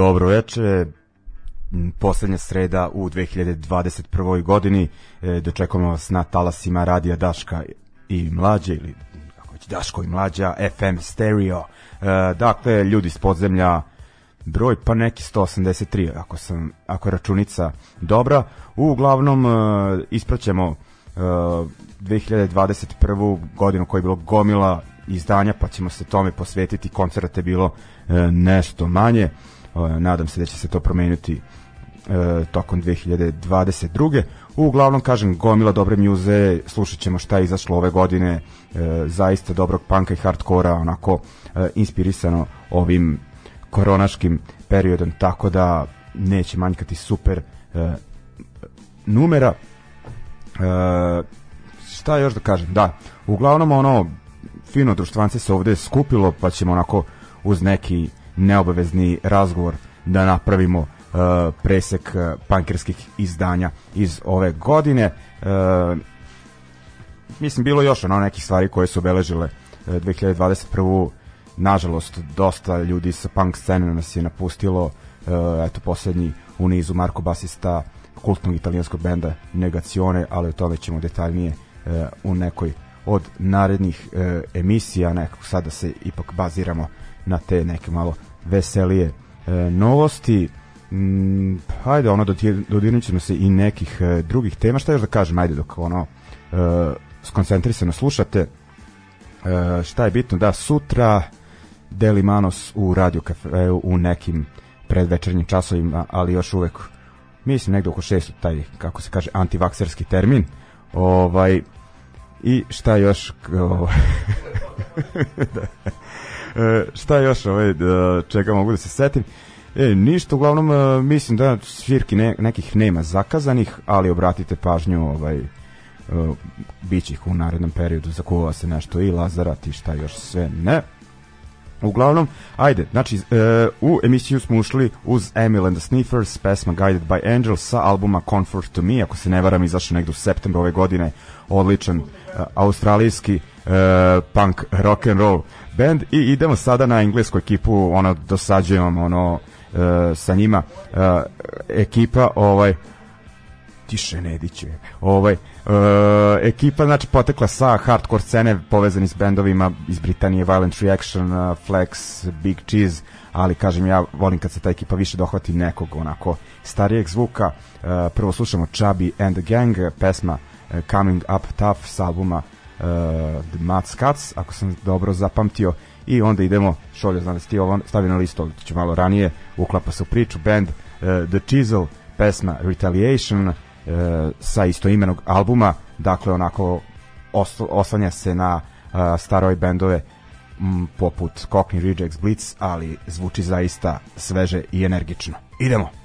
Dobro veče, poslednja sreda u 2021. godini e, vas na talasima Radija Daška i Mlađe ili kako već Daško i Mlađa FM Stereo e, dakle ljudi iz podzemlja broj pa neki 183 ako sam ako je računica dobra uglavnom e, ispraćemo e, 2021. godinu koja je bilo gomila izdanja pa ćemo se tome posvetiti koncerta je bilo e, nešto manje nadam se da će se to promeniti e, tokom 2022. Uglavnom, kažem, gomila dobre mjuze, slušat ćemo šta je izašlo ove godine, e, zaista dobrog panka i hardkora, onako e, inspirisano ovim koronaškim periodom, tako da neće manjkati super e, numera. E, šta još da kažem? Da, uglavnom ono, fino društvance se ovde skupilo, pa ćemo onako uz neki neobavezni razgovor da napravimo uh, presek uh, pankerskih izdanja iz ove godine. Uh, mislim, bilo još ono nekih stvari koje su obeležile uh, 2021. Nažalost, dosta ljudi sa punk scene nas je napustilo. Eto, poslednji u nizu Marko Basista kultnog italijanskog benda Negacione, ali o tome ćemo detaljnije u nekoj od narednih emisija, nekako sada da se ipak baziramo na te neke malo veselije e, novosti. mm, hajde, ono, dodirnut ćemo se i nekih uh, drugih tema. Šta još da kažem, ajde, dok ono, uh, skoncentrisano slušate. Uh, šta je bitno? Da, sutra Deli Manos u radio kafeu u nekim predvečernjim časovima, ali još uvek mislim negde oko šestu taj, kako se kaže, antivakserski termin. Ovaj, I šta još... Ovaj, da. E, šta još ovaj, da, čega mogu da se setim? E, ništa, uglavnom e, mislim da svirki ne, nekih nema zakazanih, ali obratite pažnju ovaj, uh, bit ih u narednom periodu, zakuva se nešto i Lazarat i šta još sve ne. Uglavnom, ajde, znači, uh, u emisiju smo ušli uz Emil and the Sniffers, pesma Guided by Angels sa albuma Comfort to Me, ako se ne varam, izašao negde u septembru ove godine, odličan uh, australijski punk rock and roll band i idemo sada na englesku ekipu, ono, dosađujem ono, uh, sa njima, uh, ekipa, ovaj, tiše Nediće. Ovaj, uh, ekipa znači potekla sa hardcore scene povezani s bendovima iz Britanije Violent Reaction, Flex, Big Cheese, ali kažem ja volim kad se ta ekipa više dohvati nekog onako starijeg zvuka. Uh, prvo slušamo Chubby and the Gang, pesma Coming Up Tough s albuma uh, Mad Scats, ako sam dobro zapamtio i onda idemo, Šolja znam da ti ovo stavi na listu, to će malo ranije, uklapa se u priču, band uh, The Chisel, pesma Retaliation, e, sa istoimenog albuma, dakle onako os, oslanja se na e, staroj bendove m, poput Cockney Rejects Blitz, ali zvuči zaista sveže i energično. Idemo!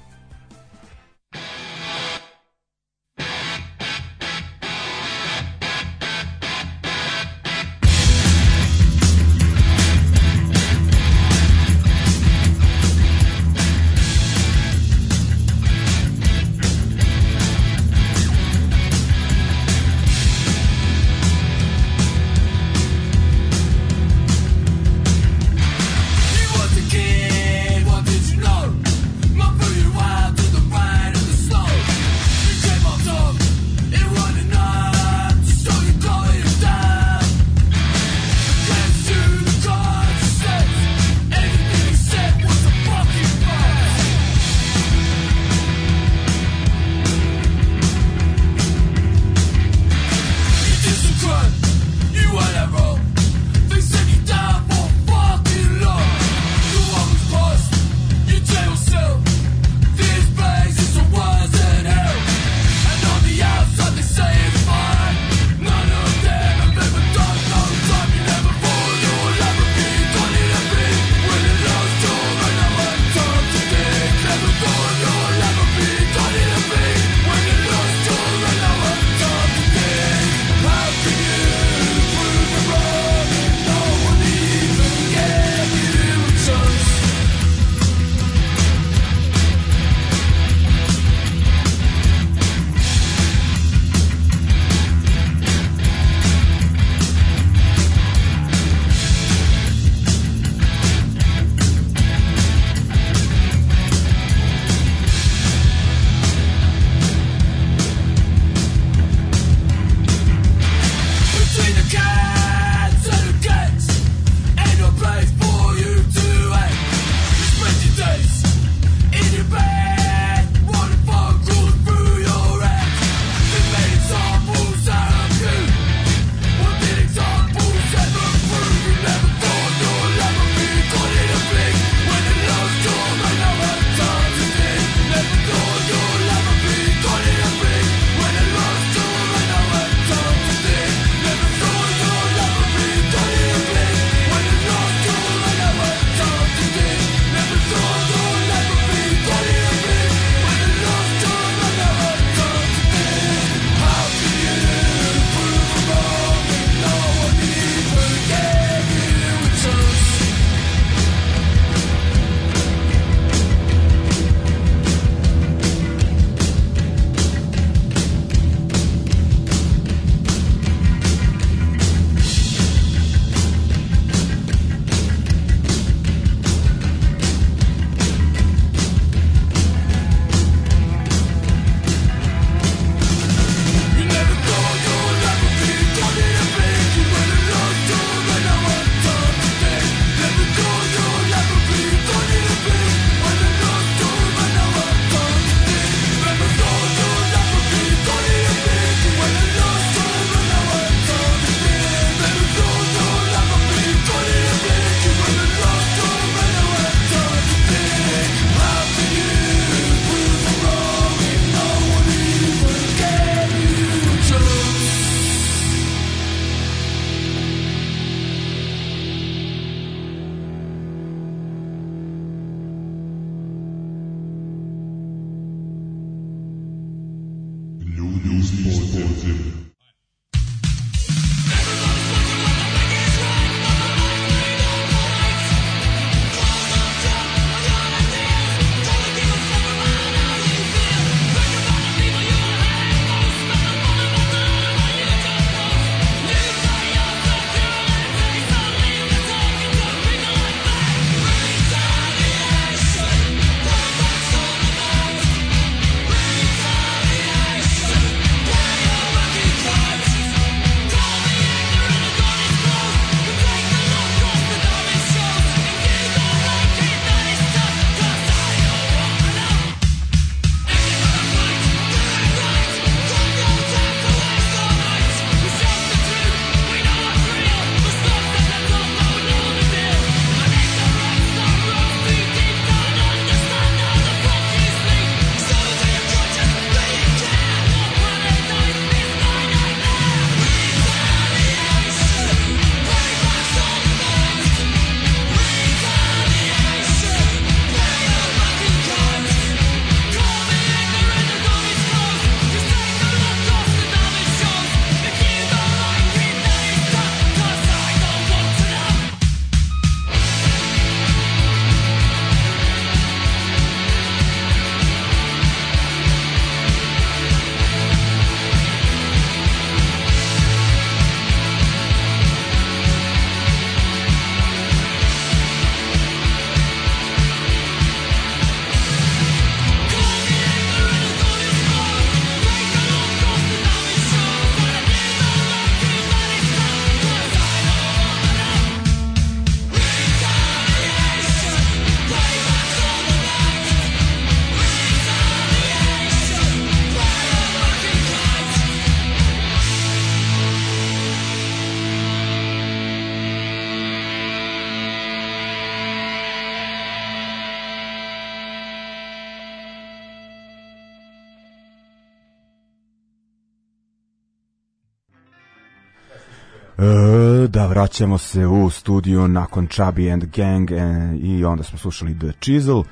Vraćamo se u studio nakon Chubby and Gang e, i onda smo slušali The Chisel. E,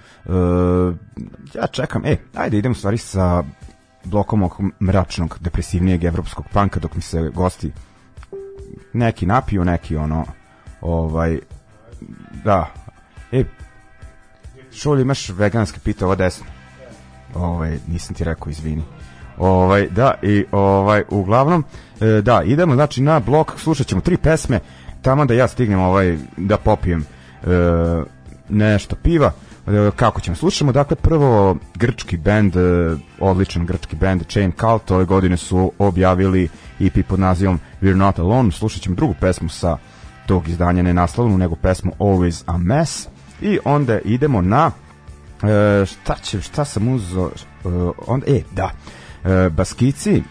ja čekam, e, ajde idemo stvari sa blokom ovog mračnog, depresivnijeg evropskog panka dok mi se gosti neki napiju, neki ono ovaj da e Šulj, imaš veganske pita ovo desno? Ovaj, nisam ti rekao, izvini. Ovaj, da, i ovaj, uglavnom, e, da, idemo znači na blok, slušat ćemo tri pesme, tamo da ja stignem ovaj, da popijem e, nešto piva, e, kako ćemo, slušamo dakle prvo grčki bend, e, odličan grčki bend Chain Cult, ove godine su objavili EP pod nazivom We're Not Alone, slušat ćemo drugu pesmu sa tog izdanja nenaslovnu, nego pesmu Always a Mess. I onda idemo na e, šta će, šta sam uzo onda, e, da Baskici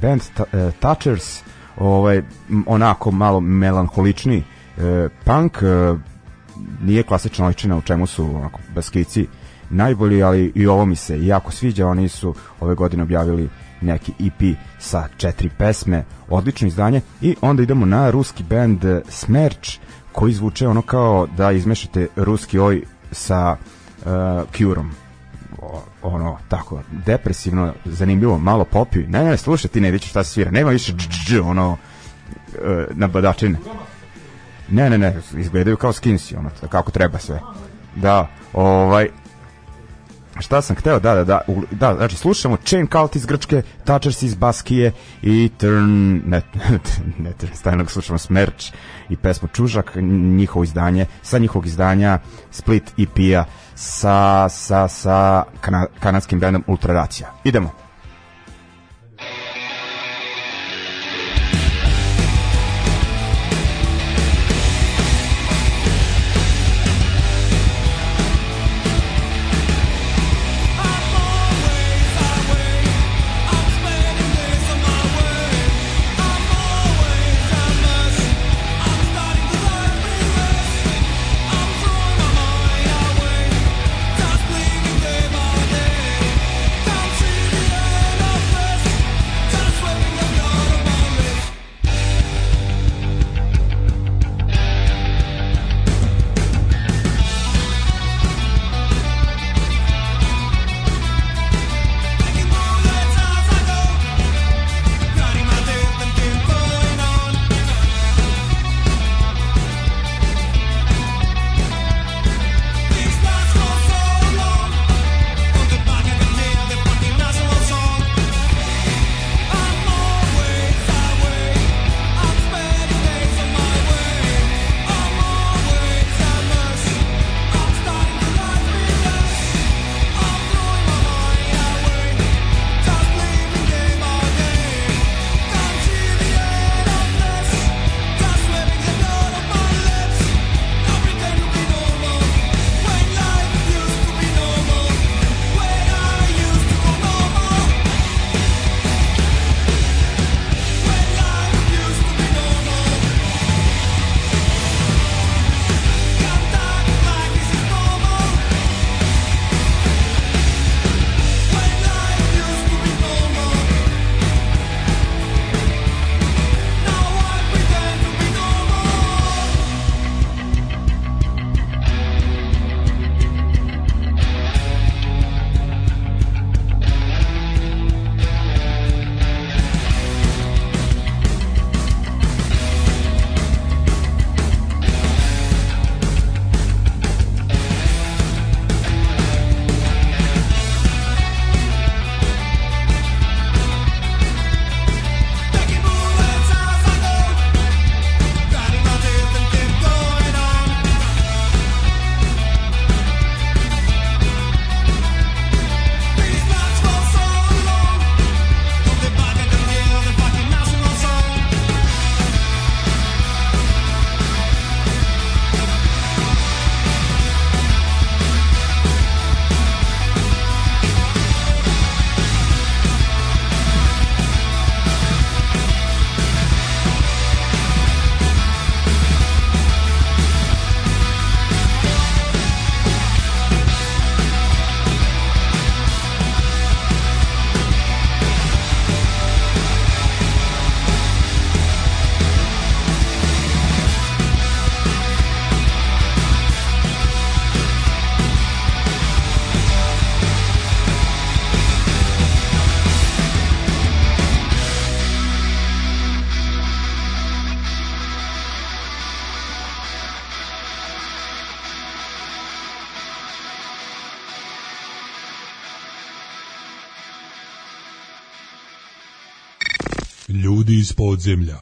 band e, Touchers ovaj, onako malo melanholični e, punk e, nije klasična oličina u čemu su onako Baskici najbolji, ali i ovo mi se jako sviđa, oni su ove godine objavili neki EP sa četiri pesme, odlično izdanje. I onda idemo na ruski band Smerč koji zvuče ono kao da izmešate ruski oj sa uh, Cureom ono, tako, depresivno, zanimljivo, malo popi. Ne, ne, slušaj ti ne vidiš šta se svira. Nema više dž, dž, ono, e, na badačine. Ne, ne, ne, izgledaju kao skinsi, ono, kako treba sve. Da, ovaj, šta sam hteo, da, da, da, da, znači slušamo Chain Cult iz Grčke, Touchers iz Baskije i Turn, ne, ne Turn Stajnog, slušamo Smerč i pesmu Čužak, njihovo izdanje, sa njihovog izdanja Split EP-a sa, sa, sa kana, kanadskim bendom Ultraracija. Idemo. Ljudi iz podzemlja.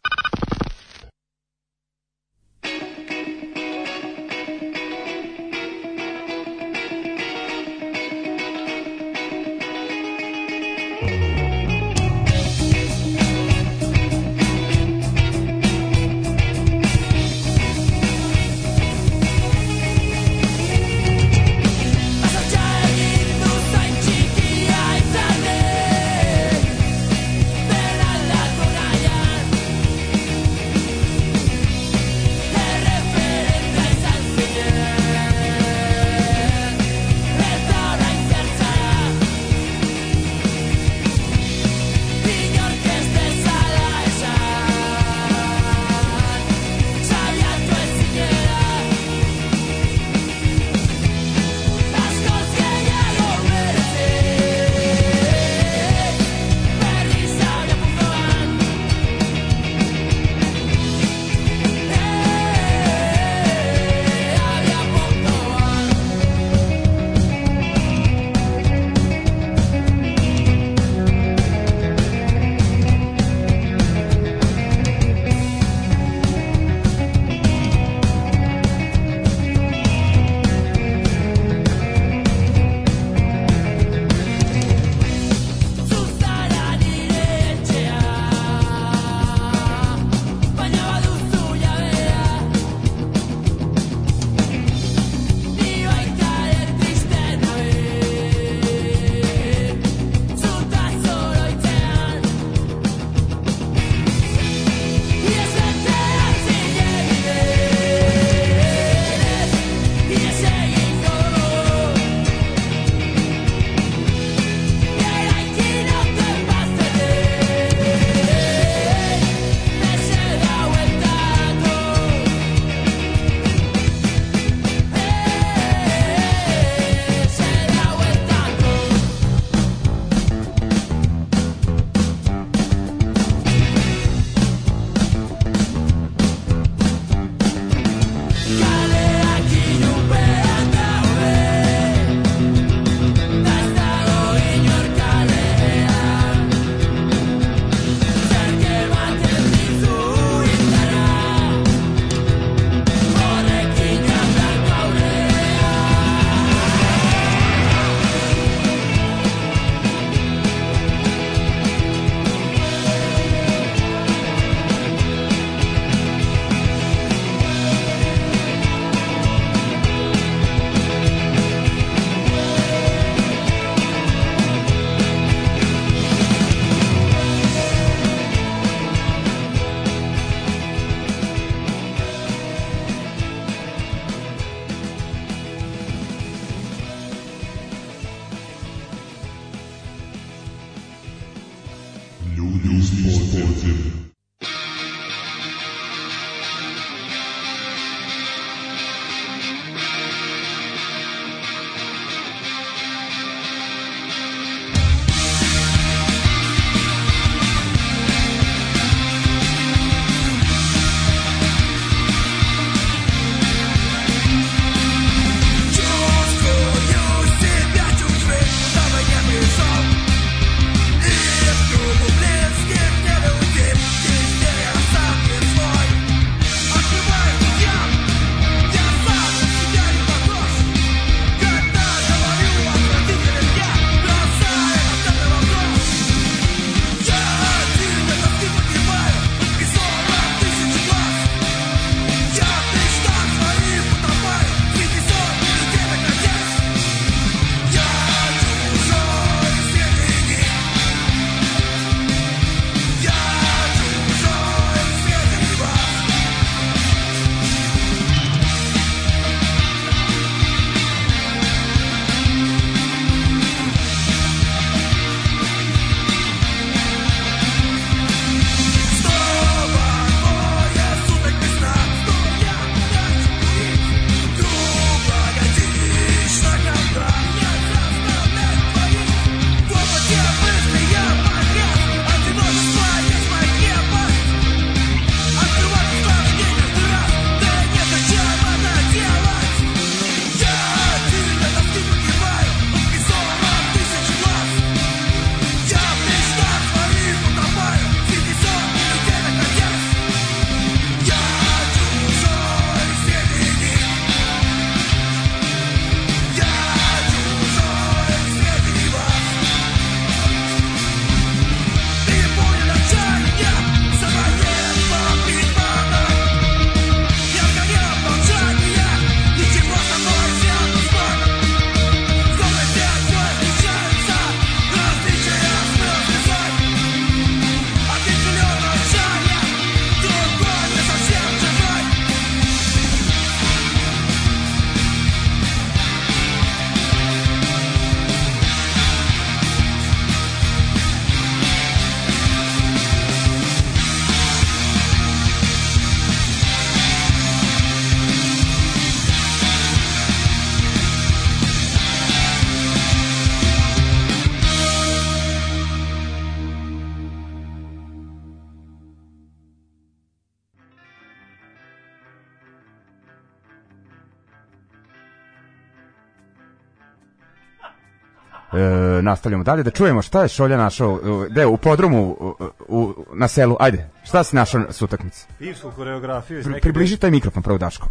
E, nastavljamo dalje da čujemo šta je Šolja našao e, gde u podrumu u, u, na selu. Ajde šta si našao s utakmice? Pivsku koreografiju iz Pri, neke... približi taj mikrofon prvo Daško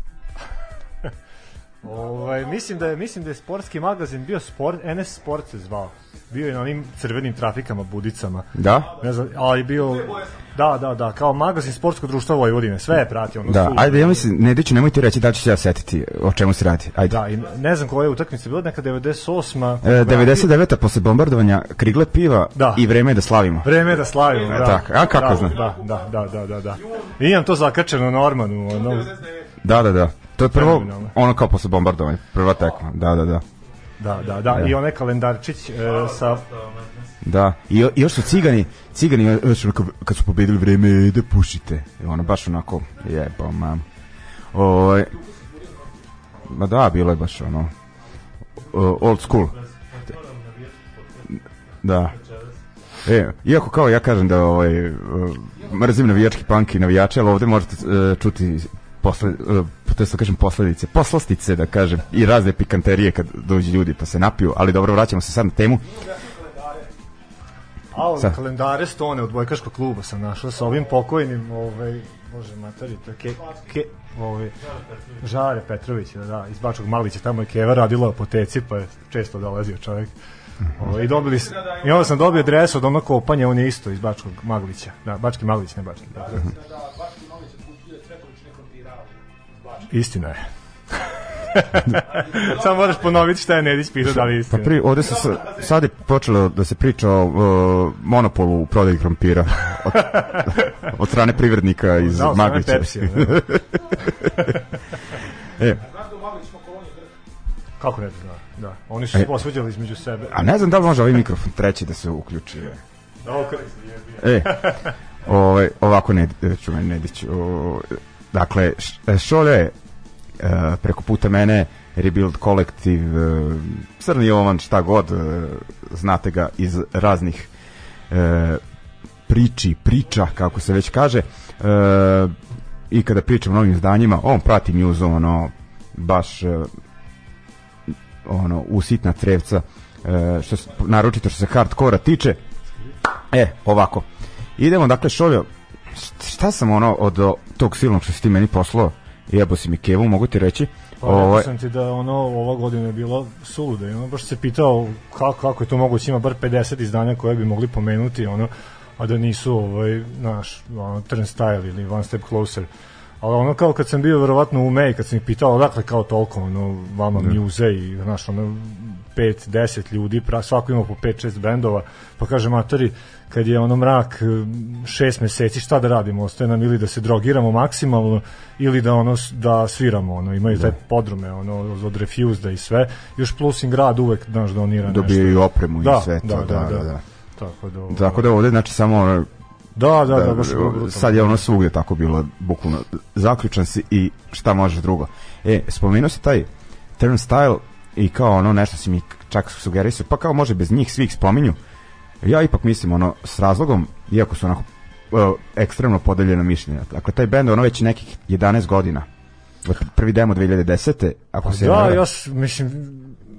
Ovaj, mislim da je mislim da je sportski magazin bio sport NS Sport se zvao. Bio je na onim crvenim trafikama budicama. da Ne znam, ali bio Da, da, da, kao magazin sportskog društva Vojvodine, sve je pratio ono. da su- ajde ja mislim Nediću nemoj ti reći da ću se ja setiti o čemu se radi ajde Da, i ne znam koja je utakmica bila, neka 98. E, 99. posle bombardovanja krigle piva Da. i vreme je da slavimo. Vreme je da slavimo, da. Tako, a kako da, znam? Da, da, da, da, da. I imam to zakačeno na Ormanu, ono, Da, da, da. To je prvo, ono kao posle bombardovanja, prva tekma. Da, da, da. da, da, da, i onaj kalendarčić e, sa Da, i, i još su cigani, cigani još ono kad, su pobedili vreme da pušite. I ono baš onako, jebo mam. Ovaj Ma da, bilo je baš ono old school. Da. E, iako kao ja kažem da ovaj, e, mrzim navijački punk i navijače, ali ovde možete e, čuti posle, e, to da kažem posledice, poslastice da kažem i razne pikanterije kad dođu ljudi pa se napiju, ali dobro vraćamo se sad na temu. A, ove Sad. kalendare stone od bojkaškog kluba sam našao sa ovim pokojnim, ovaj, bože materi, to ke, ke, ovaj, Žare Petrović, da, da, iz Bačkog Malića, tamo je Keva radila apoteci, pa je često dolazio čovjek. Ovaj, I dobili I onda sam dobio dres od onog kopanja, on je isto iz Bačkog Maglića. Da, Bački Maglić, ne Bački. Da. Istina je. Samo moraš ponoviti šta je Nedić pitao da li je Pa istina. pri, ovde se sa- sad je počelo da se priča o uh, monopolu u prodaji krompira od, od strane privrednika iz Da, Maglića. Pepsija, da. e, Kako ne zna? Da. Oni su E. se posveđali između sebe. a ne znam da li može ovaj mikrofon treći da se uključi. Ovo E, ovaj, ovako ne, ću meni Nedić. O, dakle, Š- Šolja je e, preko puta mene Rebuild kolektiv e, Crni Jovan, šta god e, znate ga iz raznih e, priči, priča, kako se već kaže e, i kada pričam o novim izdanjima on prati news ono baš e, ono usitna trevca e, što naročito što se hardkora tiče E, ovako. Idemo, dakle, št- šta sam ono od tog silnog što si ti meni poslao, jebo si mi kevu, mogu ti reći. Pa rekao Ovaj, sam ti da ono ova godina je bila suluda i ono baš se pitao kako, kako je to moguće ima bar 50 izdanja koje bi mogli pomenuti ono a da nisu ovaj naš ono, Turnstile ili One Step Closer ali ono kao kad sam bio verovatno u May kad sam ih pitao odakle kao toliko ono vama Da. Muse i znaš ono 5 10 ljudi pra, svako ima po 5 6 bendova pa kaže matori kad je ono mrak m, šest meseci šta da radimo ostaje nam ili da se drogiramo maksimalno ili da ono da sviramo ono imaju taj podrume ono od Refused i sve još plus im grad uvek znaš donira nešto dobijaju opremu Da, i sve to. da, Da, da, da, da. da. tako da ovo- Tako da ovde, znači, samo da da da, da, baš sad je ono svugde tako bilo, bukvalno, zaključan si i šta možeš drugo. E, spomenuo si taj turnstile i kao ono nešto si mi čak sugerisao, pa kao može bez njih svih spominju. Ja ipak mislim ono s razlogom, iako su onako e, ekstremno podeljena mišljenja. Dakle, taj bend ono već nekih 11 godina. Prvi demo 2010. Ako se ne Da, ja mislim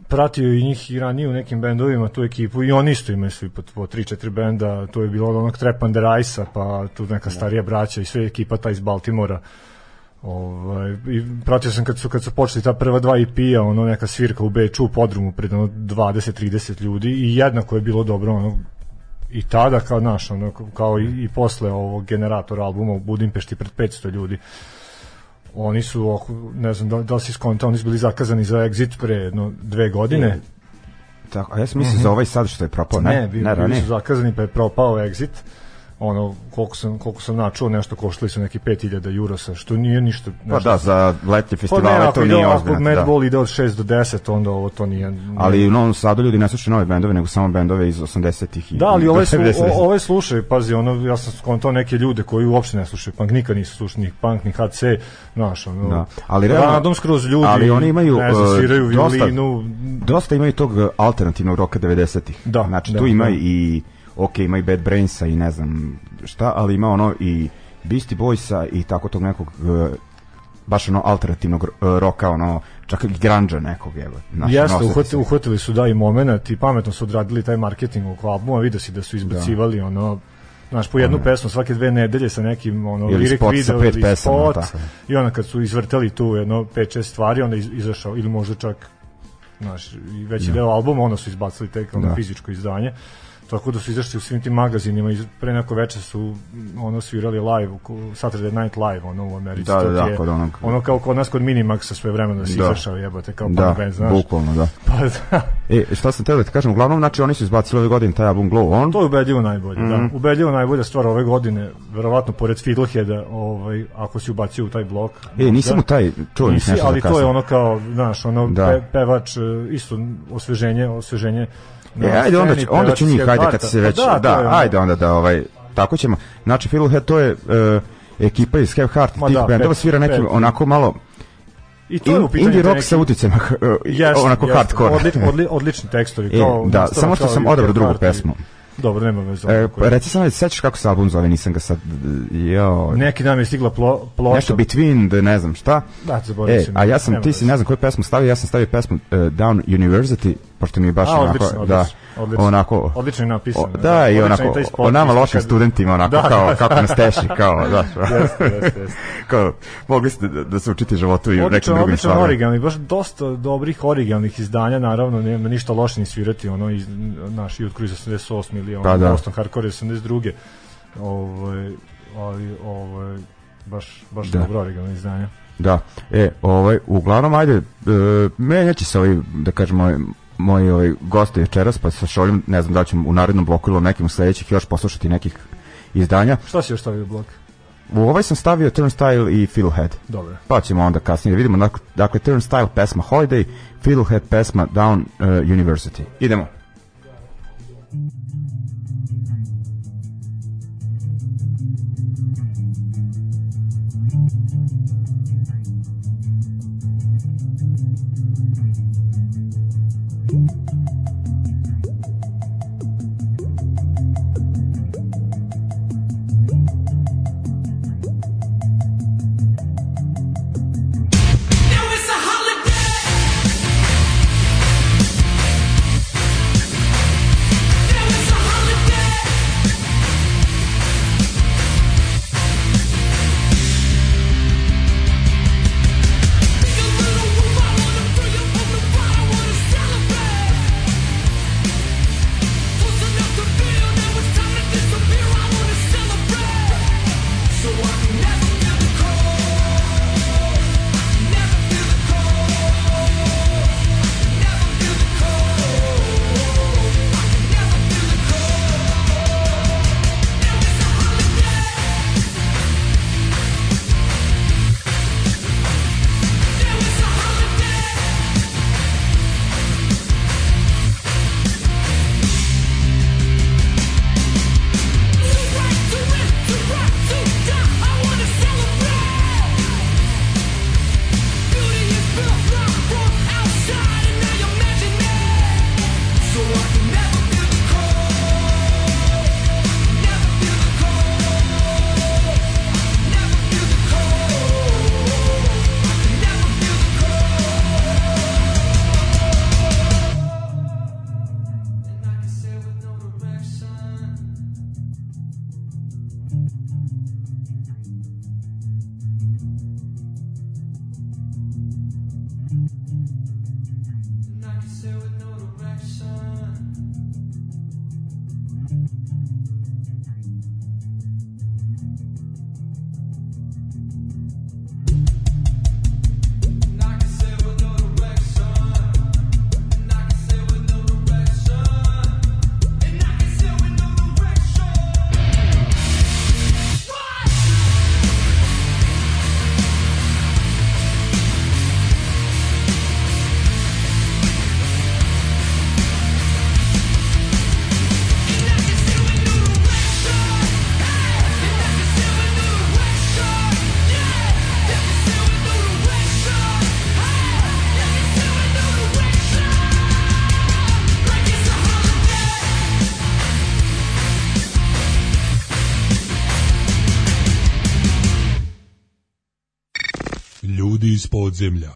pratio i njih i ranije u nekim bendovima tu ekipu i oni isto imaju svi po, po 3-4 benda, to je bilo od onog Trap Under Ice-a, pa tu neka starija braća i sve ekipa ta iz Baltimora. Ovaj, i pratio sam kad su kad su počeli ta prva dva EP-a, ono neka svirka u Beču u podrumu pred ono 20-30 ljudi i jednako je bilo dobro ono i tada kao naš ono kao i, i posle ovog generatora albuma u Budimpešti pred 500 ljudi. Oni su oko- ne znam da, da li si skontao oni su bili zakazani za exit pre jedno dve godine. Tako, a ja sam mislio za ovaj sad što je propao, ne? Mhm. ne, bili, ne, bili su zakazani pa je propao exit ono koliko sam koliko sam načuo nešto koštali su neki 5000 eurosa što nije ništa Pa nešto- da, za letnje pa festivale ne, to nije ide, ako ozbiljno. Mad Da. Ide od 6 do 10 onda ovo to nije, nije Ali u Novom Sadu ljudi ne slušaju nove bendove, nego samo bendove iz 80-ih. i- Da, ali ove, do slu, 90-ih. o- ove slušaju, pazi, ono, ja sam skontao neke ljude koji uopšte ne slušaju punk, nikad nisu slušali ni punk, ni HC, znaš, ono, Da, ali realno- random skroz ljudi, ali oni imaju, ne znam, uh, sviraju dosta- violinu, Dosta imaju tog alternativnog roka 90-ih. Da, Znači, da, tu ima da. i, ok, ima i Bad Brainsa i ne znam šta, ali ima ono i Beastie Boysa i tako tog nekog uh, baš ono alternativnog uh, roka, ono čak i granđa nekog evo. Jeste, uhvatili, uhvatili su da i moment i pametno su odradili taj marketing oko albuma, vidio si da su izbacivali da. ono Znaš, po jednu pesmu svake dve nedelje sa nekim ono, ili lirik video ili pesama, spot tako. i onda kad su izvrteli tu jedno 5-6 stvari, onda iz, izašao, ili možda čak znaš, veći da. deo albuma, onda su izbacili tek ono da. fizičko izdanje tako da su izašli u svim tim magazinima i pre neko veče su ono svirali live u Saturday Night Live ono u Americi da, da, da, kod onog... ono kao kod nas kod Minimaxa sve vremena da si da. izašao jebate kao da, band znaš bukvalno da pa da e šta sam teo da ti kažem uglavnom znači oni su izbacili ove godine taj album Glow On to je ubedljivo najbolje mm -hmm. da mhm. ubedljivo najbolja stvar ove godine verovatno pored Fiddleheada ovaj ako si ubacio u taj blok e nisam u taj čuo nisi, ali da to je ono kao znaš ono da. pe, pevač isto osveženje osveženje E, ajde onda, onda ću njih, ajde kad se već, pa da, da ajde onda da ovaj, tako ćemo. Znači, Fiddlehead to je uh, ekipa iz Have Heart, tih da, bendova svira neki onako malo I to je u pitanju indie rock neki... sa uticama yes, onako yes, hardcore. Odli, odli, odlični tekstovi. E, kao, da, samo što sam odabrao drugu pesmu. Dobro, nema veze. E, pa reci samo, sećaš kako se album zove, nisam ga sad, jo... Neki nam je stigla plo, ploča. Nešto Between, da ne znam šta. Da, zaboravim e, A ja sam, ti si ne znam koju pesmu stavio, ja sam stavio pesmu uh, Down University, pošto mi je baš a, onako, odlično, da, odlično, onako, odlično je napisano. O, da, da, i onako, o nama lošim kad... studentima, onako, da, kao, kako nas teši, kao, da, jeste, jeste, jeste. kao, mogli ste da, da se učite životu i u nekim drugim stvarima. originalni, baš dosta dobrih originalnih izdanja, naravno, nema ništa loše ni svirati, ono, iz, naš Youth Cruise 88 ili ono, da, da. Boston Hardcore 82. Ovaj, ali, ovaj, baš, baš da. dobro originalno izdanje. Da, e, ovaj, uglavnom, ajde, e, menjaće se ovaj, da kažemo, moji ovaj, gosti večeras, pa sa Šoljom, ne znam da ćemo u narednom bloku ili nekim sledećih još poslušati nekih izdanja. Šta si još stavio u blok? U ovaj sam stavio Turnstile i Fiddlehead. Dobro. Pa ćemo onda kasnije da vidimo. Dakle, Turnstile pesma Holiday, Fiddlehead pesma Down uh, University. Idemo. Iz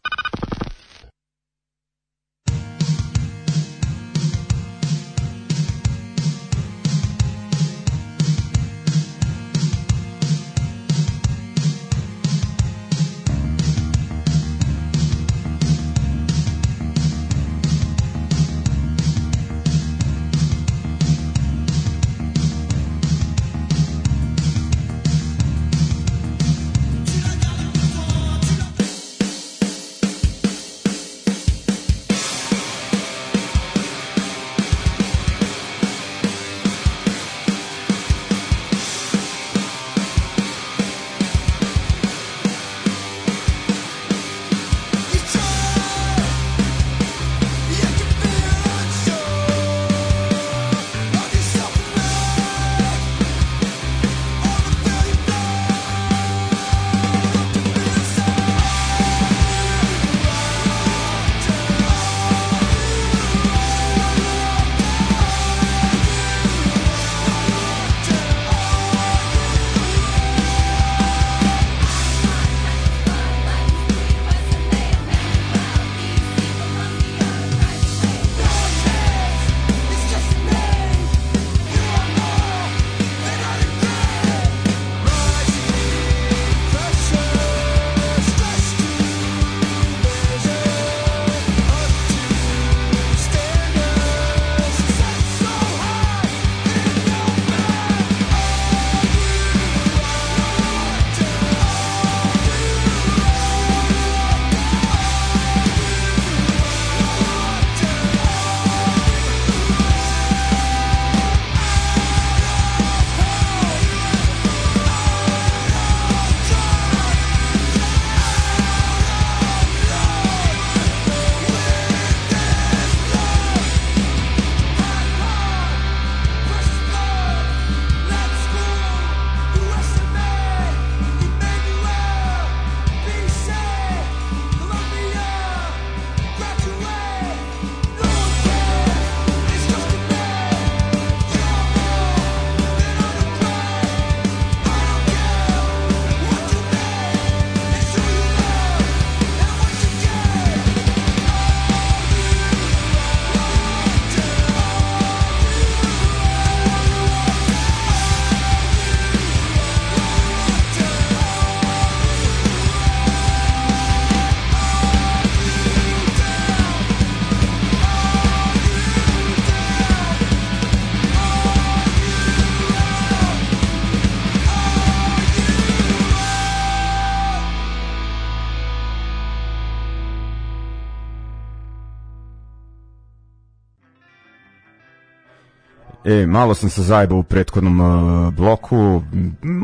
E, malo sam se zajebao u prethodnom uh, bloku,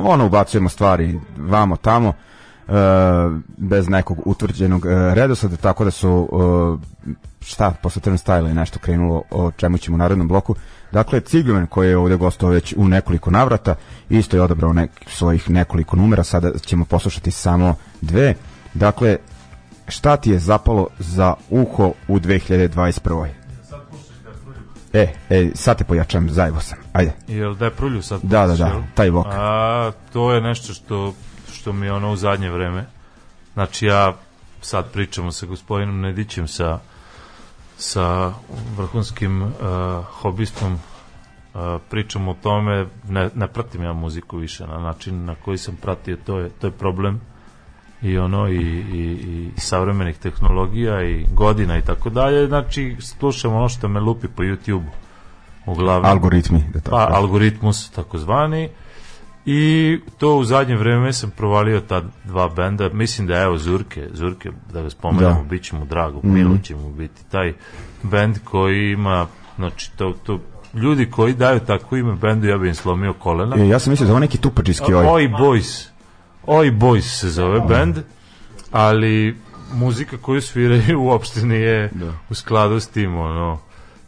ono ubacujemo stvari vamo tamo, uh, bez nekog utvrđenog uh, redosleda, tako da su uh, šta, posle Turnstile je nešto krenulo o čemu ćemo u narednom bloku. Dakle, Ciglumen koji je ovde gostao već u nekoliko navrata, isto je odabrao nek, svojih nekoliko numera, sada ćemo poslušati samo dve. Dakle, šta ti je zapalo za uho u 2021. E, e, sad te pojačam, zajevo sam. Ajde. Jel da je prulju sad? Da, da, da, taj vok. A, to je nešto što, što mi je ono u zadnje vreme. Znači ja sad pričamo sa gospodinom Nedićem sa sa vrhunskim uh, hobistom uh, pričam o tome ne, ne pratim ja muziku više na način na koji sam pratio to je, to je problem i ono i, i, i savremenih tehnologija i godina i tako dalje. Znači slušam ono što me lupi po YouTube-u. Uglavnom Algoritmi, da tako pa algoritmus takozvani. I to u zadnje vreme sam provalio ta dva benda. Mislim da evo Zurke Zurke da ga spomenemo Da. bit će mu drago Mhm. milo će mu biti taj bend koji ima znači to, to ljudi koji daju tako ime bendu ja bi im slomio kolena. E, ja sam mislio da ovo neki tupačijski oj. Oi Boys Oi Boys se zove bend ali muzika koju sviraju uopšte nije Da. u skladu s tim ono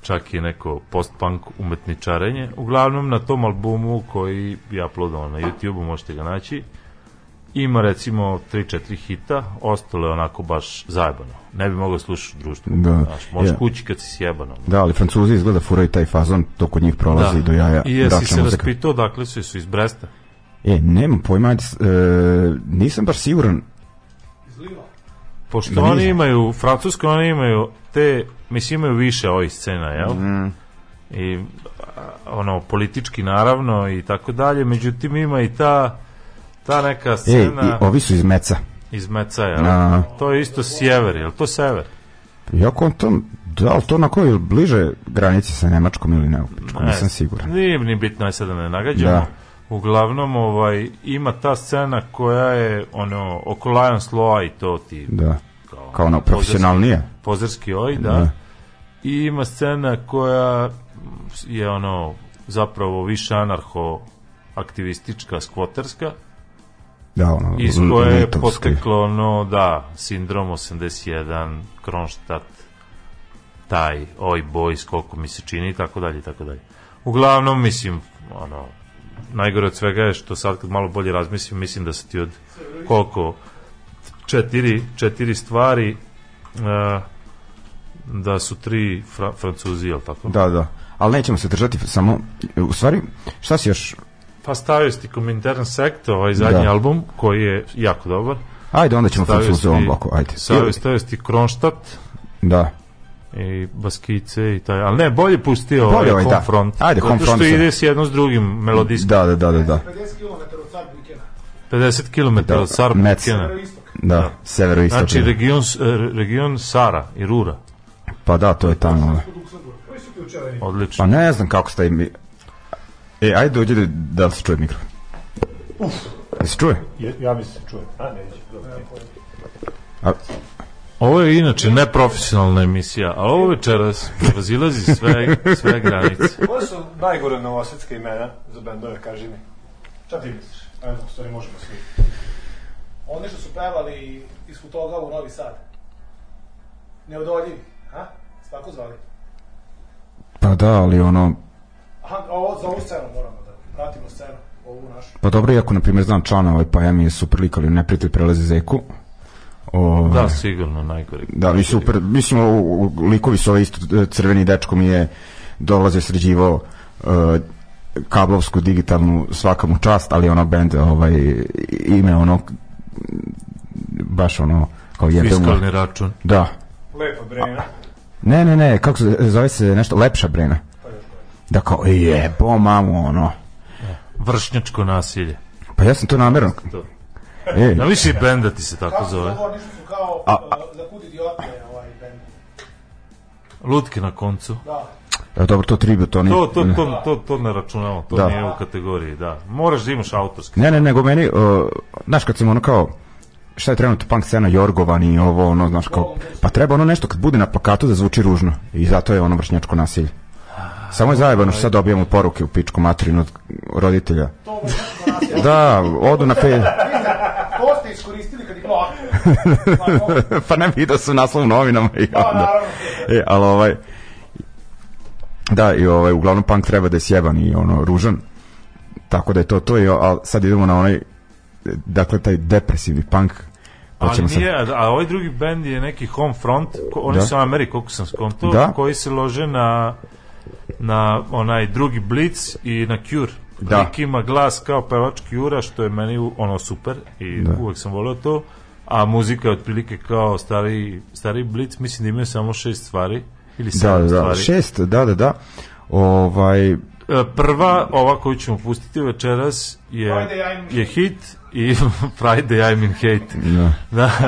čak i neko post-punk umetničarenje uglavnom na tom albumu koji je uploadovan na YouTube-u možete ga naći ima recimo 3-4 hita ostalo je onako baš zajebano ne bi mogao slušati u društvu Da. Znaš, možeš Ja. kući kad si sjebano Da, ali Francuzi izgleda furaju taj fazon, to kod njih prolazi do jaja i jesi se muzika. raspitao dakle su, su iz Bresta E, nemam pojma, e, nisam baš siguran. Pošto oni imaju, francusko oni imaju te, mislim imaju više ovih scena, jel? Mm, I ono, politički naravno i tako dalje, međutim ima i ta ta neka e, scena i ovi su iz Meca. iz Meca, jel? A. To je isto sjever, jel to sever? Jako on to, da li to onako je bliže granici sa Nemačkom ili ne, Ne, nisam siguran. Nije ni bitno je sad da ne nagađamo. Da. Uglavnom, ovaj, ima ta scena koja je ono, oko Lion Sloa i to ti Da, kao, kao ono, profesionalnije. pozerski oj, da. Da. I ima scena koja je ono zapravo više anarho aktivistička, skvoterska, Da, ono, iz koje je poteklo ono, da, sindrom 81, Kronštat, taj, oj boys, koliko mi se čini, i tako dalje, i tako dalje. Uglavnom, mislim, ono, najgore od svega je što sad kad malo bolje razmislim, mislim da se ti od koliko četiri, četiri stvari uh, da su tri fra, francuzi, jel tako? Da, da. Ali nećemo se držati samo, u stvari, šta si još, Pa stavio si ti Komintern Sekt, ovaj zadnji Da. album, koji je jako dobar. ajde, onda ćemo Stavio francuze u ovom bloku, ajde. Stavio, stavio si ti Kronštat Da, i Baskice i taj, ali ne, bolje pusti ovaj, Bolje ovaj, da. Homefront. Ajde, Zato Homefront što se- ide s jedno s drugim melodijskim. da, da, da, da, da. 50 km od Sarbikena. 50 km Da, od Sarbukena. Mec. Da, severo-istok. Znači, region, region Sara i Rura. Pa da, to je tamo. Ključevi? Odlično. Pa ne znam kako staje mi... E, ajde dođe da, da se čuje mikro. Da se čuje? Je, ja mislim se čuje. A, neće. dobro. A, Ovo je inače neprofesionalna emisija, ali ovo večeras prevazilazi sve, sve granice. Koje su najgore novosadske imena za bendove, kaži mi? Šta ti misliš? Ajmo, u stvari možemo svi. Oni što su pevali iz Futoga u Novi Sad. Neodoljivi, ha? Se tako zvali? pa da, ali ono... Aha, a ovo, za ovu scenu moramo da pratimo scenu, ovu našu. Pa dobro, iako, na primjer, znam člana ovaj pa mi je super lik, ali neprijatelj prelazi zeku. O, Da, sigurno, najgori. Da, i super, mislim, o, o, likovi su ovaj isto, e, crveni dečko mi je dolaze sređivao uh, kablovsku, digitalnu, svaka mu čast, ali ono band, ovaj, ime ono, baš ono, kao jebe mu. Fiskalni račun. Da. Lepa brena. Ne, ne, ne, kako se, zove se nešto, lepša brena. Da kao, jebo mamu, ono. Vršnjačko nasilje. Pa ja sam to namjerno. To. E, Ja mislim i benda ti se tako Kako zove. što su kao A- uh, za kud idiote ovaj band. Lutke na koncu. Da. e, dobro, to tribut, oni... To, to, to, to, to ne računamo, to Da. nije u kategoriji, da. Moraš da imaš autorski. Ne, ne, nego meni, uh, znaš, kad sam ono kao, šta je trenutno punk scena, Jorgovan i ovo, ono, znaš, kao, pa treba ono nešto kad bude na plakatu da zvuči ružno. I zato je ono vršnjačko nasilje. Samo je zajebano što sad dobijamo poruke u pičku materinu od roditelja. To. Da, odu na pe... To ste iskoristili kad ih plate. Pa ne vidio su naslov novinama i Da, onda. E, ali ovaj... Da, i ovaj, uglavnom punk treba da je sjeban i ono, ružan. Tako da je to to, i, a sad idemo na onaj, dakle, taj depresivni punk. Pa Ali nije, a, a ovaj drugi bend je neki home front, ko, oni Da. su Ameri, koliko sam skontao, Da. koji se lože na na onaj drugi Blitz i na Cure. Da. Lik ima glas kao pevač Cure, što je meni ono super i Da. uvek sam volio to, a muzika je otprilike kao stari, stari Blitz, mislim da imaju samo šest stvari ili Da, sedam da, da, stvari. šest, da, da, da. Ovaj, E, Prva, ova koju ćemo pustiti večeras je, Friday I'm je hit i Friday I'm in hate. da. Da.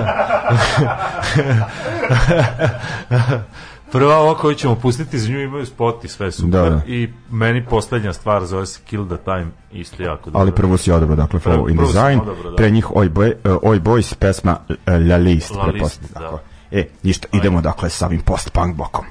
Prva ova koju ćemo pustiti, za nju imaju spot i sve super. Da, da. I meni poslednja stvar zove se Kill the Time, isto jako dobro. Ali prvo si odobro, dakle, Flow in Design, odabrao, da. pre njih Oi, Boy, uh, Oi Boys, pesma uh, La List, La List, da. dakle. E, ništa, idemo dakle sa ovim post-punk blokom.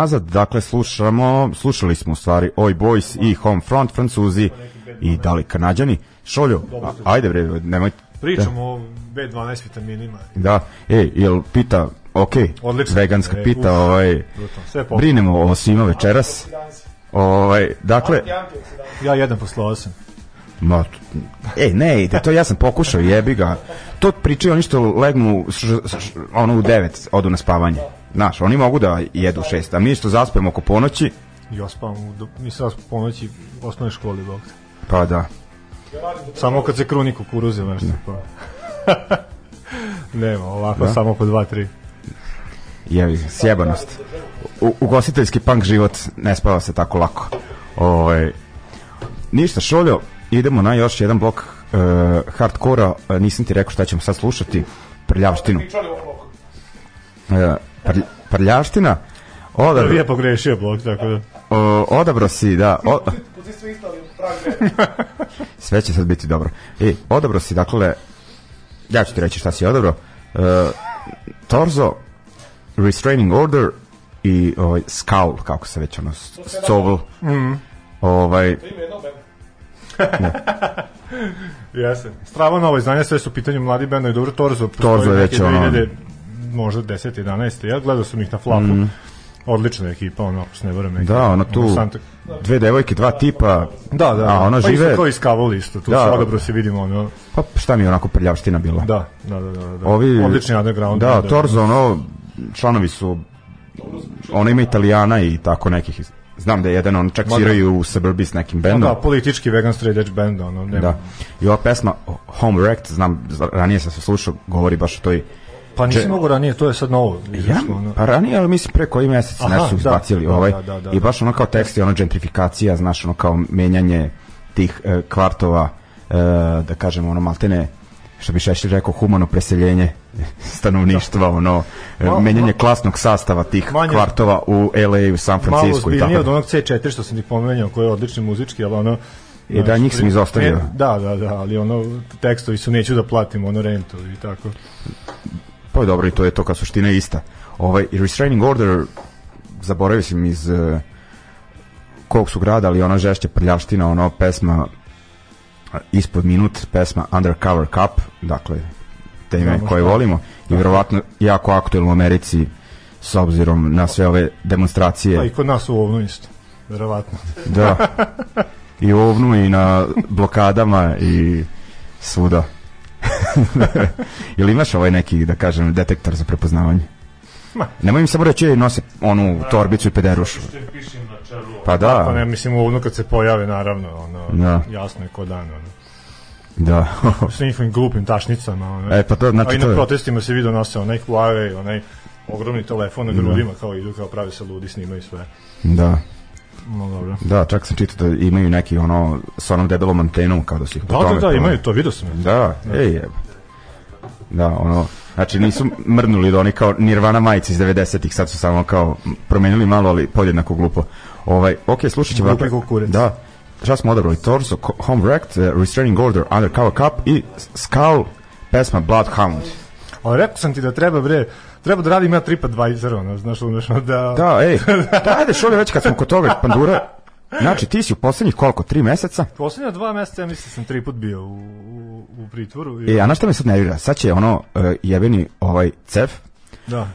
Nazad, dakle slušamo, slušali smo u stvari Oi Boys i Home Front, Francuzi i da li Kanadjani. Šoljo, a, ajde bre, nemoj... Pričamo o B12 vitaminima. Da, e, jel pita, ok, Odlično. veganska E, pita, uf. ovaj. Sve brinemo o svima večeras. Ovaj, dakle, Ja jedan posle 8. Ma, ej, ne ide, to ja sam pokušao, jebi ga. To pričaju oni što legnu š, š, ono u 9, odu na spavanje. Znaš, oni mogu da jedu u 6, a mi što zaspemo oko ponoći, Ja spavam, u, do- nisam vas po noći u osnovnoj školi, bog. pa da. Samo kad se kruni kukuruze, nešto pa. Nema, ovako samo po 2-3. jevi, ga, sjebanost. U, ugostiteljski punk život ne spava se tako lako. Ovaj, ništa, Šoljo, idemo na još jedan blok uh, hardkora, uh, nisam ti rekao šta ćemo sad slušati, prljavštinu. Pričali ovo bloku. Uh, prlj, prljavština, odabro, Prvi je pogrešio blok, tako da. o, odabro si, da, o, sve će sad biti dobro. E, odabro si, dakle, ja ću ti reći šta si odabro. Uh, Torzo, Restraining Order i ovaj, Skull, kako se već ono, Scovel. Mm. Ovaj, benda. Jeste. Strava novo izdanje, sve su u pitanju mladi bendovi, dobro Torzo. Torzo je već ono- 2000, možda 10, 11. Ja gledao sam ih na flapu. Odlična ekipa, ono, ako se ne varam. Da, ono tu, Santa- dve devojke, dva tipa, Da, da. a ono pa žive, isto kao iz isto, tu Da. da. se odabro se vidimo, ono, pa šta mi je onako prljavština bila. da, da, da, da. da. Ovi, Odlični underground. Da, bendovi. Torzo, ono, članovi su, ono ima italijana i tako nekih, znam da je jedan, on čak da. sviraju u Suburbi s nekim bendom. Da, politički vegan straight edge band, ono, nema. Da. I ova pesma Home Wrecked, znam, ranije sam se slušao, govori baš o toj Pa Če- mogu ranije, to je sad novo. Ja, ono. pa ranije, ali mislim pre koji mesec Aha, nešto su da, izbacili da, ovaj, da, da, da, i baš ono kao tekst je ono gentrifikacija, znaš, ono kao menjanje tih e, kvartova, e, da kažemo, ono maltene, što bi Šešelj rekao, humano preseljenje stanovništva, ono, e, Malo- menjanje ma- klasnog sastava tih Manje- kvartova u LA, u San Malo Francisco i tako. od onog C4 što sam ti pomenjao, koji je odlični muzički, ali ono... E, da, njih sam izostavio. Ne, da, da, da, ali ono, tekstovi su neću da platim, ono rentu i tako. Pa je dobro i to je to kao suština je ista. Ovaj Restraining Order zaboravio sam iz uh, kog su grada, ali ona žešća prljavština, ono pesma a, ispod minut, pesma Undercover Cup, dakle teme Znamo koje šta. volimo i verovatno jako aktuelno u Americi s obzirom na sve ove demonstracije. Pa i kod nas u ovnu isto, verovatno. Da. I u ovnu i na blokadama i svuda. Jel imaš ovaj neki, da kažem, detektor za prepoznavanje? Ma. Nemoj mi samo reći, "Ej, nose onu torbicu i pederušu. pišem na čelu. Pa da, Pa ne, mislim ovnu kad se pojave, naravno, ono, Da. jasno je ko dan, ono. da. S njihovim glupim tašnicama, ono. e, pa to, A znači i to na protestima se vidio nose onaj Huawei, onaj ogromni telefon na Da. grudima, kao idu, kao pravi se ludi, snimaju sve. da, No, dobro. da, čak sam čitao da imaju neki ono, sa onom debelom antenom, kao da su ih Da, da, da, imaju to, vidio sam. je. Da, ej, jeb. Da, ono, znači nisu mrnuli da oni kao Nirvana majice iz 90-ih, sad su samo kao promenili malo, ali podjednako glupo. Ovaj, ok, slušat ćemo. Glupi dakle, kukurec. Da, šta smo odabrali? Torso, Home Wrecked, uh, Restraining Order, Undercover Cup i Skull, pesma Bloodhound. Ali rekao sam ti da treba, bre, treba da radim ja TripAdvisor, ono, znaš, znaš, da... Da, ej, da, ajde, šolje, već kad smo kod toga pandure, znači ti si u poslednjih koliko, tri meseca? Poslednja dva meseca, ja mislim, sam tri put bio u, u, u pritvoru. I, E, a na šta me sad nervira? Sad će ono uh, jebeni ovaj cef, Da.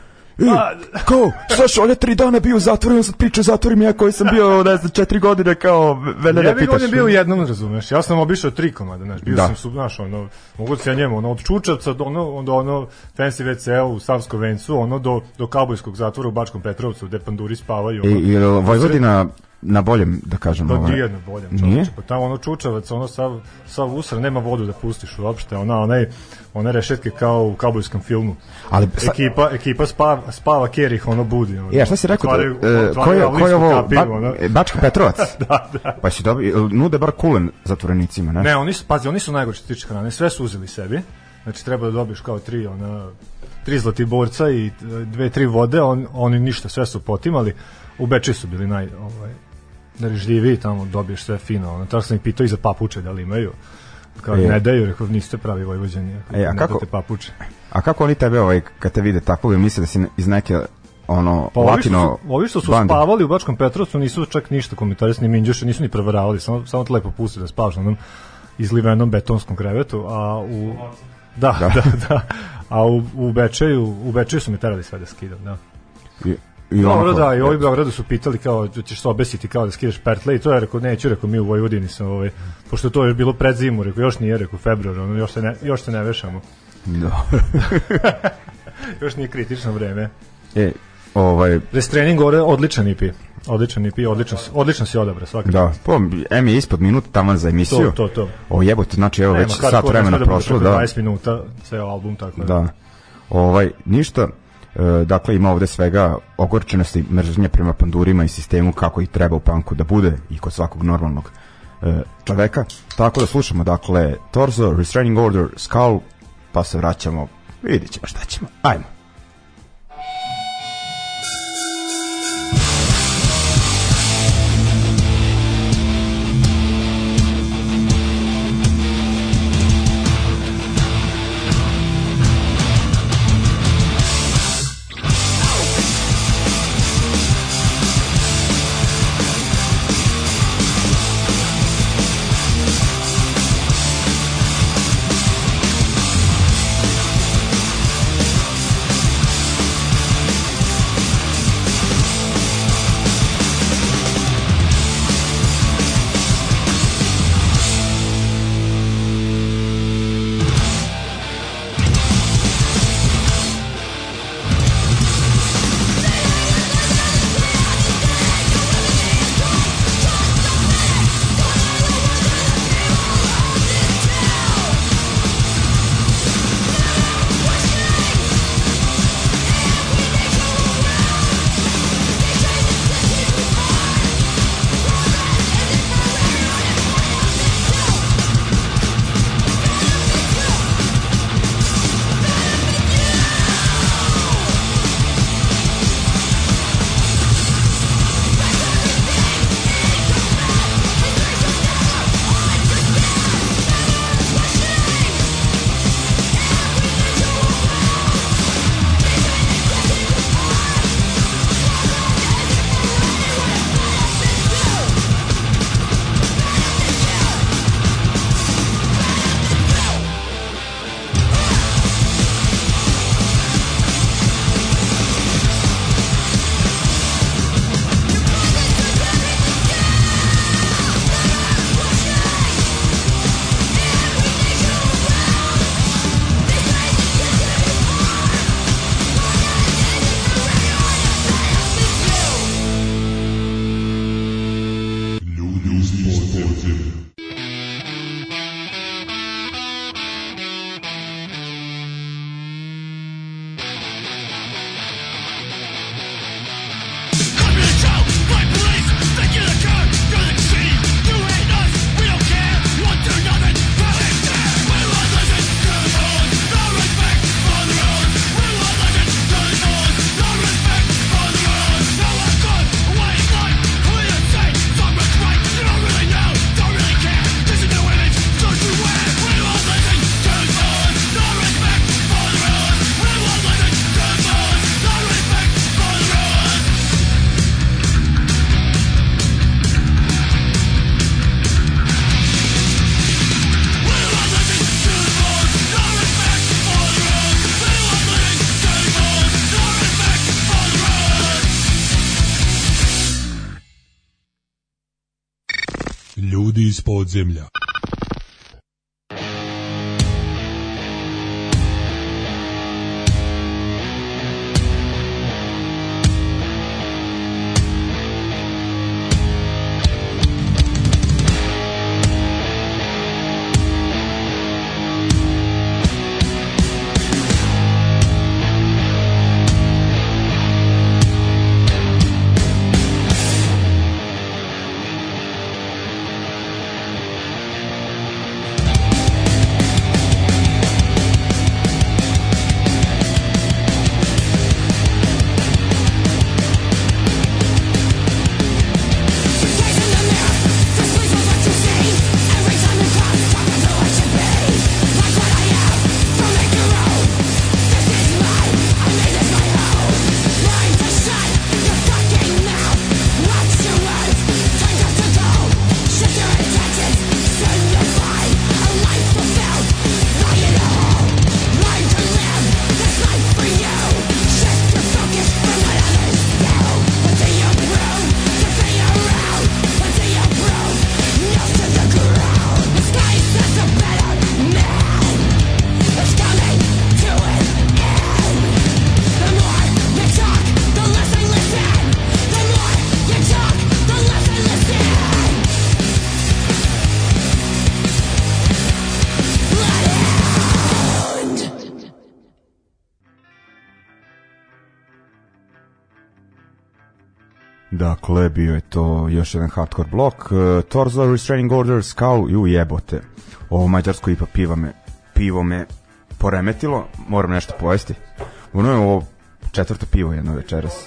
E, kao, znaš, on je tri dana bio u zatvoru, on sad priča o zatvorima, ja koji sam bio, ne znam, četiri godine, kao, vele Ja bih pitaš. on je bio jednom, razumeš. Ja sam obišao tri komada, znaš. Bio Da. sam, su, znaš, ono, mogu se ja njemu, ono, od Čučavca do ono, onda ono, fancy WC u Savskom vencu, ono, do, do Kabojskog zatvora u Bačkom Petrovcu, gde panduri spavaju. I, Ono, i Vojvodina na boljem, da kažem. Pa ovaj. nije na boljem Nije? čoveče, pa tamo ono čučavac, ono sav, sav usra, nema vodu da pustiš uopšte, ona, onaj, one rešetke kao u kabojskom filmu. Ali, sa, Ekipa, ekipa spava, spava Kerih, ono budi. Ono, ja, šta si rekao? Otvaraju- da, e, otvaraju ko je, ko je ovo, ba, ono. e, Bačka Petrovac? da, da. Pa si dobi, nude bar kulen zatvorenicima, ne? Ne, oni su, pazi, oni su najgore što tiče hrane, sve su uzeli sebi. Znači treba da dobiješ kao tri ona tri zlati borca i e, dve tri vode, on, oni ništa, sve su potimali. U Beči su bili naj ovaj nerežljiviji, tamo dobiješ sve fino. Ono, tako sam ih pitao i za papuče da li imaju. Kao E. ne daju, rekao niste pravi vojvođani, ako E, a kako- papuče. A kako oni tebe, ovaj, kad te vide tako, misle da si iz neke ono Pa ovi što, latino su, ovi što su bande. spavali u Bačkom Petrovcu nisu čak ništa komentarisali, ni Minđuše, nisu ni prevaravali, samo, samo te lepo pusti da spavaš na onom izlivenom betonskom krevetu, a u... Da, da, da, da. A u, u Bečeju, u Bečeju su me terali sve da skidam, da. I, i Dobro, da, i ovi u Beogradu su pitali kao, ćeš se obesiti kao da skidaš pertle i to je rekao, neću, rekao, mi u Vojvodini sam, ovaj, pošto to je bilo pred zimu, rekao, još nije, rekao, februar, ono, još se ne, još se ne vešamo. Da. Još nije kritično vreme. E, ovaj, Restrening gore, odličan IP. Odličan IP, odličan, si- odličan si odabra, svaka da, po, M je ispod minut taman za emisiju. To, to, to. O jebote, znači evo Nema, već sat vremena da prošlo, da. 20 minuta, ceo album, tako da. Da. Ovaj, ništa, e, dakle ima ovde svega ogorčenosti, mržnje prema pandurima i sistemu kako ih treba u panku da bude i kod svakog normalnog e, čoveka. Tako da slušamo, dakle, Torso, Restraining Order, Skull, pa se vraćamo, vidit ćemo šta ćemo. Ajmo. Ljudi iz podzemlja. Dakle, bio je to još jedan hardcore blok. Uh, Torzo Restraining Orders kao i ujebote. Ovo mađarsko ipa piva me, pivo me poremetilo. Moram nešto pojesti. Ono je ovo četvrto pivo jedno večeras.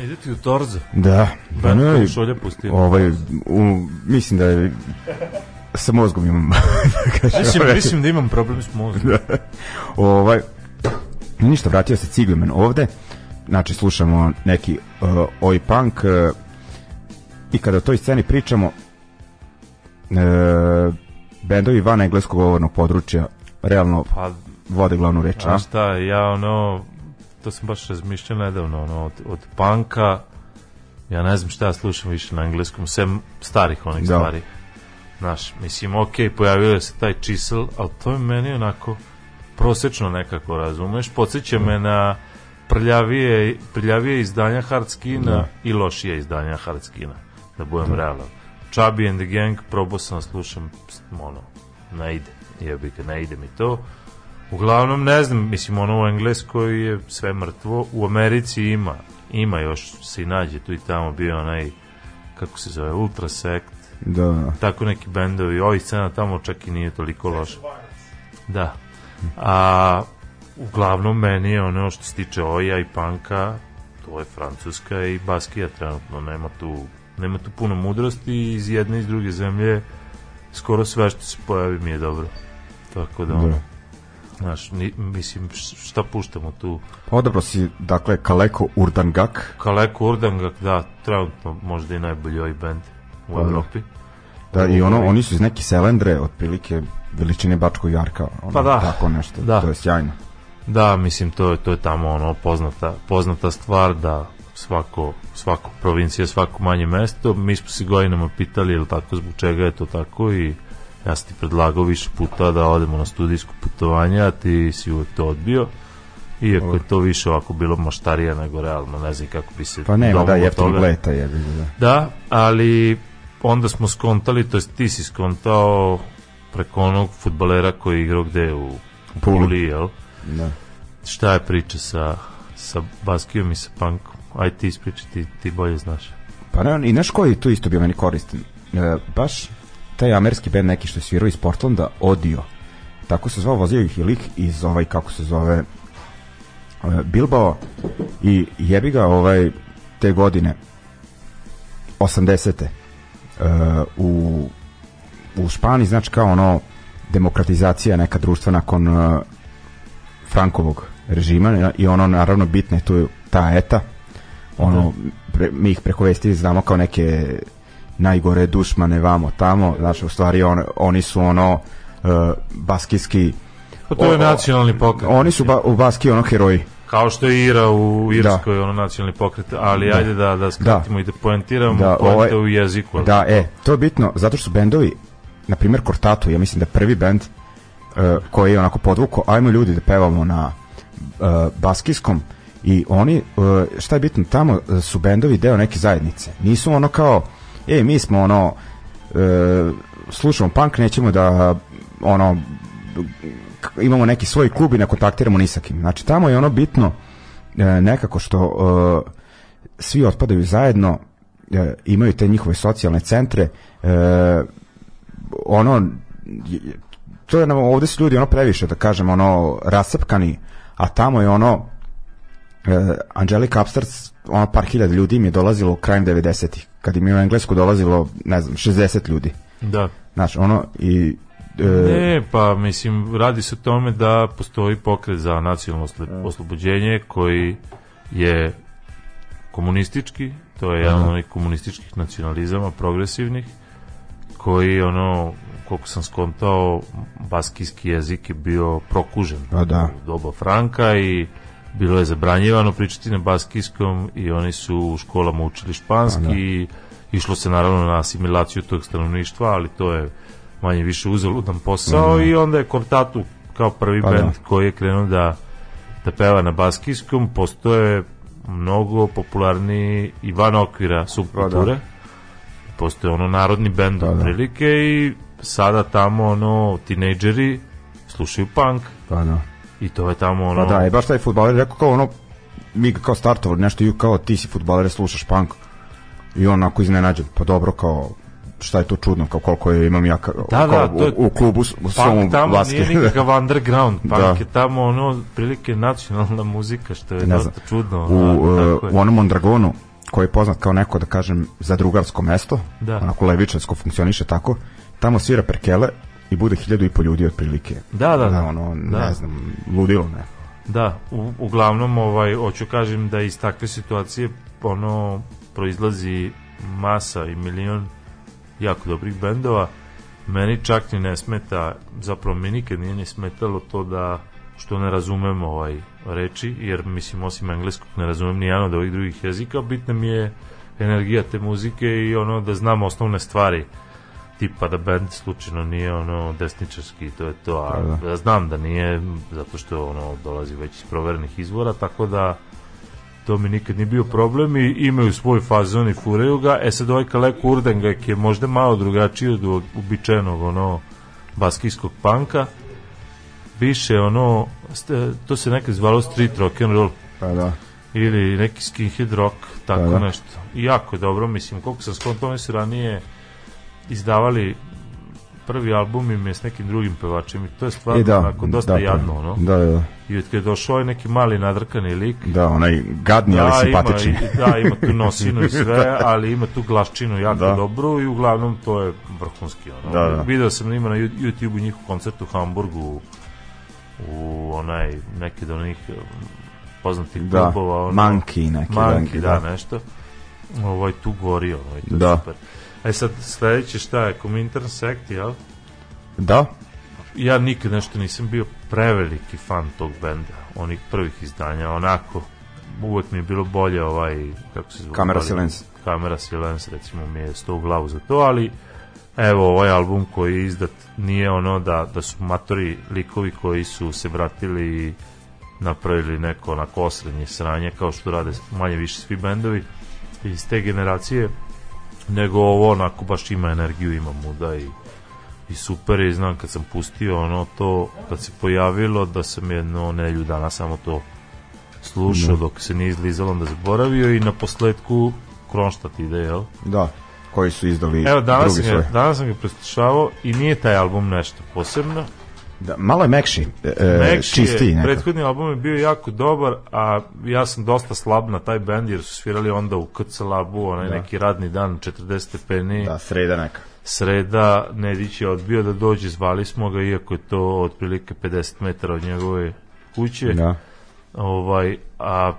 Ide ti u Torzo. Da. Ben ono je- šolja pustio. Ovaj, u, mislim da je sa mozgom imam da kažem, Mislim, ovaj, mislim da imam problem s mozgom. ovaj, ništa, vratio se Cigleman ovde znači slušamo neki uh, oj punk uh, i kada o toj sceni pričamo uh, bendovi van engleskog govornog područja realno Pa, vode glavnu reč a? šta, ja ono, to sam baš razmišljao nedavno, ono, od, od panka, ja ne znam šta ja slušam više na engleskom, sem starih onih Da. stvari. Znaš, mislim, ok, pojavio se taj čisel, ali to je meni onako prosečno nekako, razumeš? Podsjeća me na prljavije, prljavije izdanja Hardskina Da. i lošije izdanja Hardskina, da budem realan. Chubby and the Gang, probao sam da slušam, pst, ono, ne ide, jebi ga, ne ide mi to. Uglavnom, ne znam, mislim, ono u Engleskoj je sve mrtvo, u Americi ima, ima još, se i nađe, tu i tamo bio onaj, kako se zove, Ultrasect, da, tako neki bendovi, ovih scena tamo čak i nije toliko loša. Da. A uglavnom meni je ono što se tiče oja i panka, to je Francuska i Baskija trenutno, nema tu, nema tu puno mudrosti iz jedne i iz druge zemlje skoro sve što se pojavi mi je dobro. Tako da, ono, da. znaš, ni, mislim, šta puštamo tu? Odabro si, dakle, Kaleko Urdangak, Kaleko Urdangak, da, trenutno možda i najbolji ovaj band u Pa da. Evropi. da, i ono, oni su iz neke selendre, otprilike veličine Bačkog Jarka, ono, Pa da. tako nešto, Da. to je sjajno. Da, mislim to je to je tamo ono poznata poznata stvar da svako svako provincija, svako manje mesto, mi smo se godinama pitali jel tako zbog čega je to tako i ja sam ti predlagao više puta da odemo na studijsko putovanje, a ti si uvek to odbio. Iako je to više ovako bilo maštarija nego realno, ne znam kako bi se Pa nema, da, domogao jeftin toga. bleta je, da. Da, ali onda smo skontali, to jest ti si skontao preko onog futbalera koji je igrao gde u Puli. Puli, jel? Da. Šta je priča sa, sa Baskijom i sa Punkom? Aj ti ispričaj, ti, ti bolje znaš. Pa ne, i znaš koji tu isto bio meni koristan? E, baš taj američki band neki što je svirao iz Portlanda, Odio. Tako se zvao, vozio ih i lik iz ovaj, kako se zove, e, Bilbao i jebi ga ovaj, te godine, 80. E, u, u Španiji, znači kao ono, demokratizacija neka društva nakon e, Frankovog režima i ono naravno bitno je tu ta eta. Ono pre, mi ih preko vesti znamo kao neke najgore dušmane vamo tamo. Znači u stvari on, oni su ono uh, baskijski Pa to je nacionalni pokret. oni su ba, u Baski ono heroji. Kao što je Ira u Irskoj, ono nacionalni pokret, ali ajde da, da skratimo i da poentiramo Da, da, ovaj- u jeziku. ali. Da, e, to je bitno, zato što su bendovi, na primjer Kortatu, ja mislim da prvi bend koji je onako podvuko, ajmo ljudi da pevamo na uh, baskijskom i oni, uh, šta je bitno, tamo su bendovi deo neke zajednice. Nisu ono kao, e, mi smo ono, slušamo punk, nećemo da ono, imamo neki svoj klub i ne kontaktiramo ni sa kim. Znači, tamo je ono bitno e, nekako što e, svi otpadaju zajedno, e, imaju te njihove socijalne centre, e, ono, to je, nam- ovde su ljudi ono previše, da kažem, ono, rasapkani, a tamo je ono, e, Angelica Upstarts, ono par hiljada ljudi im je dolazilo krajem 90-ih, kad im je u Englesku dolazilo, ne znam, 60 ljudi. Da. Znaš, ono, i... e, Ne, pa mislim, radi se o tome da postoji pokret za nacionalno oslo- oslobođenje koji je komunistički, to je jedan od onih komunističkih nacionalizama, progresivnih, koji, ono, koliko sam skontao, baskijski jezik je bio prokužen Pa da. u doba Franka i bilo je zabranjivano pričati na baskijskom i oni su u školama učili španski Pa da. i išlo se naravno na asimilaciju tog stanovništva, ali to je manje više uzaludan posao i onda je Kortatu kao prvi Pa bend da. koji je krenuo da da peva na baskijskom, postoje mnogo popularni i van okvira subkulture. Postoje ono narodni bend Pa da. otprilike i sada tamo ono tinejdžeri slušaju punk Pa da. i to je tamo ono Pa da, i baš taj futbaler rekao kao ono, mi kao startovali nešto i kao ti si futbalere slušaš punk i on onako iznenađen pa dobro kao šta je to čudno kao koliko je imam ja Da, kao da, je- u, u klubu s- u svom tamo basket. nije nikakav underground, punk Da. je tamo ono, prilike nacionalna muzika, što je Ne dosta znam. čudno. u, ono, uh, je. u onom Mondragonu koji je poznat kao neko da kažem za drugarsko mesto Da. onako levičarsko funkcioniše tako tamo svira perkele i bude hiljadu i po ljudi otprilike Da, da, da. ono, ne Da. znam, ludilo ne Da, u, uglavnom ovaj hoću kažem da iz takve situacije ono proizlazi masa i milion jako dobrih bendova. Meni čak ni ne smeta, zapravo mi nikad nije ni smetalo to da što ne razumem ovaj reči, jer mislim osim engleskog ne razumem ni jedan od ovih drugih jezika, bitna mi je energija te muzike i ono da znam osnovne stvari tipa da band slučajno nije ono desničarski to je to, a Da, da. ja znam da nije zato što ono dolazi već iz proverenih izvora, tako da to mi nikad nije bio problem i imaju svoj fazon i fureju ga. E sad ovaj Kalek Urdengek je možda malo drugačiji od uobičajenog ono baskijskog panka. Više ono, to se nekad zvalo street rock and roll pa da ili neki skinhead rock, tako Da, da. nešto. I jako je dobro, mislim, koliko sam skontao, oni su ranije izdavali prvi album im je s nekim drugim pevačima i to je stvarno E, da, onako dosta da, jadno, ono. da, da, da, I od kada je došao ovaj neki mali nadrkani lik, da, onaj gadni, ali simpatični. Ima, da, ima tu nosinu i sve, ali ima tu glaščinu jako Da. dobru i uglavnom to je vrhunski. Ono. Da, da. Video sam ima na YouTube-u njihov koncert u Hamburgu u onaj neki od onih um, poznatih da, klubova. Ono, Monkey neki. Monkey, da, da. nešto. Ovaj tu gori, i to je Da. super. E sad, sledeće šta je, Comintern Sect, jel? Da, ja nikad nešto nisam bio preveliki fan tog benda, onih prvih izdanja, onako uvek mi je bilo bolje ovaj, kako se zove? Kamera Silence. Kamera Silence, recimo, mi je sto u glavu za to, ali evo, ovaj album koji je izdat nije ono da, da su matori likovi koji su se vratili i napravili neko onako osrednje sranje kao što rade manje više svi bendovi iz te generacije nego ovo onako baš ima energiju, ima muda i i super je, i znam kad sam pustio ono to, kad se pojavilo da sam jedno nelju dana samo to slušao dok se nije izlizalo onda zaboravio i na posledku Kronštat ide, jel? da, koji su izdali Evo, danas drugi svoj. danas sam ga preslušavao i nije taj album nešto posebno. Da, malo je mekši, e, e, Mekši čistiji je, prethodni album je bio jako dobar, a ja sam dosta slab na taj bend jer su svirali onda u KC Labu, onaj Da. neki radni dan, 40 stepeni. Da, sreda neka. sreda Nedić je odbio da dođe, zvali smo ga iako je to otprilike 50 metara od njegove kuće Da. ovaj, a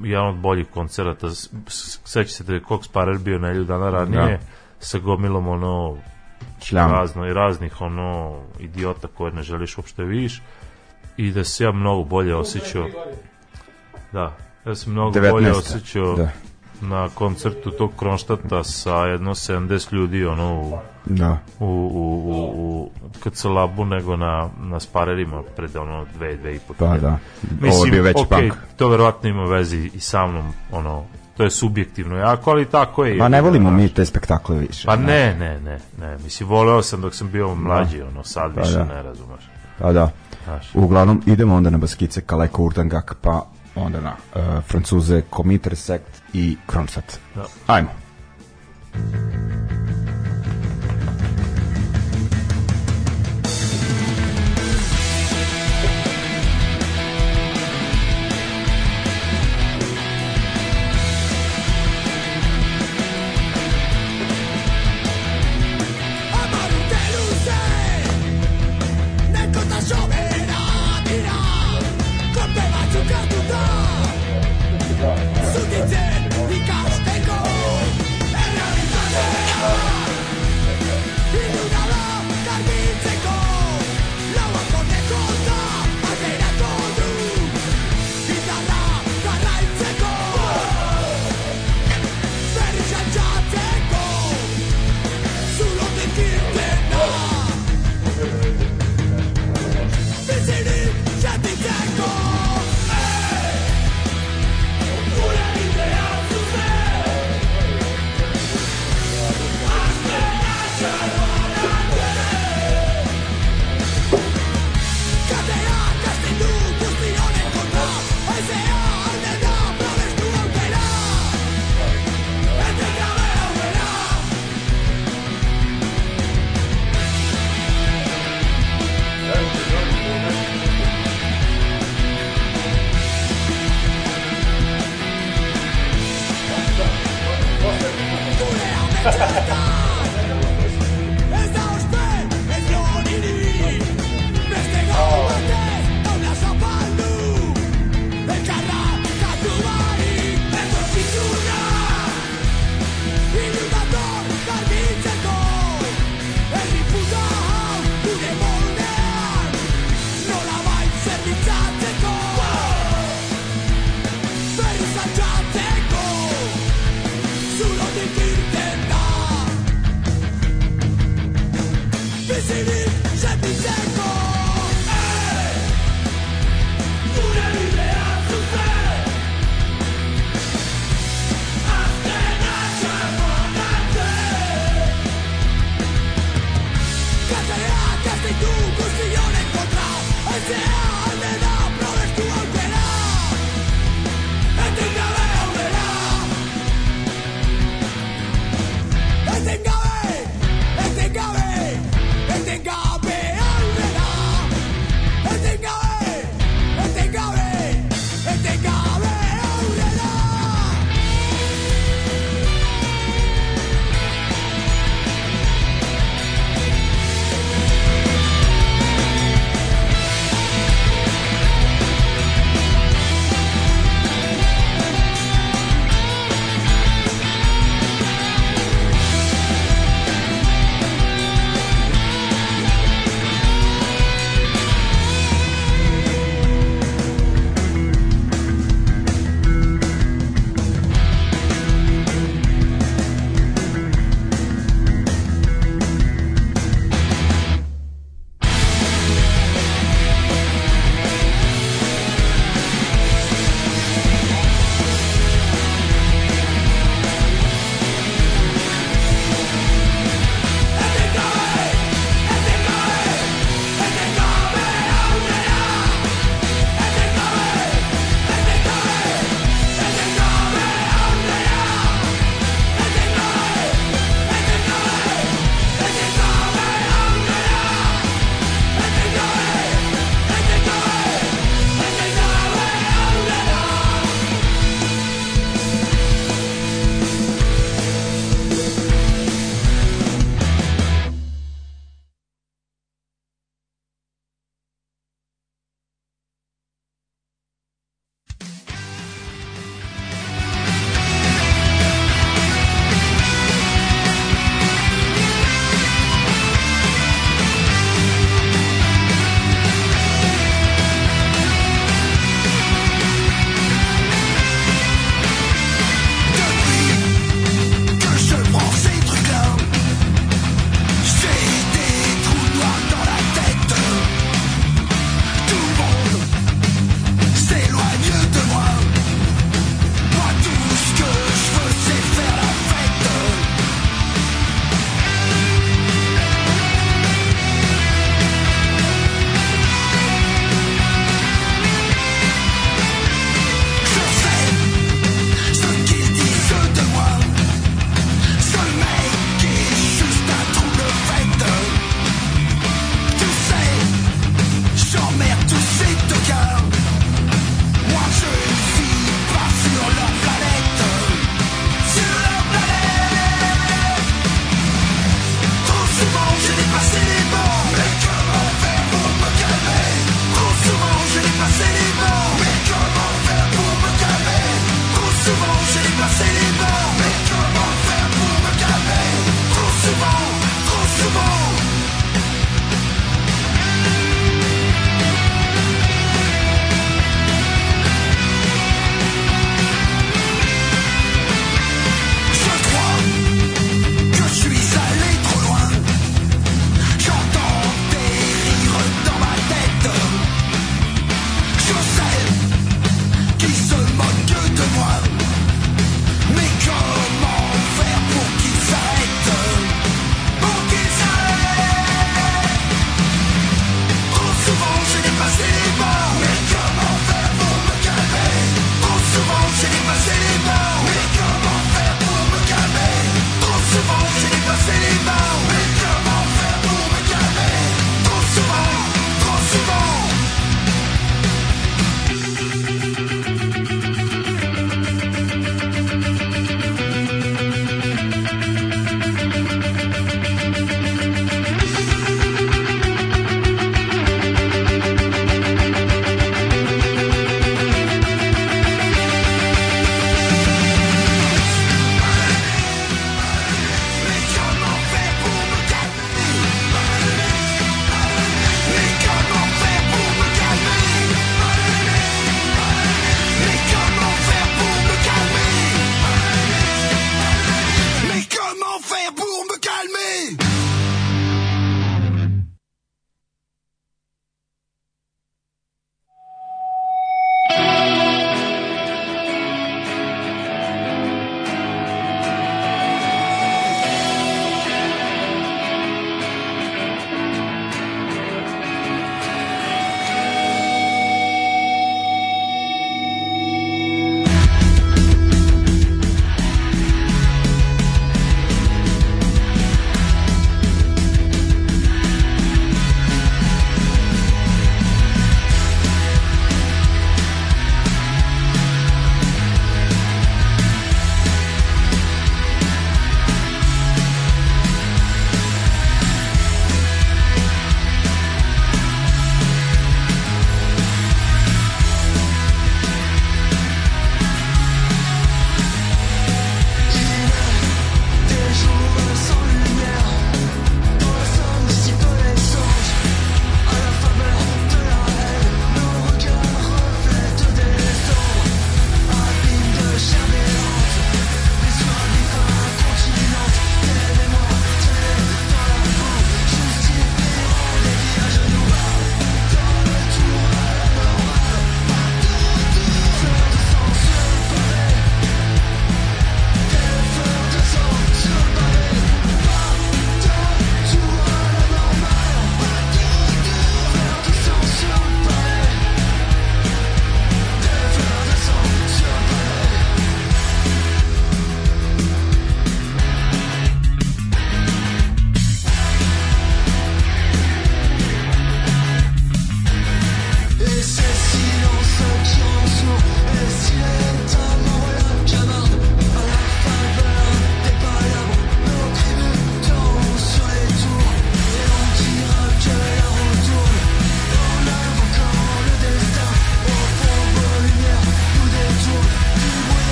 jedan od boljih koncerata s- s- seća se da je Cox Parer bio nelju dana ranije Da. sa gomilom ono Šljam. razno i raznih ono idiota koje ne želiš uopšte vidiš i da se ja mnogo bolje osjećao da, ja sam mnogo 19. bolje osjećao Da. Na koncertu tog Kronštata sa jedno 70 ljudi ono u Da. u, u, u, u KC Labu nego na, na sparerima pred ono dve, dve i po Pa da. Ovo je bio veći okej, punk. to verovatno ima vezi i sa mnom, ono, to je subjektivno jako, ali tako je. Ma ne volimo Znaš. mi te spektakle više. Pa ne, ne, ne, ne, mislim, voleo sam dok sam bio mlađi, ono, sad Pa više da. ne razumeš. Pa da. Znaš. Uglavnom, idemo onda na baskice Kaleko Urdangak, pa onda na uh, Francuze Comiter Sect i Kronstadt. Da. Ajmo.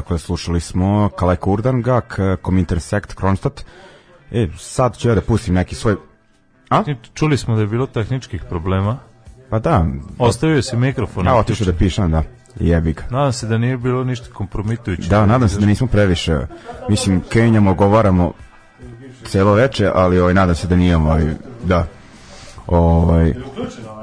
Dakle, slušali smo Kale Kurdangak, Komintersekt, Kronstadt. E, sad ću ja da pustim neki svoj... A? Čuli smo da je bilo tehničkih problema. Pa da, Ostavio si mikrofon. ja otišao da pišem, da. Jebi ga. Nadam se da nije bilo ništa kompromitujuće. Da, nadam se da nismo previše, mislim, kenjamo, govaramo celo veče, ali ovaj, nadam se da nije, ovaj, da. Ovaj,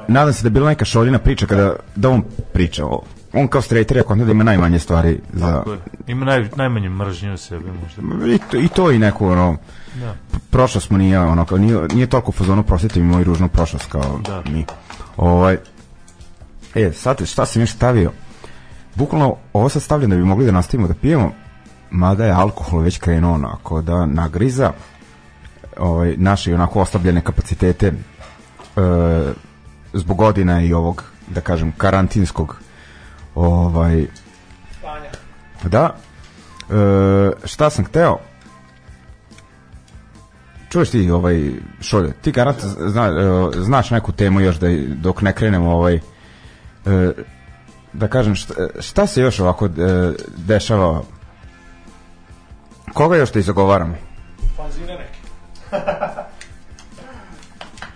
nadam se da je bila neka šoljina priča kada, da on priča, o, on kao straighter je konta da ima najmanje stvari za. Ima naj, najmanje mržnje u sebi možda. i to, i to i neku ono Da. prošlost smo nije ono kao nije, nije toliko fazonu prosjetiti mi moju ružnu prošlost kao Da. mi ovaj e sad šta sam još stavio bukvalno ovo sad stavljam da bi mogli da nastavimo da pijemo mada je alkohol već krenuo onako da nagriza ovaj, naše onako oslabljene kapacitete e, zbog godina i ovog da kažem karantinskog ovaj Spanja. Da. E, šta sam hteo? Čuješ ti ovaj šolje, ti garant zna, e, znaš neku temu još da dok ne krenemo ovaj e, da kažem šta, šta se još ovako e, dešava koga još da izagovaramo? Fanzine neke.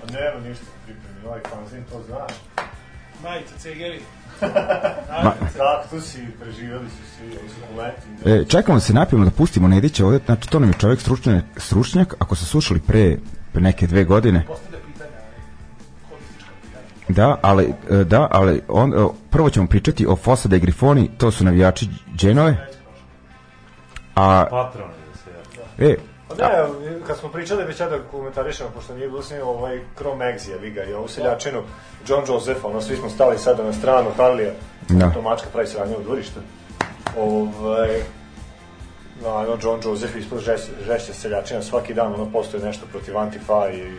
Pa nema ništa pripremi, ovaj fanzin to znaš. Majice, cegeri. Ma, Kaktusi, preživjeli su svi, su poleti. e, čekamo da se napijemo da pustimo Nedića ovde, znači to nam je čovjek stručnjak, stručnjak ako su slušali pre, neke dve godine. Da, ali e, da, ali on e, prvo ćemo pričati o Fossa de Grifoni, to su navijači Dženove. A Patron da se e, Pa ne, kad smo pričali već ja da komentarišemo, pošto nije bilo snimio ovaj Chrome Exija, vi ga i ovu seljačinu, John Joseph, ono, svi smo stali sada na stranu Harlija, Da. to mačka pravi sranje u dvorište. Ovaj, no, ono, John Joseph ispod žeš, žešća seljačina, svaki dan ono postoje nešto protiv Antifa i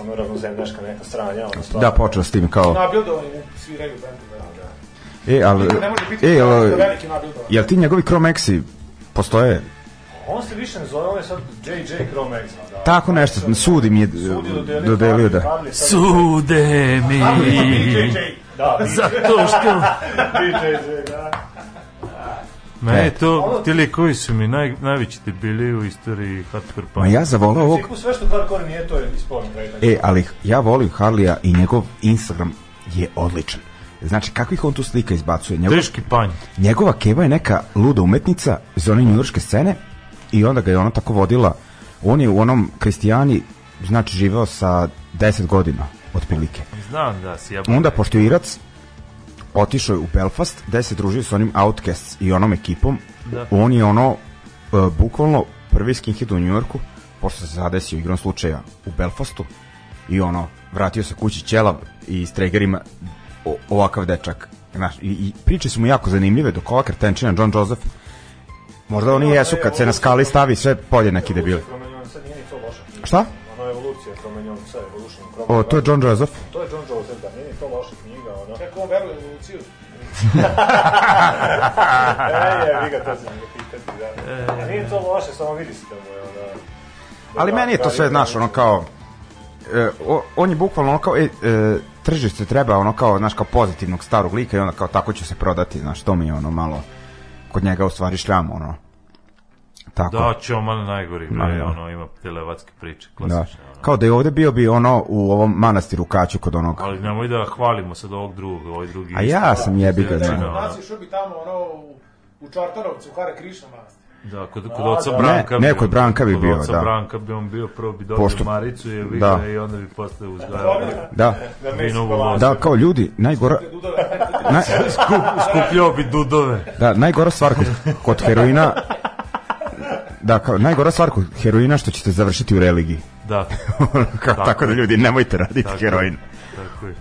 ono ravnozemljaška neka sranja, ono stvarno. da, počeo s tim kao, Nabildovani sviraju bendu. Da. e, ali, ne može biti e, ali, veliki nabildovan. jel ti njegovi Chromexi postoje? On se više ne zove, on je sad JJ Chrome. Da. Tako nešto, sudi mi je Sudi dodelio, dodelio da. Sude mi. Da, DJ, Zato što... DJ, da. Je E. to, ti likovi su mi naj, najveći debili u istoriji hardcore Ma punk. ja zavolao ovog, sve što hardcore nije, to je ispolno kretanje. e, ali ja volim Harlija i njegov Instagram je odličan. Znači, kakvih on tu slika izbacuje? Njegov, Teški panj. njegova keva je neka luda umetnica iz one njujorške scene i onda ga je ona tako vodila. On je u onom kristijani znači živeo sa 10 godina otprilike. Znam da si ja... onda pošto je Irac otišao je u Belfast gde se družio sa onim Outcasts i onom ekipom. Da. on je ono uh, bukvalno prvi skinhead u Njujorku pošto se zadesio igrom slučaja u Belfastu. I ono, vratio se kući ćelav i s tregerima o, ovakav dečak. Znaš, i, i priče su mu jako zanimljive, dok ova kretenčina John Joseph, možda oni jesu kad se na skali stavi sve polje neki debili. Šta? Ono evolucija Kromenjonca, Evolution O, to je John Joseph. To je John Joseph, da, nije ni to loša knjiga, ono. Kako on veruje u evoluciju? E, je, vi ga to se ne pitati, da. A nije to loše, samo vidi se da mu je, ono... Ali meni je to sve, znaš, ono kao, e, o, on je bukvalno ono kao, e, e, tržište treba ono kao, znaš, kao pozitivnog starog lika i onda kao tako će se prodati, znaš, to mi je ono malo, kod njega u stvari šljam, ono. Tako. Da, Čoman najgori, Da, bre, da. ono, ima televatske priče, Da. klasične. ono. Kao da je ovde bio bi ono u ovom manastiru Kaću kod onog. Ali nemoj da hvalimo sad ovog drugog, ovaj drugi. A ja sam jebi ga, Znači, da. bi tamo, ono, u, u Čartarovcu, u Hare Krišna manastir. Da, kod, kod oca da. Branka. Ne, ne, kod Branka bi kod bio, oca da. Branka bi on bio, prvo bi dobio Pošto- Maricu je Da. da. i onda bi posle uzgajao Da, Da Meksiko lozu. da, kao ljudi, najgora, naj, Skup, skupljao bi dudove. da, najgora stvar kod, kod heroina, da, kao, najgora stvar kod heroina što ćete završiti u religiji. Da, kao, tako, da ljudi, nemojte raditi Tako heroin. tako je.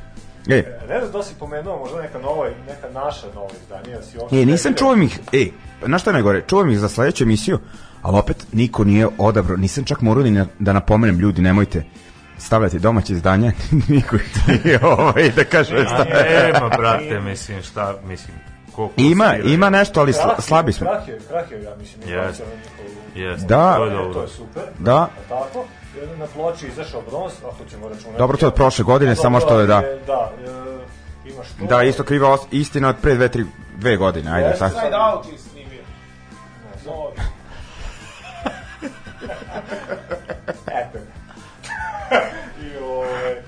E, Ne znam da si pomenuo, možda neka nova, neka naša nova izdanja, da si. E, nisam čuo ih, e, znaš šta najgore, čuvam ih za sledeću emisiju, ali opet niko nije odabrao, nisam čak morao ni na, da napomenem ljudi, nemojte stavljati domaće izdanje, niko ih nije ovaj, da kaže šta. Ema, brate, mislim, šta, mislim, koliko Ima, svira. ima nešto, ali sla, slabi smo. Krah je, krah je, ja mislim, na njihovu... Jeste, Da. to je To dobro. je super. Da. A tako? Onda na ploči izašao bronz, ako ćemo računati. Dobro, to je od prošle godine, Dobro, samo što je, da. Da, e, imaš to. Da, isto kriva os- istina od pre dve, tri, dve godine, ajde, Jeste. tako. Side out je snimio. Novi. Eto. I ove...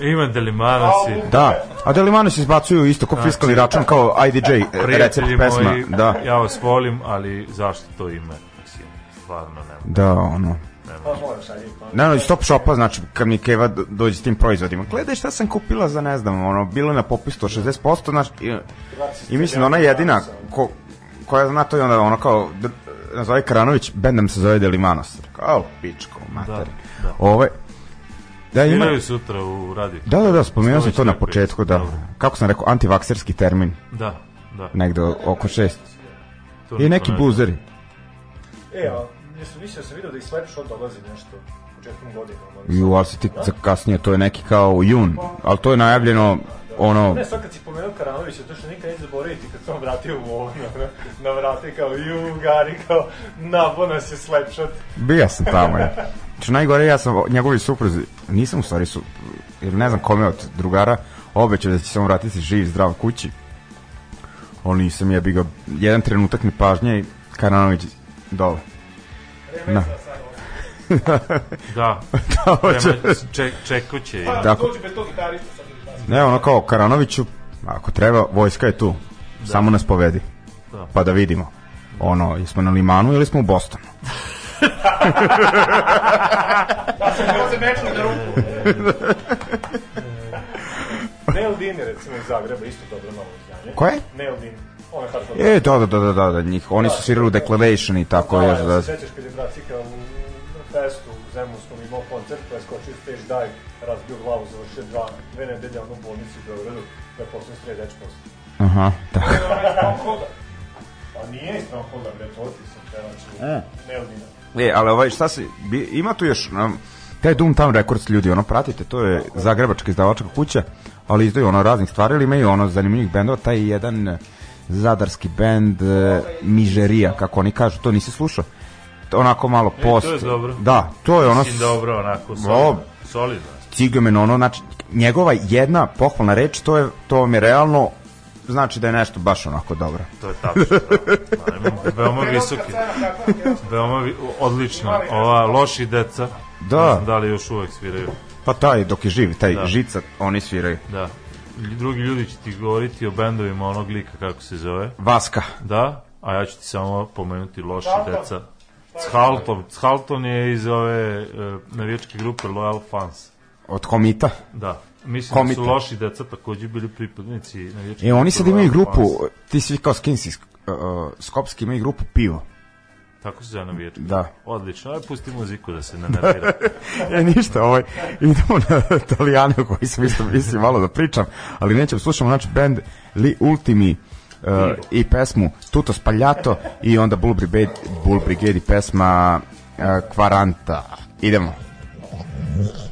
Ima Delimanosi. Da, a Delimanos izbacuju isto kao fiskalni račun, kao IDJ, recept pesma, moji, da. ja vas volim, ali zašto to ime? Mislim, stvarno nema. Da, ono. Pa ajde. Pa. Ne, no, iz Top Shopa, znači, kad mi Keva do- dođe s tim proizvodima, gledaj šta sam kupila za, ne znam, ono, bilo je na popisu od 60%, znači, i, i mislim da ona je jedina ko, koja zna to i onda ono kao, nazove Karanović, bend nam se zove Delimanos. Kao, pičko, mater. Da, da. Ove, da, ima, Sviraju sutra u radiju. da, da, da, spomenuo sam to na rekli. početku, da. Dobro. Kako sam rekao, antivakserski termin, Da, da. negde oko šest. To I neki bluzeri. E, a, mislim, mislio sam vidio da i Slapshot dolazi nešto početkom godine. Ju, ali se ti za kasnije, to je neki kao jun, ali to je najavljeno, ono, Ne, sad kad si pomenuo Karanovića, to što nikad neće zaboraviti kad sam vratio u ovo na, na vrate kao ju, Gari, kao nabo nas je Slapshot. Bija sam tamo, ja. Znači, najgore, ja sam njegovi supruzi, nisam u stvari su, jer ne znam kome od drugara, obećao da će se on vratiti živ, zdrav kući. Ali nisam jebi ga, jedan trenutak nepažnje i Karanović dole. Na. Da, Da, hoće. ček, čekuće. Pa. Tako. dođi bez tog baš. Ne, ono kao Karanoviću, ako treba, vojska je tu. Samo nas povedi. Da. Pa da vidimo. Ono, jesmo na Limanu ili smo u Bostonu? Da se se mečne na ruku. Neil Dean je recimo iz Zagreba, isto dobro novo izdanje. Koje? Hardcore. E, da, da, da, da, da, da, njih, oni su svirali u Declaration i tako, da, još da, se sećaš kad je Bracika u festu u Zemunskom imao koncert, pa je skočio stage dive, razbio glavu, završio dva, dve nedelje ono u bolnici u Beogradu, pa je posle streljač posle. aha, tako. Pa nije iz Strongholda, bre, to ti sam pevač E. Neil Deana. E, ali ovaj, šta se, bi, ima tu još, um, taj Doomtown Records ljudi, ono, pratite, to je zagrebačka izdavačka kuća, ali izdaju ono raznih stvari, ali imaju ono zanimljivih bendova, taj jedan zadarski bend uh, Mižerija, kako oni kažu, to nisi slušao? To Onako malo E, post. to je dobro. Da, to je ono Mislim dobro, onako, solidno. solidno. Cigamen, ono, znači, njegova jedna pohvalna reč, to je, to vam je realno, znači da je nešto baš onako dobro. To je tačno. da. Veoma visoki. Veoma vi, odlično. Ova loši deca. Da. Ne znam da li još uvek sviraju. Pa taj, dok je živ, taj Da. žica, oni sviraju. Da. Drugi ljudi će ti govoriti o bendovima onog lika kako se zove. Vaska. Da, a ja ću ti samo pomenuti loši deca. Schalton. Schalton je iz ove uh, navijačke grupe Loyal Fans. Od komita? Da. Mislim komita. da su loši deca takođe bili pripadnici navijačkih. E oni sad imaju grupu, ti svi kao Skinsi uh, Skopski imaju grupu Pivo. Tako se zove na vječku. Da. Odlično, aj pusti muziku da se nanervira. e ništa, ovaj, idemo na Italijane o koji sam isto mislim malo da pričam, ali nećem, slušamo znači band Li Ultimi uh, i pesmu Tutto Spaljato i onda Bull Brigade, Bull Brigade i pesma uh, Quaranta. Idemo. Idemo.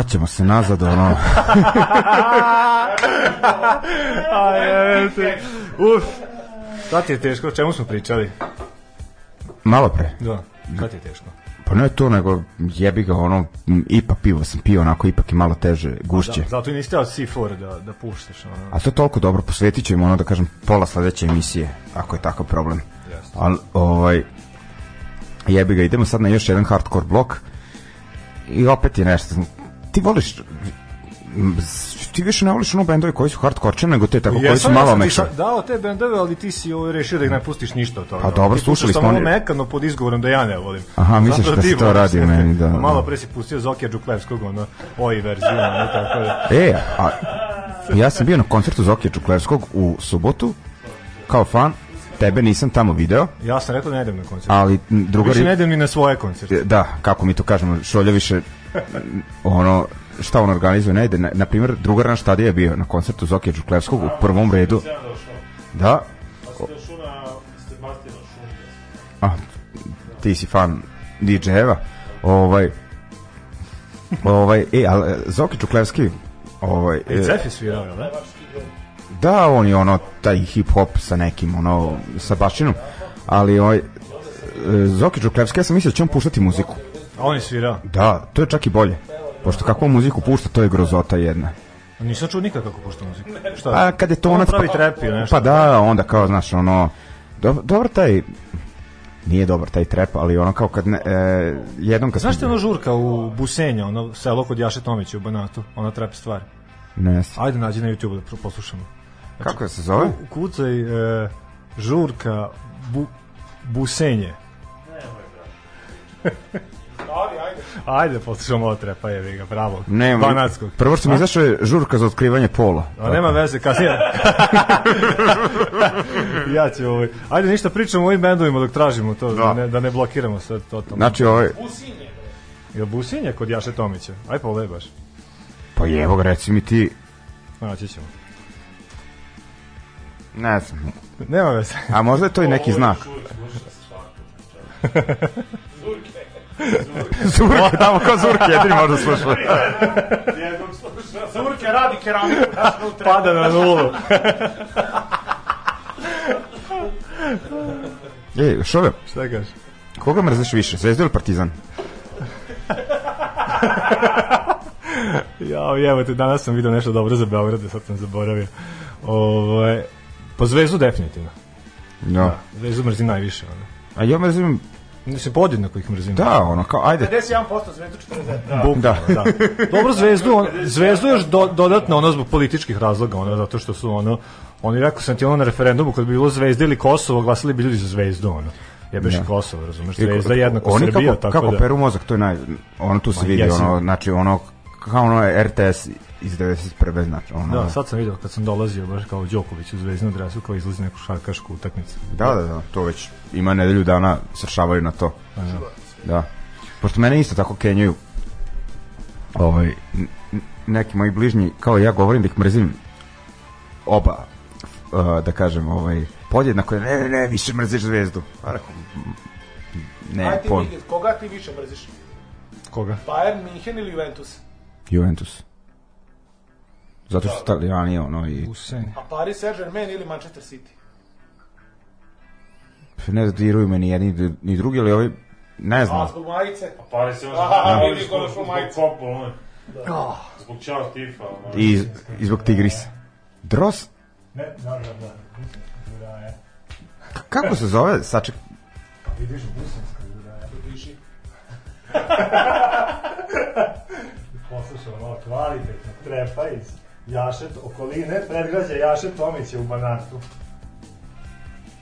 Vraćamo se nazad, ono... Aj. Uf. Sad ti je teško, o čemu smo pričali? Malo pre. Da, sad ti je teško. Pa ne to, nego jebi ga, ono, ipak pivo sam pio, onako, ipak je malo teže, gušće. Da, zato i niste od C4 da, da puštaš. Ono. A to je toliko dobro, posvetit ću im ono da kažem pola sledeće emisije, ako je takav problem. Ali, ovaj, jebi ga, idemo sad na još jedan hardcore blok i opet je nešto, ti voliš, ti više ne voliš ono bendovi koji su hardcore nego te tako koji su ja malo mekše. sa- Dao te bendove, ali ti si ovaj rešio da ih ne pustiš ništa od toga. Pa dobro, Ti slušali smo samo mekano pod izgovorom da ja ne volim. Aha, misliš da si to radio meni, da, Malo da. pre si pustio Zokija Đuklevskog, ono, oj verziju, ono, tako da. E, a ja sam bio na koncertu Zokija Čuklevskog u subotu, kao fan, tebe nisam tamo video, Ja sam rekao da ne idem na koncert. ali m, Više drugari... ne idem ni na svoje koncerte. Da, kako mi to kažemo, Šolja više ono, šta on organizuje, ne ide. Na, na primjer, drugar naš tada je bio na koncertu Zokija Čuklevskog u prvom redu. Da. A, ti si fan DJ-eva. Ovaj, ovaj, e, ali Zoki Čuklevski, ovaj, e, Cef je svirao, da? Da, on je ono, taj hip-hop sa nekim, ono, sa bašinom, ali ovaj, e, Zoki Čuklevski, ja sam mislio da će on puštati muziku. A on je svirao. Da, to je čak i bolje. Pošto kakvu muziku pušta, to je grozota jedna. A Nisam čuo nikad kako pušta muziku. Šta? A kad je to On onac... pravi trap ili nešto. Pa da, onda kao, znaš, ono... Do, dobro taj... Nije dobar taj trap, ali ono kao kad ne... E, jednom kad Znaš ti ono žurka u Busenja, ono selo kod Jaše Tomića u Banatu, ona trap stvar. Ne znam. Ajde nađi na YouTube da poslušamo. Kako se zove? Ku- Kucaj e, žurka bu, Busenje. Ali, ajde. Ajde, poslušamo ovo trepa, jevi ga, bravo. Ne, Banatskog. prvo što mi izašao je žurka za otkrivanje pola. A nema veze, kasnije. ja ću ovaj. Ajde, ništa pričamo o ovim bendovima dok tražimo to, da, Da. ne, da ne blokiramo sad to. to. Znači, ovaj... Jel Businje kod Jaše Tomića? Aj pogledaj baš. Pa jevo ga, reci mi ti... Naći ćemo. Ne znam. Nema veze. A možda je to i neki znak. Zurke, tamo kao Zurke, jedini možda sluša. Zurke radi keramiku. unutra. Pada na nulu. Ej, šove, Šta kažeš? koga mrziš više, Zvezdu ili Partizan? Ja, evo te, danas sam video nešto dobro za Beograd, sad sam zaboravio. Ovaj, po Zvezdu definitivno. Da. Zvezdu mrzim najviše. Ono. A ja mrzim, Mislim, podjednako ih mrzim. da, ono, kao, ajde, 51% zvezdu 40. Bukvalno, Da. da. Dobro, Zvezdu, on, Zvezdu još do, dodatno ono zbog političkih razloga, ono, zato što su ono, oni rekao sam ti ono na referendumu kad bi bilo Zvezda ili Kosovo, glasali bi ljudi za Zvezdu, ono. Jebeš Da. i Kosovo, razumeš? Zvezda je jednako oni Srbija, kako, tako kako da... peru mozak, to je naj, ono tu se Ma, vidi, ono, znači, ono, kao ono je RTS iz 91. znači ono. Da, sad sam vidio kad sam dolazio baš kao Đoković u zvezdnu dresu kao izlazi neku šarkašku utakmicu. Da, da, da, to već ima nedelju dana sršavaju na to. Da. Pošto mene isto tako kenjaju ovaj, neki moji bližnji, kao ja govorim da ih mrzim oba, uh, da kažem, ovaj, podjednako, je, ne, ne, ne, više mrziš zvezdu. Pa rekao, "M, ne, Ajde ti koga ti više mrziš? Koga? Bayern, Minhen ili Juventus? Juventus. Zato što su italijani, ono, i Usen. A Paris Saint-Germain ili Manchester City? ne zadiruju me ni jedni ni drugi, ali ovi, ne A, znam, zbog majice? Pari se Aha, vidi konačno majicu. Zbog Zbog Ćao Tifa. ono. i, i zbog Tigrisa. Dros, Ne, da, da, da. Da, je. kako se zove, saček, Vidiš busanska juraja. Piši. Poslušaj, ono, kvalitetno, trepa iz Jašet, okoline, predgrađa Jašet Tomić je u Banatu.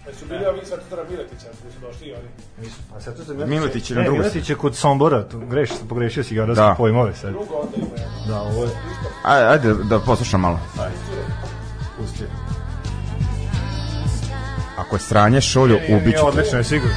Da su bili ovi Svetotora Miletića, koji su došli i oni. Nisu, a sad to se Miletić je na ne, drugoj Miletić je kod Sombora, tu greš, pogrešio si geografske Da. pojmove sad. Drugo onda ima. Da, ovo je, Ajde, ajde da poslušam malo. pusti. Ako je sranje šolju, Nije, ubiću. te. odlično je sigurno.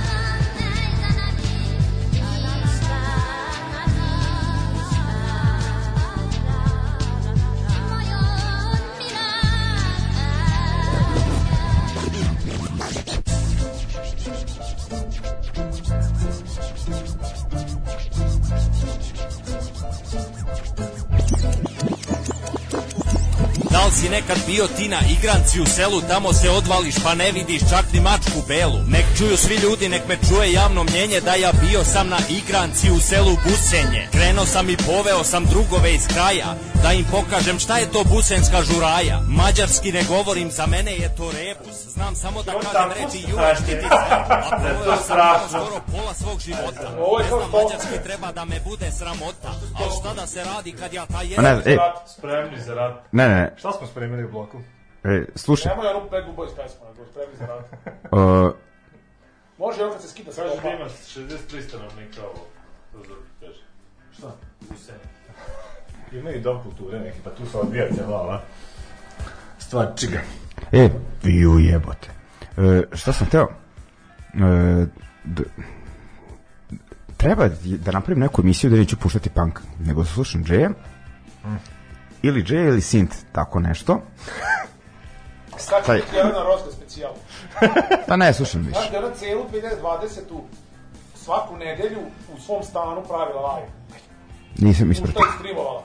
Bio ti na igranci u selu, tamo se odvališ pa ne vidiš čak ni mačku belu. Nek čuju svi ljudi, nek me čuje javno mnjenje da ja bio sam na igranci u selu Busenje. Krenuo sam i poveo sam drugove iz kraja, da im pokažem šta je to busenska žuraja. Mađarski ne govorim, za mene je to rebus. Znam samo da kažem reči juvački ti a proveo sam skoro pola svog života. Ovo je Ne znam, mađarski treba da me bude sramota, ali šta da se radi kad ja taj Ma ne, e, Spremni za rat. ne, ne, ne, Šta smo spremili u bloku? e, slušaj, Nemoj onu Bad Boys pesmu, nego spremni za rad. uh, Može on kad se skida sve Kaže da opa. ima 63 stanovnika ovo. Kaže. Šta? Usen. Ima i dom kulture neki, pa tu se odvija cijela ova stvar čiga. e, ju jebote. E, šta sam teo? E, d, treba da napravim neku emisiju da neću puštati punk, nego da slušam Džeja, ili Džeja ili Sint, tako nešto. Sad Taj- biti Jelena Roska specijal. Pa ne, slušam više. Znaš da je ona celu 2020 svaku nedelju u svom stanu pravila live. Nisam ispratio. i streamovala.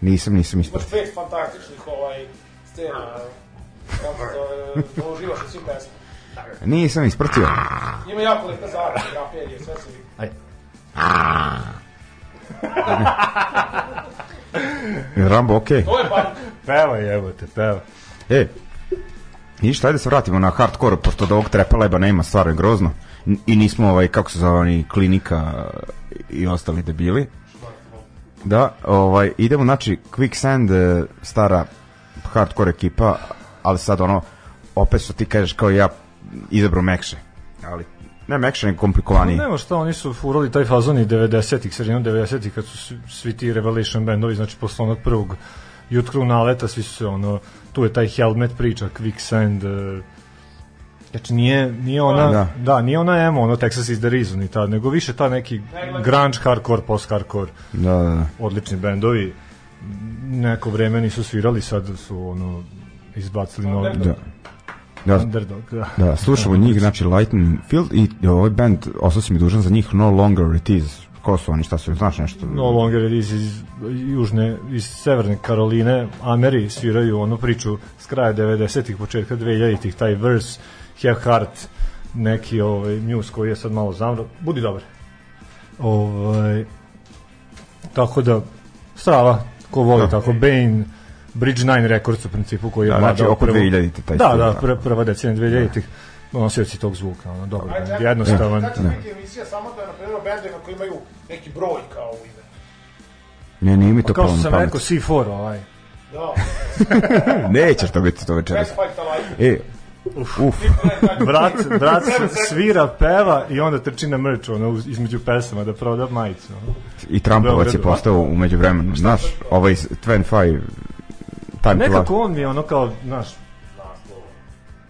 Nisam, nisam Imaš ispratio. pet fantastičnih ovaj, scena. Kako se zove, da uživaš u svim pesmama. Nisam ispratio. Ima jako lepa zarada, graferije, sve se vidi. Rambo, okej. Je punk. Peva jebote, peva. E, ništa, ajde se vratimo na hardcore, pošto od ovog trepa leba nema, stvarno je grozno. I nismo, ovaj, kako se zove, oni, klinika i ostali debili. Da, ovaj, idemo, znači, Quicksand, e, stara hardcore ekipa, ali sad ono, opet što ti kažeš kao ja izabro mekše. Ali, ne mekše, nego komplikovaniji. Nema šta, oni su furali taj fazon i 90-ih, sredinom 90-ih, kad su svi, ti Revelation bandovi, znači posle onog prvog Youth Crew naleta, svi su se ono, tu je taj Helmet priča, Quicksand, e, Znači nije, nije ona, Da. da. da, nije ona emo, ono Texas is the reason i ta, nego više ta neki grunge, hardcore, post-hardcore, Da, da, da. odlični bendovi. Neko vreme nisu svirali, sad su ono izbacili novi Da. Da, underdog, da. da, slušamo njih, znači Lightning Field i ovaj band, ostao si mi dužan za njih, No Longer It Is. Ko su oni, šta su, znaš nešto? No Longer iz, iz južne, iz severne Karoline, Ameri sviraju onu priču s kraja 90-ih, početka 2000-ih, taj verse, Have Heart, neki ovaj, news koji je sad malo zamro. Budi dobar. Ovaj, tako da, strava, ko voli Da. tako, Bane, Bridge 9 Records u principu koji je Da, znači vladao oko prvo- 2000-te taj Da, da, da. pr, prva decenija 2000-ih nosioci tog zvuka, ono, dobar Ajde, ajde, jednostavan. Kad će biti emisija samo da je, na primjer, bendovima koji imaju neki broj kao u ime. Ne, nije mi to Kao palo što sam pamet. rekao, C4, ovaj. Da, Nećeš to biti to večeras. Best Fight Alive. E, Uf, Brat, brat svira, peva i onda trči na mrč, ono, između pesama da proda majicu. i Trumpovac je postao umeđu vremenu. Znaš, ovaj 25 time Nekako on mi je ono kao, znaš,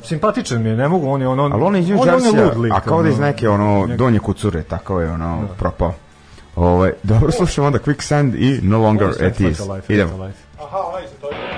simpatičan mi je, ne mogu, on je ono... Ali on je iz New Jersey, a kao da iz ono. neke ono donje kucure, tako je ono propao. Ovaj, dobro, slušamo onda Quicksand i No Longer At Ease. Life, Idemo. Aha, onaj se to je.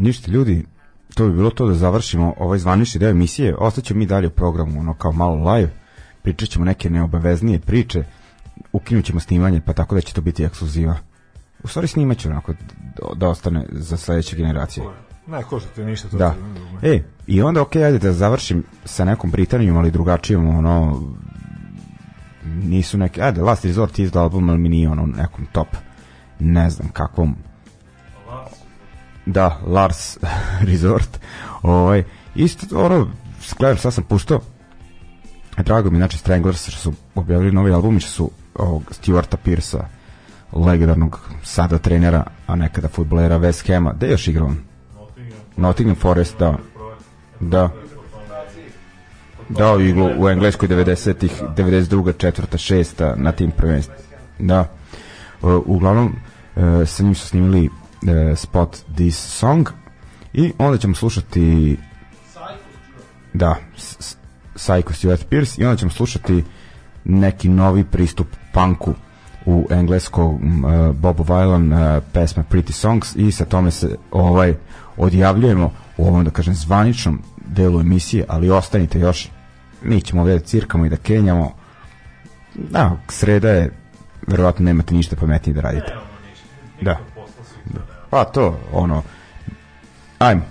Ništa ljudi, to bi bilo to da završimo ovaj zvanični deo emisije. Ostaćemo mi dalje u programu, ono kao malo live. Pričat ćemo neke neobaveznije priče. Ukinut ćemo snimanje, pa tako da će to biti ekskluziva. U stvari snimat ću onako da, da ostane za sledeće generacije. Ne koštate ništa to. Da. E, i onda ok, ajde da završim sa nekom Britanijom, ali drugačijom, ono, nisu neki, ajde, Last Resort je album, ali mi nije ono nekom top, ne znam kakvom, da, Lars Resort, ovaj, isto, ono, gledam, sad sam pustao, drago mi, znači, Stranglers što su objavili novi album i što su ovog Stuarta Pearsa, legendarnog sada trenera, a nekada futbolera West Hama, gde još igrao on? Nottingham Forest, da. Da. Dao iglu u Engleskoj 90-ih, 92. četvrta, šesta na tim prvenstvu. Da. Uh, uglavnom, uh, sa njim su snimili spot This Song. I onda ćemo slušati da, Psycho Stuart Pierce i onda ćemo slušati neki novi pristup punku u engleskom uh, Bobo Wylan uh, pesma Pretty Songs. I sa tome se ovaj odjavljujemo u ovom da kažem zvaničnom delu emisije, ali ostanite još. Mi ćemo ovdje da cirkamo i da kenjamo. Da, sreda je verovatno nemate ništa pametnije da radite. Da. Pa to, ono ajmo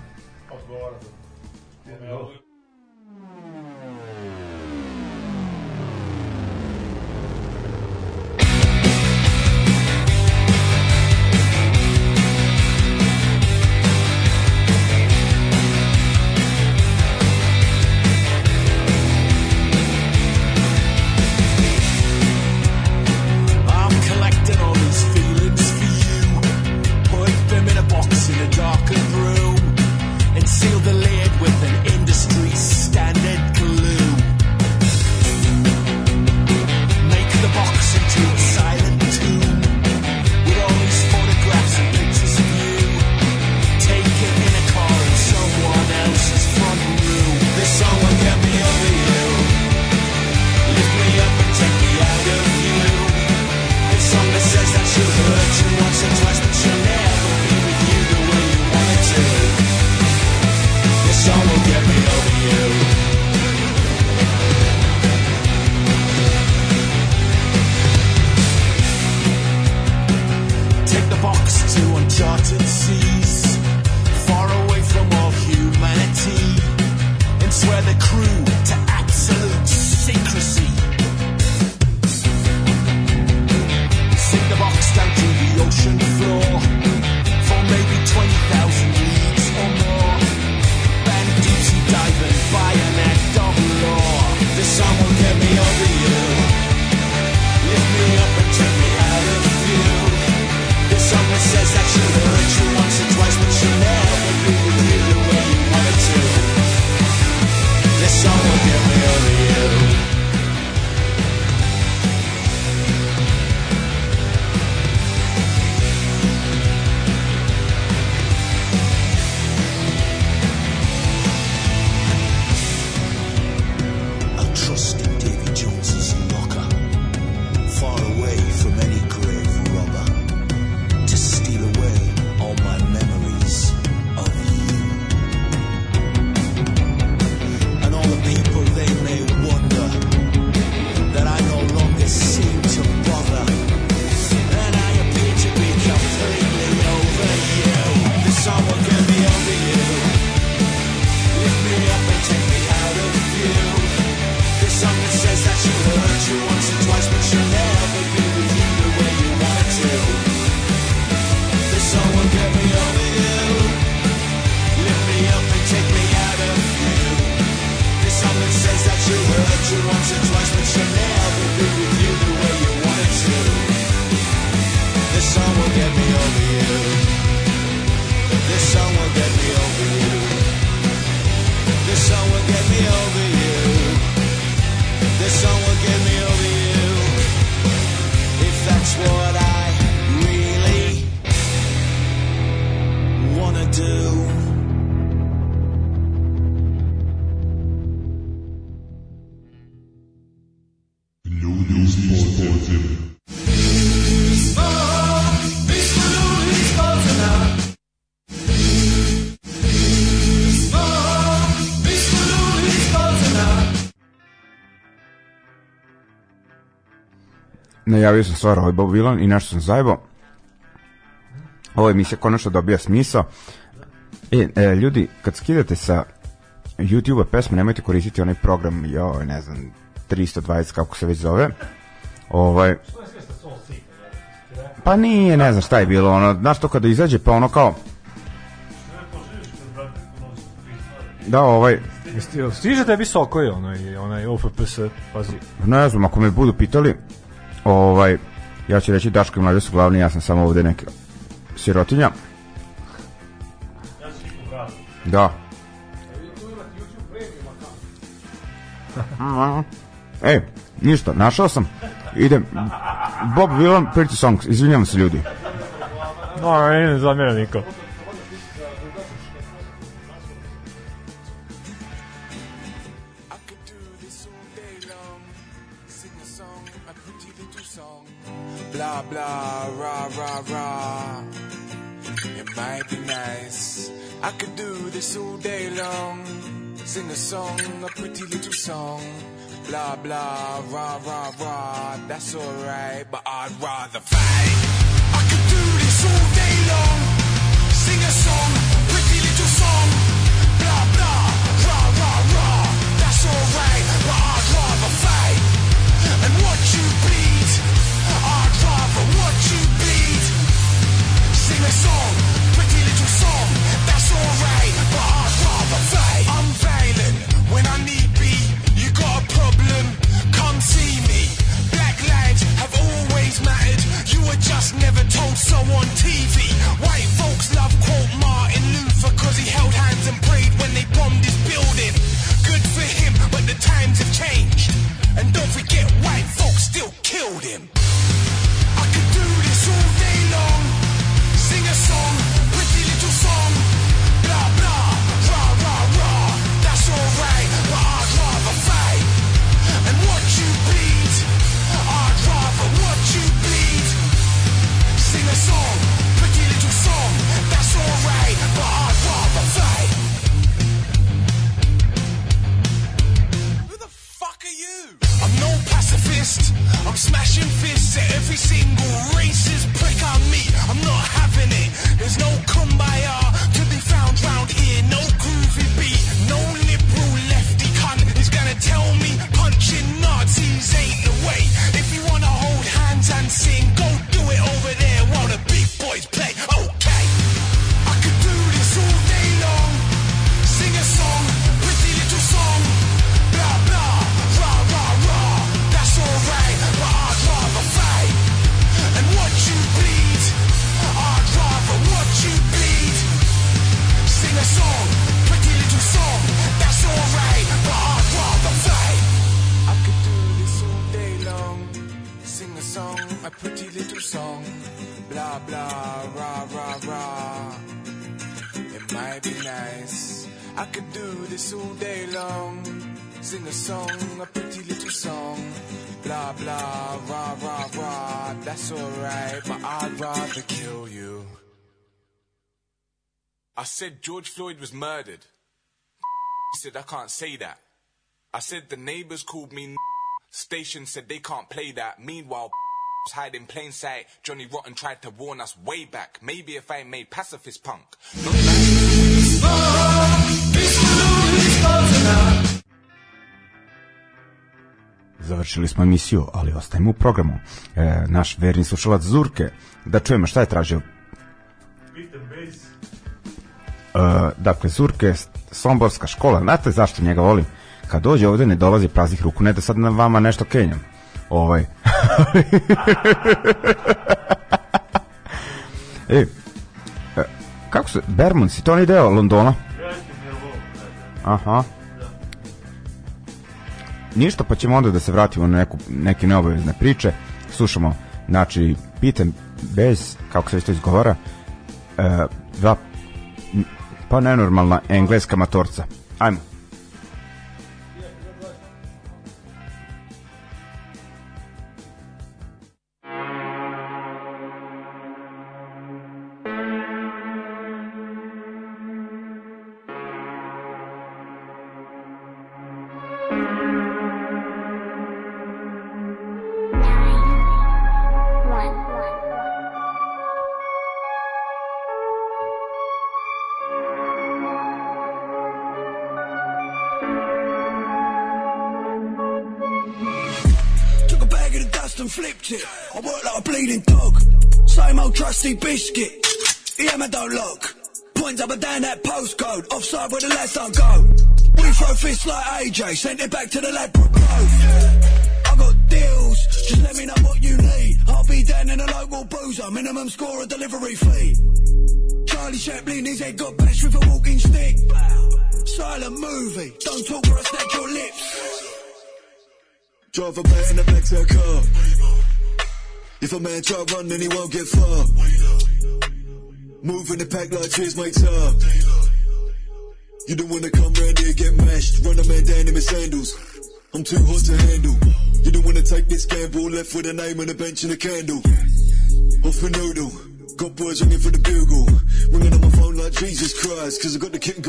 najavio sam stvar ovaj Bob Dylan i nešto sam zajebao. Ovo emisija konačno dobija smisao. E, e, ljudi, kad skidate sa YouTube-a pesme, nemojte koristiti onaj program, jo, ne znam, 320, kako se već zove. Ovaj, pa nije, ne znam šta je bilo, ono, znaš to kada izađe, pa ono kao, da, ovaj, Stiže tebi sokoj onaj, onaj OFPS, pazi. ne znam, ako me budu pitali, ovaj, ja ću reći Daško i Mlađe su glavni, ja sam samo ovde neka sirotinja. Da. Ej, ništa, našao sam. Idem. Bob Dylan, Pretty Songs. Izvinjavam se ljudi. No, ne, ne zamjera niko. Blah blah, rah rah rah. It might be nice. I could do this all day long. Sing a song, a pretty little song. Blah blah, rah rah rah. That's alright, but I'd rather fight. I could do this all day long. Sing a song, times have changed. And don't forget, white folks still killed him. soul I'm smashing fists at every single racist prick I meet. I'm not having it. There's no kumbaya to be found round here. No groovy beat. No liberal lefty cunt is gonna tell me punching Nazis ain't the way. If you wanna hold hands and sing, go do it over there while the big boys play. A pretty little song. Blah blah, rah rah rah. It might be nice. I could do this all day long. Sing a song, a pretty little song. Blah blah, rah rah rah. That's alright, but I'd rather kill you. I said George Floyd was murdered. He said I can't say that. I said the neighbors called me. Station said they can't play that. Meanwhile, hide in plain sight. Johnny Rotten tried to warn us way back. Maybe if I made pacifist punk. Završili smo emisiju, ali ostajemo u programu. E, naš verni slušalac Zurke, da čujemo šta je tražio. E, dakle, Zurke, Somborska škola, znate zašto njega volim? Kad dođe ovde ne dolazi praznih ruku, ne da sad na vama nešto kenjam. Ovaj. e, e, kako se, Bermond, si to onaj deo Londona? Aha. Ništa, pa ćemo onda da se vratimo na neku, neke neobavezne priče. Slušamo, znači, pitam bez, kako se to izgovara, e, dva, pa nenormalna engleska matorca. Ajmo. Like cheers makes up. You don't wanna come round here get mashed. Run a man down in my sandals. I'm too hot to handle. You don't wanna take this gamble. Left with a name on a bench and a candle. Off a noodle. Got boys ringing for the bugle. Ringing on my phone like Jesus Christ, cause I got the kit and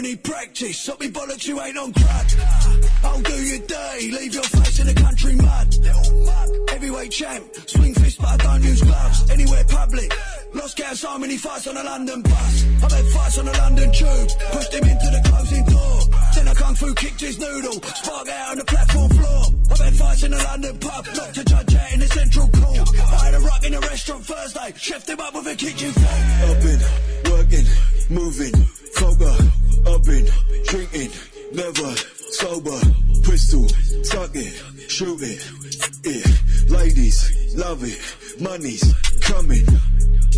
need practice, stop me bollocks, you ain't on crack. I'll do your day, leave your face in the country mud. Heavyweight champ, swing fist but I don't use gloves. Anywhere public, lost count so many fights on a London bus. I've had fights on a London tube, pushed him into the closing door. I kung fu kicked his noodle, spark out on the platform floor. I've had fights in a London pub, knocked a judge out in the central court. I had a rock in a restaurant Thursday, chefed him up with a kitchen. I've been working, moving, coca, I've been drinking, never sober, pistol, tuck it, shoot it, yeah. Ladies, love it, money's coming.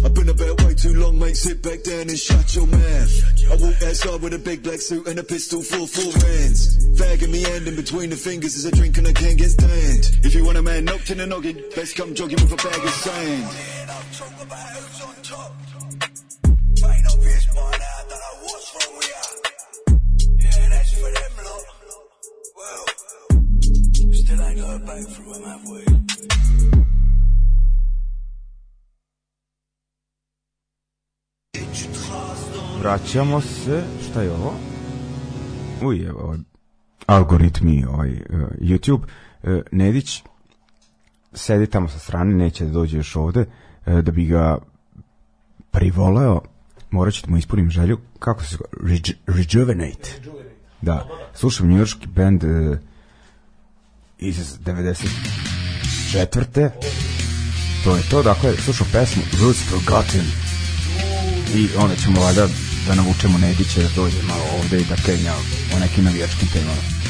I've been about way too long, mate. Sit back down and shut your mouth. I walk outside with a big black suit and a pistol full four rounds. Fag me hand in between the fingers as I drink and I can't get stand. If you want a man knocked in the noggin, best come jogging with a bag of sand. Still we? Vraćamo se, šta je ovo? Uj, evo, ovaj, algoritmi, ovaj, uh, YouTube. Uh, Nedić sedi tamo sa strane, neće da dođe još ovde, uh, da bi ga privoleo, morat ću da mu ispunim želju, kako se zove? Reju, Rejuvenate. Da, slušam njujorski band uh, iz 94. To je to, dakle, slušam pesmu Roots Forgotten i onda ćemo valjda da navučemo Nedića da dođe malo ovde i da kenja o nekim navijačkim temama.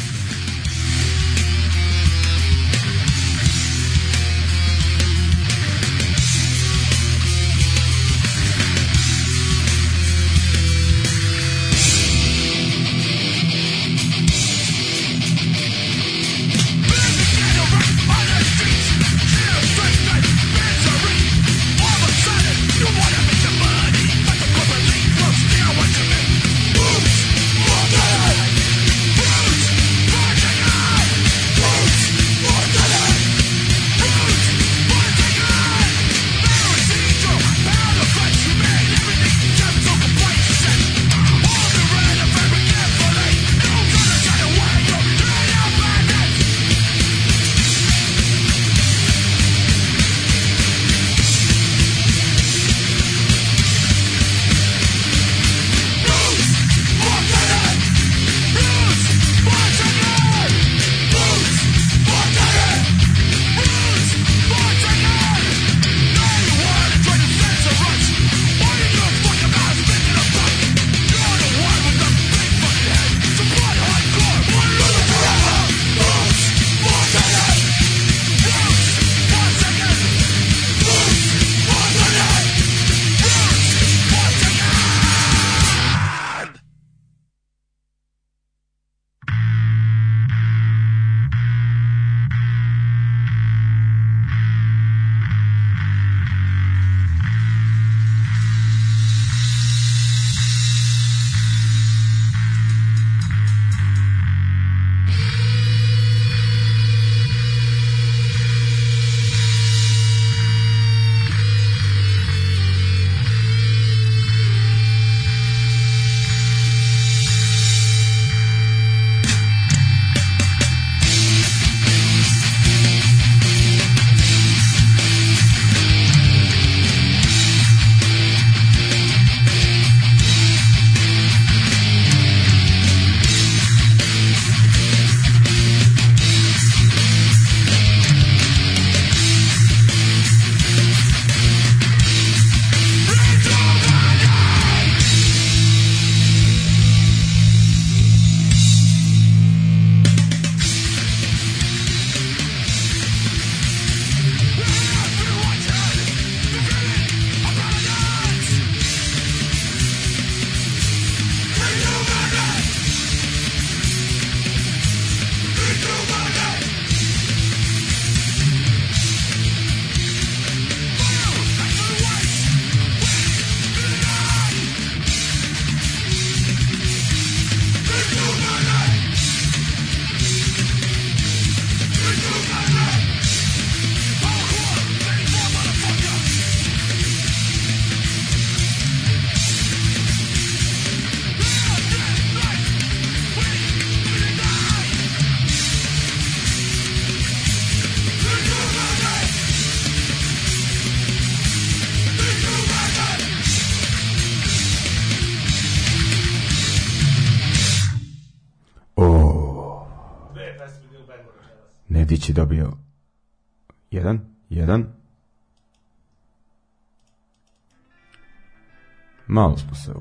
Malo smo se...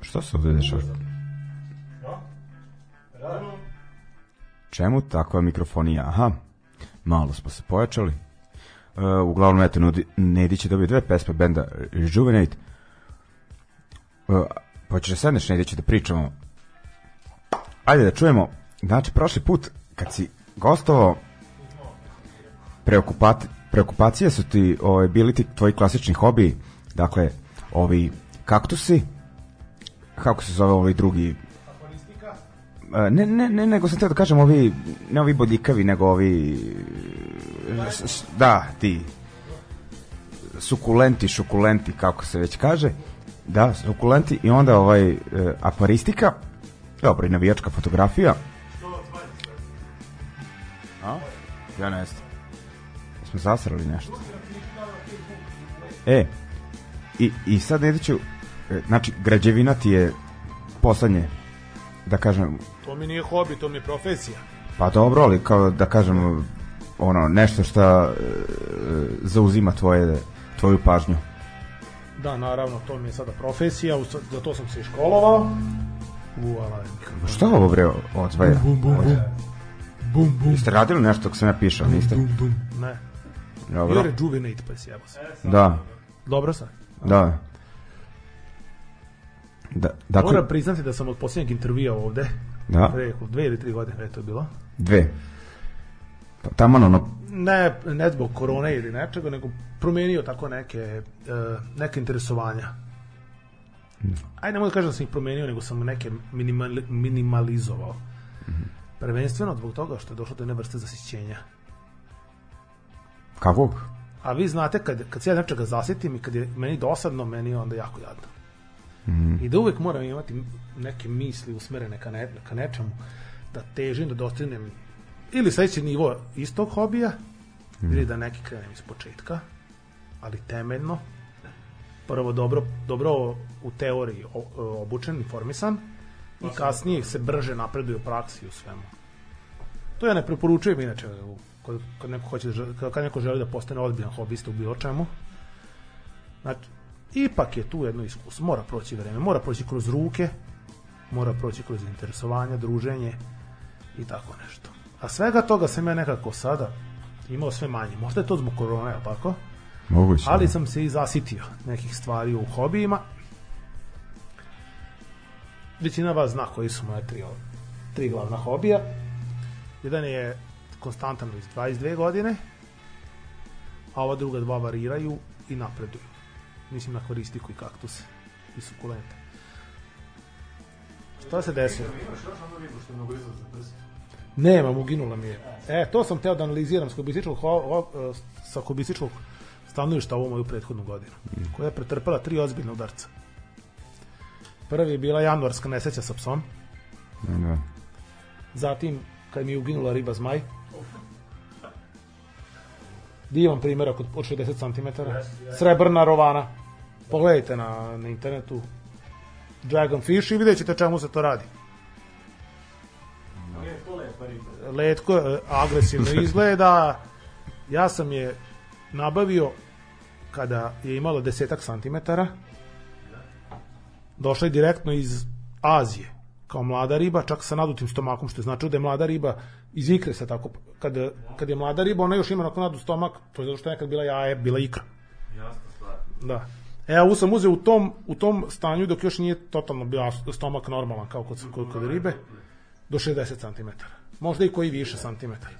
Šta se ovde dešava? Čemu takva mikrofonija? Aha, malo smo se pojačali. Uh, uglavnom, eto, Nedić je dobio dve pesme benda Rejuvenate. Uh, pa ćeš da sedneš, Nedić, da pričamo. Ajde da čujemo. Znači, prošli put, kad si gostovao, preokupat, preokupacije su ti ovaj, bili ti tvoji klasični hobiji, dakle, ovi kaktusi, kako se zove ovaj drugi E, ne, ne, ne, nego sam teo da kažem ovi, ne ovi bodljikavi, nego ovi, da, ti, sukulenti, šukulenti, kako se već kaže, da, sukulenti, i onda ovaj, e, akvaristika, dobro, i navijačka fotografija. A? Ja ne znam. Smo zasrali nešto. E, i, i sad e, znači, građevina ti je poslednje, da kažem, To mi nije hobi, to mi je profesija. Pa dobro, ali kao da kažem ono nešto što e, zauzima tvoje tvoju pažnju. Da, naravno, to mi je sada profesija, za to sam se i školovao. U, ala, Šta ovo bre odzvaja? Bum, bum, bum. Bum, bum. Jeste radili nešto dok sam ja pišao, niste? Bum, bum. Ne. Dobro. Bio rejuvenate, pa si jebo se. Da, Dobro sam. da. Da, dakle, Moram priznati da sam od posljednjeg intervjua ovde, da, pre dve ili tri godine, je to bilo, dve. Pa, taman ono, ne, ne zbog korone ili nečega, nego promenio tako neke, e, neke interesovanja. Ajde, ne mogu da kažem da sam ih promenio, nego sam neke minimali, minimalizovao. Prvenstveno zbog toga što je došlo do jedne vrste zasićenja. kakvog? A vi znate, kad, kad se ja nečega zasjetim i kad je meni dosadno, meni je onda jako jadno. I da uvek moram imati neke misli usmerene ka, ne, ka nečemu, da težim, da dostignem ili sledeći nivo istog hobija, ili da neki krenem iz početka, ali temeljno, prvo dobro, dobro u teoriji obučen, informisan, i kasnije se brže napreduje u praksi u svemu. To ja ne preporučujem inače u- kad, kad neko hoće da kad neko želi da postane ozbiljan hobista u bilo čemu. Znači, ipak je tu jedno iskustvo. Mora proći vreme, mora proći kroz ruke, mora proći kroz interesovanje, druženje i tako nešto. A svega toga sam ja nekako sada imao sve manje. Možda je to zbog korone, jel tako? Moguće. Ali sam se i zasitio nekih stvari u hobijima. Većina vas zna koji su moje tri, tri glavna hobija. Jedan je konstantan iz 22 godine, a ova druga dva variraju i napreduju. Mislim na koristiku i kaktuse i sukulente. Šta se desilo? Nemam, uginula mi je. E, to sam teo da analiziram s kubističkog, sa kubističkog stanovišta ovu moju prethodnu godinu, koja je pretrpela tri ozbiljne udarca. Prvi je bila januarska nesreća sa psom, Da. zatim kad mi je uginula riba zmaj, divan primjerak od 60 cm, srebrna rovana, pogledajte na, na internetu, Dragonfish i vidjet ćete čemu se to radi. Letko e, agresivno izgleda. Ja sam je nabavio kada je imalo desetak santimetara. Došla je direktno iz Azije kao mlada riba, čak sa nadutim stomakom, što je znači da je mlada riba iz ikre se tako, kad, kad je mlada riba, ona još ima onako nadut stomak, to je zato što je nekad bila jaje, bila ikra. Da. E, ovu sam uzeo u tom, u tom stanju dok još nije totalno bio stomak normalan kao kod, kod, kod ribe, do 60 cm. Možda i koji više santimetara.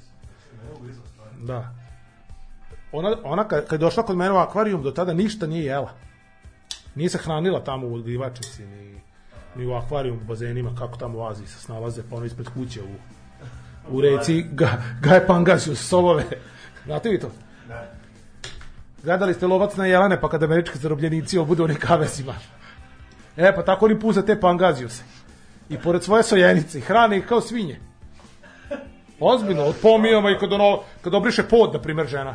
Da. Ona, ona kad, kad je došla kod mene u akvarijum, do tada ništa nije jela. Nije se hranila tamo u odgivačici, ni, ni u akvarijum, u bazenima, kako tamo u Aziji se snalaze, pa ono ispred kuće u, u reci ga, Gaje Pangasius, solove. Znate vi to? Gledali ste lovac na jelene, pa kada američki zarobljenici obudu onim kavesima. E, pa tako oni puza te pangazijuse. I pored svoje sojenice, hrane ih kao svinje. Ozbiljno, od pomijama i kad, ono, kad obriše pod, na primjer, žena.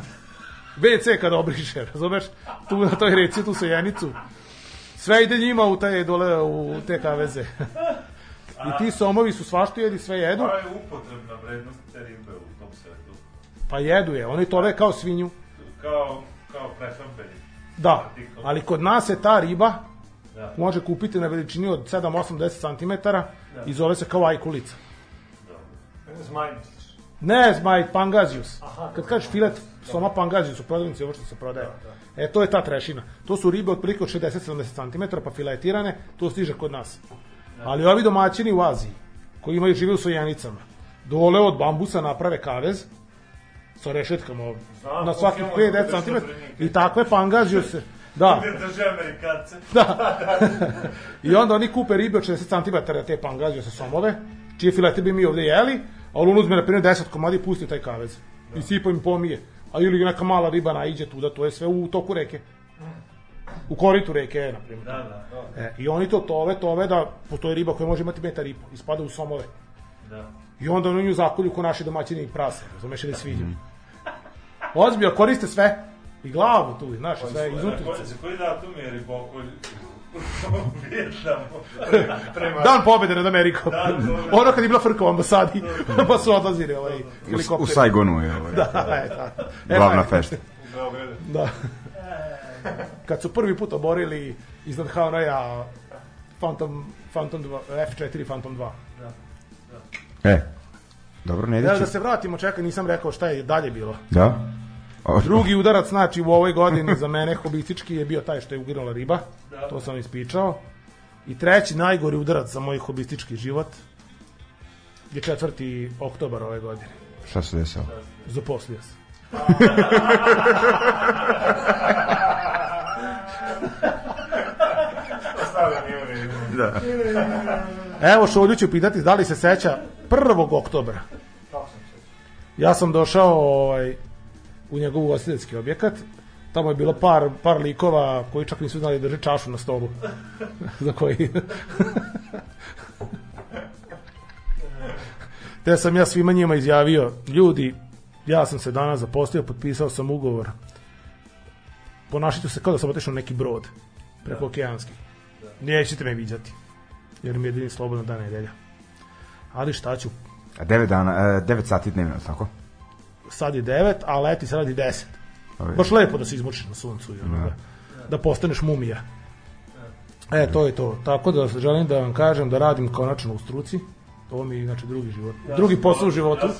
WC kada obriše, razumeš? Tu na toj reci, tu sojenicu. Sve ide njima u te dole, u te kaveze. I ti somovi su svašta jedi, sve jedu. je upotrebna vrednost te ribe u tom svetu. Pa jedu je, oni tole kao svinju. Kao, kao prehrambeni. Da, ali kod nas je ta riba Da. može kupiti na veličini od 7, 8, 10 cm i zove se kao ajkulica. Zmaj misliš? Ne, zmaj, pangazius. Kad kažeš filet soma pangazius u prodavnici, ovo što se prodaje. E, to je ta trešina. To su ribe otprilike od 60-70 cm, pa filetirane, to stiže kod nas. Ali ovi domaćini u Aziji, koji imaju žive u sojenicama, dole od bambusa naprave kavez, sa rešetkama Znam, na svakih imamo 5 kod cm, i takve pangaziuse, da, Drže Amerikance. Da. I onda oni kupe ribe od 60 cm te pangazio sa somove, čije filete bi mi ovde jeli, a on uzme na primjer 10 komadi i pusti taj kavez. I sipa im pomije. A ili neka mala riba naiđe tuda, to je sve u toku reke. U koritu reke, na primjer. Da, da, E, I oni to tove, tove da postoji riba koja može imati metar i po, ispada u somove. da. I onda oni nju zakolju ko naši domaćini i prase, razumeš ili sviđa. Ozbiljno, koriste sve. I glavu tu, znaš, sve Na izutrice. koji- Za koji datum je ribokolj u? Prema... Dan pobede nad Amerikom. Dan ono kad je bila frka u ambasadi, pa su odlazili ovaj U, u helikopter. Saigonu je ovaj, Da, da. E, glavna pa, fešta. Da. Kad su prvi put oborili iznad Hanoja Phantom, Phantom 2, F4 Phantom 2. E, dobro, Evo Nediću. da se vratimo, čekaj, nisam rekao šta je dalje bilo. Da? O, Drugi udarac, znači, u ovoj godini za mene hobistički je bio taj što je uginula riba. To sam ispričao. I treći, najgori udarac za moj hobistički život je 4. oktobar ove godine. Šta se desilo? Zaposlio se. Da. Evo Šolju ću pitati da li se seća 1. oktobra. Ja sam došao ovaj, u njegov ugostiteljski objekat. Tamo je bilo par, par likova koji čak nisu znali da drže čašu na stolu. Za koji... Te sam ja svima njima izjavio, ljudi, ja sam se danas zaposlio, potpisao sam ugovor. Ponašajte se kao da sam otišao na neki brod preko okeanski. Nećete me viđati jer mi je jedini slobodan dan nedelja. Ali šta ću, A 9 dana, e, 9 sati dnevno, tako? sad je 9, a leti se radi 10. Ovi- Baš lepo da se izmučiš na suncu i ono, da, da postaneš mumija. E, to je to. Tako da želim da vam kažem da radim konačno u struci. Ovo mi je inače drugi život. Drugi posao u životu. Ja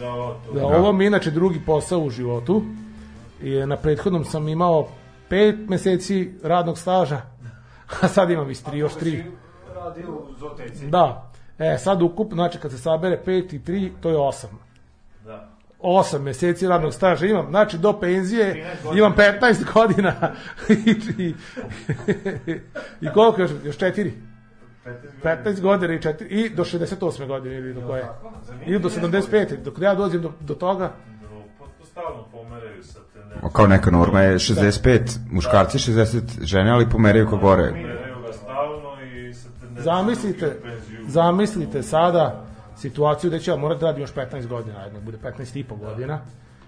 to. Da, ovo mi je inače drugi posao u životu. I na prethodnom sam imao pet meseci radnog staža, a sad imam iz tri, još tri. Radio u Zoteci. Da. E, sad ukupno, znači kad se sabere 5 i 3, to je 8. Da. 8 meseci radnog staža imam, znači do penzije imam 15 godina i, i, i koliko još, još 4? 15 godina i 4 i do 68. godine ili do koje? Ili do 75. Dok ja dođem do, do toga, Pa stalno pomeraju sa tendencijom. Kao neka norma je 65 muškarci, 60 žene, ali pomeraju ka gore. Pomeraju ga stalno i sa tendencijom zamislite, zamislite sada situaciju da ću ja morati da radim još 15 godina, ajde, bude 15 i po godina,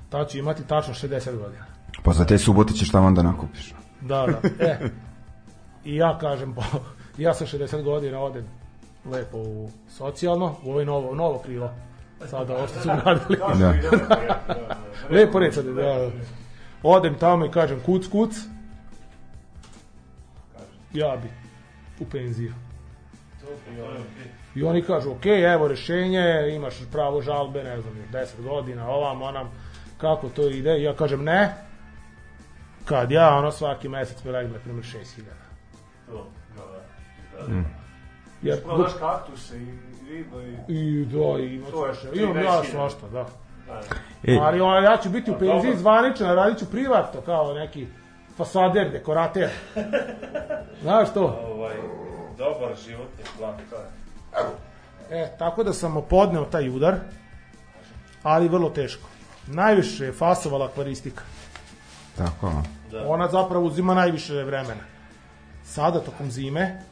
tada ću imati tačno 60 godina. Pa za te subote ćeš tamo da nakupiš. Da, da. E, I ja kažem, po, ja sa 60 godina odem lepo u socijalno, u ovo novo, novo krilo. Sada ovo što su radili. Da. Lepo reći da, da. Odem tamo i kažem kuc, kuc. Ja bi u penziju. I oni kažu, ok, evo rešenje, imaš pravo žalbe, ne znam, 10 godina, ovam, onam, kako to ide? I ja kažem, ne, kad ja, ono, svaki mesec mi legne, na primjer, 6000. To, da, da. da. Jer, Prodaš kaktuse i riba i... i da, i ima To je svašta, imam ja 30.000. svašta, da. E, Ali ono, ja ću biti u penziji zvanično, radit ću privatno, kao neki fasader, dekorater. Znaš to? Ovaj, dobar životni plan, to je. E, tako da sam podneo taj udar, ali vrlo teško. Najviše je fasovala akvaristika. tako, a. Ona zapravo uzima najviše vremena. Sada, tokom zime,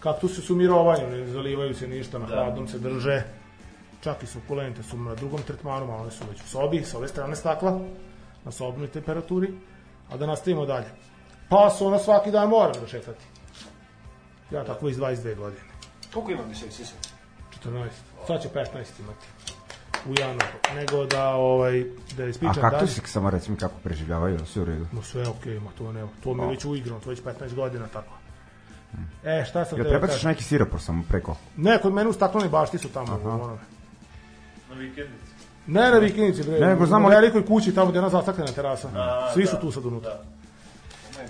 kaktusi su mirovanju, ne zalivaju se ništa, na hladnom se drže. Čak i sukulente su na drugom tretmanu, a one su već u sobi, sa ove strane stakla, na sobnoj temperaturi. A da nastavimo dalje. Pa se ona svaki dan mora da šetati. Ja tako iz 22 godine. Koliko ima meseci sad? 14. Sad će 15 imati. u januaru, nego da, ovaj, da A ispričam kako dalje. se samo recimo kako preživljavaju, sve u redu. No sve je okej, ma to ne, to mi je već uigrano, to je već 15 godina tako. E, šta sam Ja teo prebaciš kažem? neki siropor samo preko. Ne, kod mene u staklenoj bašti su tamo. Aha. Onome. Na vikendici. Ne na vikendici, bre. Ne, nego znamo u li- velikoj kući tamo gde je ona zastaklena terasa. A, Svi su da, tu sad unutra.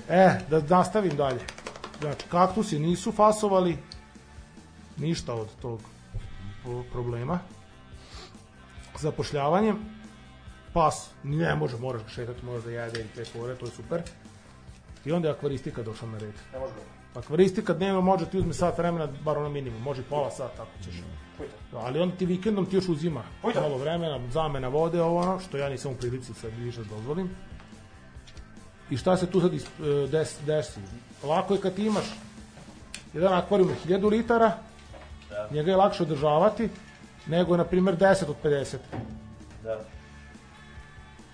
da. E, da nastavim dalje. Znači, kaktusi nisu fasovali ništa od tog problema. Zapošljavanjem, pas, ne može, moraš ga šetati, moraš da jede i te fore, to je super. I onda je akvaristika došla na red. Akvaristika dnevno može ti uzme sat vremena, bar ono minimum, može pola sata ako ćeš. Da, ali onda ti vikendom ti još uzima malo vremena, zamena vode, ovo ono, što ja nisam u prilici sad više da dozvolim. I šta se tu sad e, des, desi? Lako je kad ti imaš jedan akvarijum na 1000 litara, njega je lakše održavati, nego, na primjer, 10 od 50. Da.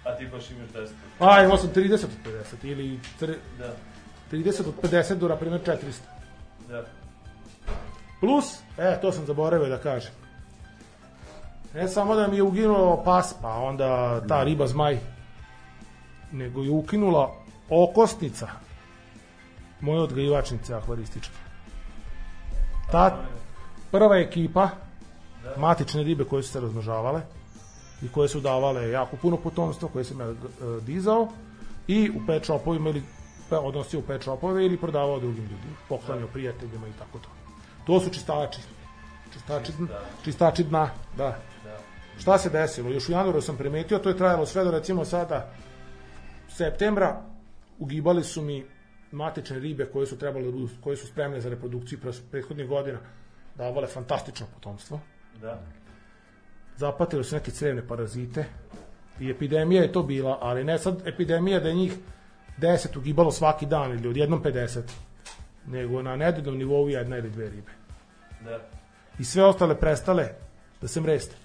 A ti baš imaš 10. A, imao sam 30 od 50, ili tre, Da, 30 od 50 do, na primjer, 400. da. Plus, e, to sam zaboravio da kažem. Ne samo da mi je uginuo pas, pa onda ta riba zmaj, nego je ukinula okosnica moje odgajivačnice akvarističke. Ta prva ekipa, matične ribe koje su se razmnožavale i koje su davale jako puno potomstva, koje sam ja e, dizao i u pet shopovima ili pa, odnosio u pet shopove ili prodavao drugim ljudima, poklanio prijateljima i tako to. To su čistači. Čistači, čistači dna, da. Šta se desilo? Još u januaru sam primetio, to je trajalo sve do recimo sada septembra, ugibali su mi matične ribe koje su trebale da budu, koje su spremne za reprodukciju prethodnih godina, davale fantastično potomstvo. Da. Zapatili su neke crevne parazite i epidemija je to bila, ali ne sad epidemija da je njih 10 ugibalo svaki dan ili odjednom 50, nego na nedeljnom nivou jedna ili dve ribe. Da. I sve ostale prestale da se mreste.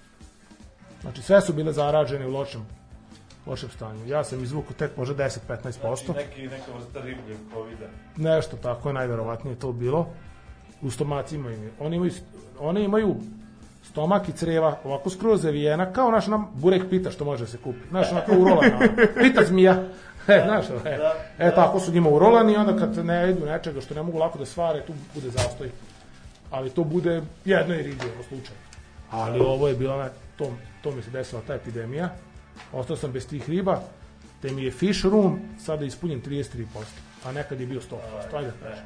Znači sve su bile zaražene u lošem, lošem stanju. Ja sam izvukao tek možda 10-15%. Znači neki, neka vrsta ribljeg covida. Nešto tako je najverovatnije to bilo. U stomacima im je. Oni imaju, one imaju stomak i creva ovako skroz zavijena, kao naš nam burek pita što može da se kupi. Znaš, onako urolana. Pita zmija. E, znaš, e, e, tako su njima urolani i onda kad ne jedu nečega što ne mogu lako da svare, tu bude zastoj. Ali to bude jedno i ribi u slučaju. Ali ovo je bila, na, to, to mi se desila ta epidemija. Ostao sam bez tih riba, te mi je fish room sada ispunjen 33%, a nekad je bio 100%. Ajde da kažem.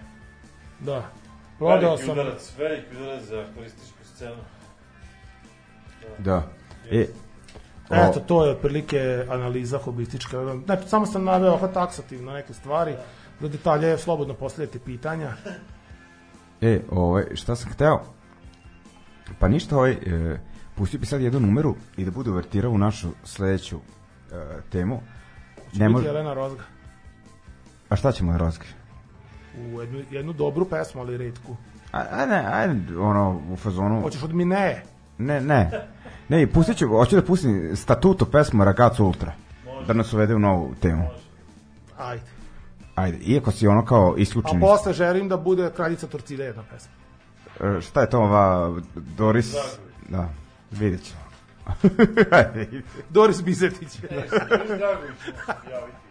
Da. Prodao Veliki sam... udarac, veliki udarac za turističku scenu. Da. E, o, Eto, to je otprilike analiza hobistička. Znači, samo sam naveo ovako taksativno neke stvari. Za detalje slobodno postavljate pitanja. E, ovaj, šta sam hteo? Pa ništa, ovaj, e, pustio bi sad jednu numeru i da bude uvertirao u našu sledeću e, temu. Će Ne može, Jelena Rozga. a šta ćemo da razkrije? U jednu, jednu dobru pesmu, ali redku. A, a ne, ajde, ono, u fazonu... Hoćeš od Mine? Ne, ne. Ne, pustit ću, hoću da pustim statuto pesmu Ragazzo Ultra. Da nas uvede u novu temu. Ajde. Ajde, iako si ono kao A isključen. iz- posle želim da bude Kraljica Torcida jedna pesma. E, šta je to ova Doris? Da, vidjet ćemo. Doris Bizetić. Dragović, javiti.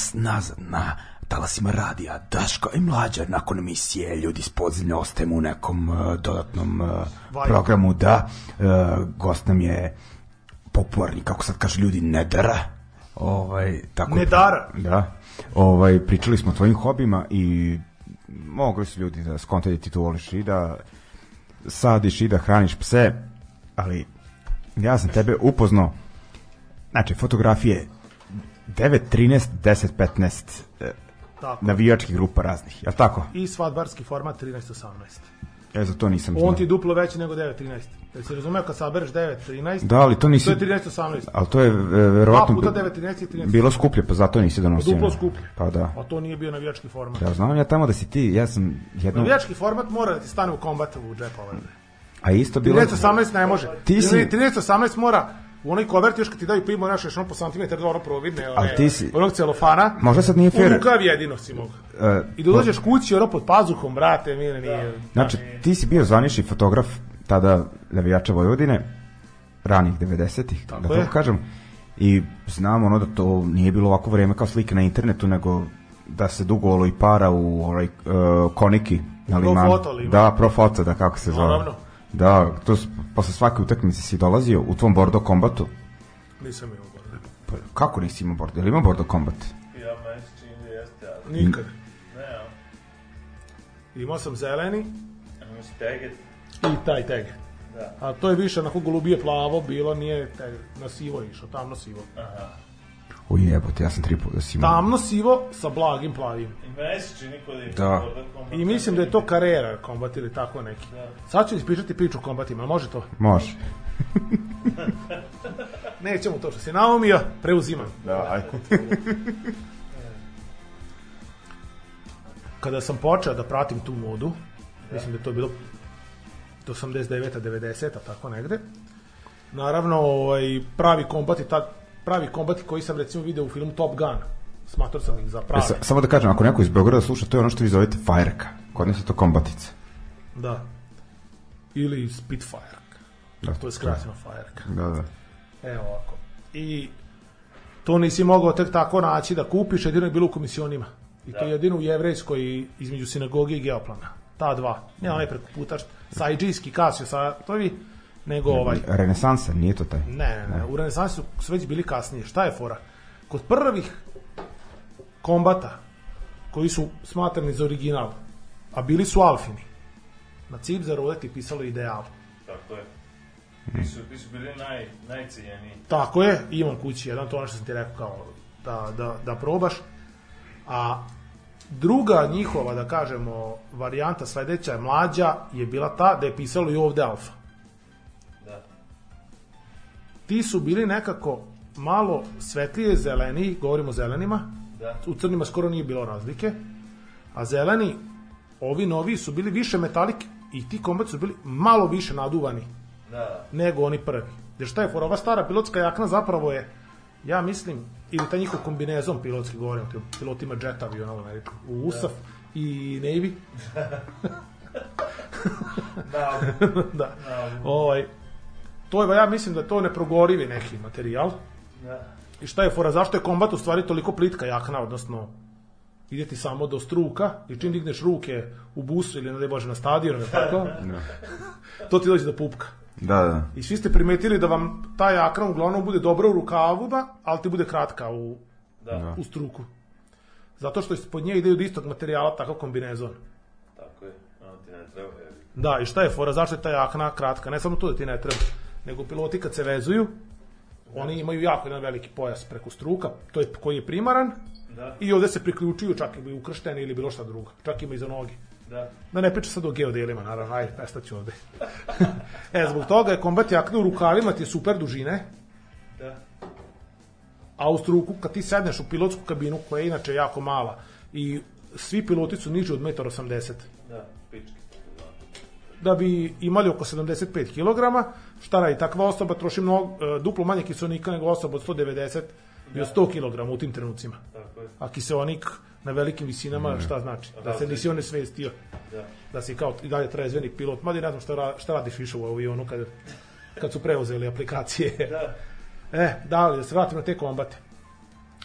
Nas nazad na talasima radija Daško i Mlađa nakon emisije Ljudi iz podzemlja ostajemo u nekom uh, dodatnom uh, programu da uh, gost nam je popularni, kako sad kaže ljudi, Nedara. Ovaj, tako Nedara? Da. Ovaj, pričali smo o tvojim hobima i mogli su ljudi da skontaju da ti to voliš i da sadiš i da hraniš pse, ali ja sam tebe upoznao znači fotografije 9, 13, 10, 15 e, Tako. navijačkih grupa raznih, je tako? I svadbarski format 13-18. Ja za to nisam On znao. ti je duplo veći nego 9-13. Jel si razumeo kad sabereš 9-13? Da, ali to nisi... To je 13-18. Ali to je e, verovatno... Dva puta 9-13 i 13. Bilo skuplje, pa zato nisi donosio. Duplo skuplje. Pa da. A to nije bio navijački format. Ja znam ja tamo da si ti, ja sam jedno... Navijački format mora da ti stane u kombatu u džep ovaj. A isto bilo... 13-18 ne može. Ti si- 13-18 mora u onoj kovert još kad ti daju pimo naše što po santimetar do ono providne one, Ali ti si- onog celofana Možda sad nije fair. u rukav jedino si mogu E, i da dođeš kući ono pod pazuhom brate mile nije Znači, ti si bio zvanični fotograf tada navijača Vojvodine, ranih 90-ih, da Tako kažem. I znam ono da to nije bilo ovako vreme kao slike na internetu, nego da se dugolo i para u ovaj, uh, koniki na Pro limanu. foto li ima? Da, pro foto, da kako se zove. Naravno. Da, to posle svake utakmice si dolazio u tvom Bordo kombatu. nisam imao gore. Pa, kako nisi imao Bordo? Je li imao Bordo kombat? Ja meni se čini da jeste, ali nikad ne, ja. imao sam zeleni Imamo si teget. i taj tag Da. a to je više onako golubije plavo bilo nije tag, na sivo išao tamno sivo O jebote, ja sam tri puta da si imao. tamno sivo sa blagim plavim je Da. i mislim da je to karera kombat ili tako neki sad ću ispričati priču o kombatima može to Može. nećemo to što se naumio preuzimam Da, ajde. kada sam počeo da pratim tu modu, mislim da je to bilo do 89. 90. tako negde, naravno ovaj, pravi kombati, ta, pravi kombati koji sam recimo video u filmu Top Gun, smatrao sam ih za E, pravi. sa- samo da kažem, ako neko iz Beograda sluša, to je ono što vi zovete fajrka. Kod nas je to kombatica. Da. Ili Spitfire. Da, To je skraćeno Fireca. Da, da. Evo ovako. I to nisi mogao tek tako naći da kupiš, jedino je bilo u komisionima. I to jedino u jevrejskoj između sinagoge i geoplana. Ta dva. Ne onaj preko puta, sajđijski kasio sa tovi, nego ovaj. Renesansa, nije to taj. Ne, ne, ne, u renesansi su, su već bili kasnije. Šta je fora? Kod prvih kombata, koji su smatrani za original, a bili su alfini, na Cipzaru ovdje ti pisalo ideal. Tako je. Ti su, ti su bili naj, najcijeniji. Tako je, imam kući jedan, to ono što sam ti rekao kao da, da, da probaš. A druga njihova, da kažemo, varijanta sledeća je mlađa, je bila ta da je pisalo i ovde alfa. Da. Ti su bili nekako malo svetlije zeleni, govorimo o zelenima, Da. u crnima skoro nije bilo razlike, a zeleni, ovi novi su bili više metalik i ti kombati su bili malo više naduvani Da. nego oni prvi. Jer šta je for, ova stara pilotska jakna zapravo je, ja mislim, ili taj njihov kombinezon pilotski, govorim o tim pilotima jet aviona u Ameriku, u USAF i Navy, Da. da. Ovaj, to je, ja mislim da je to neprogorivi neki materijal. Da. I šta je fora, zašto je kombat u stvari toliko plitka jakna, odnosno ide ti samo do struka i čim digneš ruke u busu ili ne Bože na stadionu, ili tako, to ti dođe do pupka. Da, da. I svi ste primetili da vam ta jakna uglavnom bude dobra u rukavima, ali ti bude kratka u, Da. u struku. Zato što ispod nje ide od istog materijala takav kombinezon. Tako je. Ono ti ne treba, jebi. Da, i šta je fora, zašto je ta jakna kratka? Ne samo to da ti ne treba, nego piloti kad se vezuju, oni imaju jako jedan veliki pojas preko struka, to je koji je primaran, Da. i ovde se priključuju čak i ukršteni ili bilo šta drugo, čak ima i za noge. Da. Da ne pričam sad o geodelima, naravno, ajde, prestaću ovde. e, zbog toga je kombat jakne u rukavima ti je super dužine, Da. a u struku, kad ti sedneš u pilotsku kabinu, koja je inače jako mala, i svi piloti su niži od 1,80 m. da bi imali oko 75 kg, šta radi takva osoba troši mnogo, e, duplo manje kiselnika nego osoba od 190 i od 100 kg u tim trenucima. Tako je. A kiseonik na velikim visinama, šta znači? Da se nisi on nesvestio. Da. Da si kao i dalje trezveni pilot. Mada i ne znam šta, ra- šta radiš više u avionu kad, kad su preuzeli aplikacije. Da. E, da li, da se vratimo na te kombate.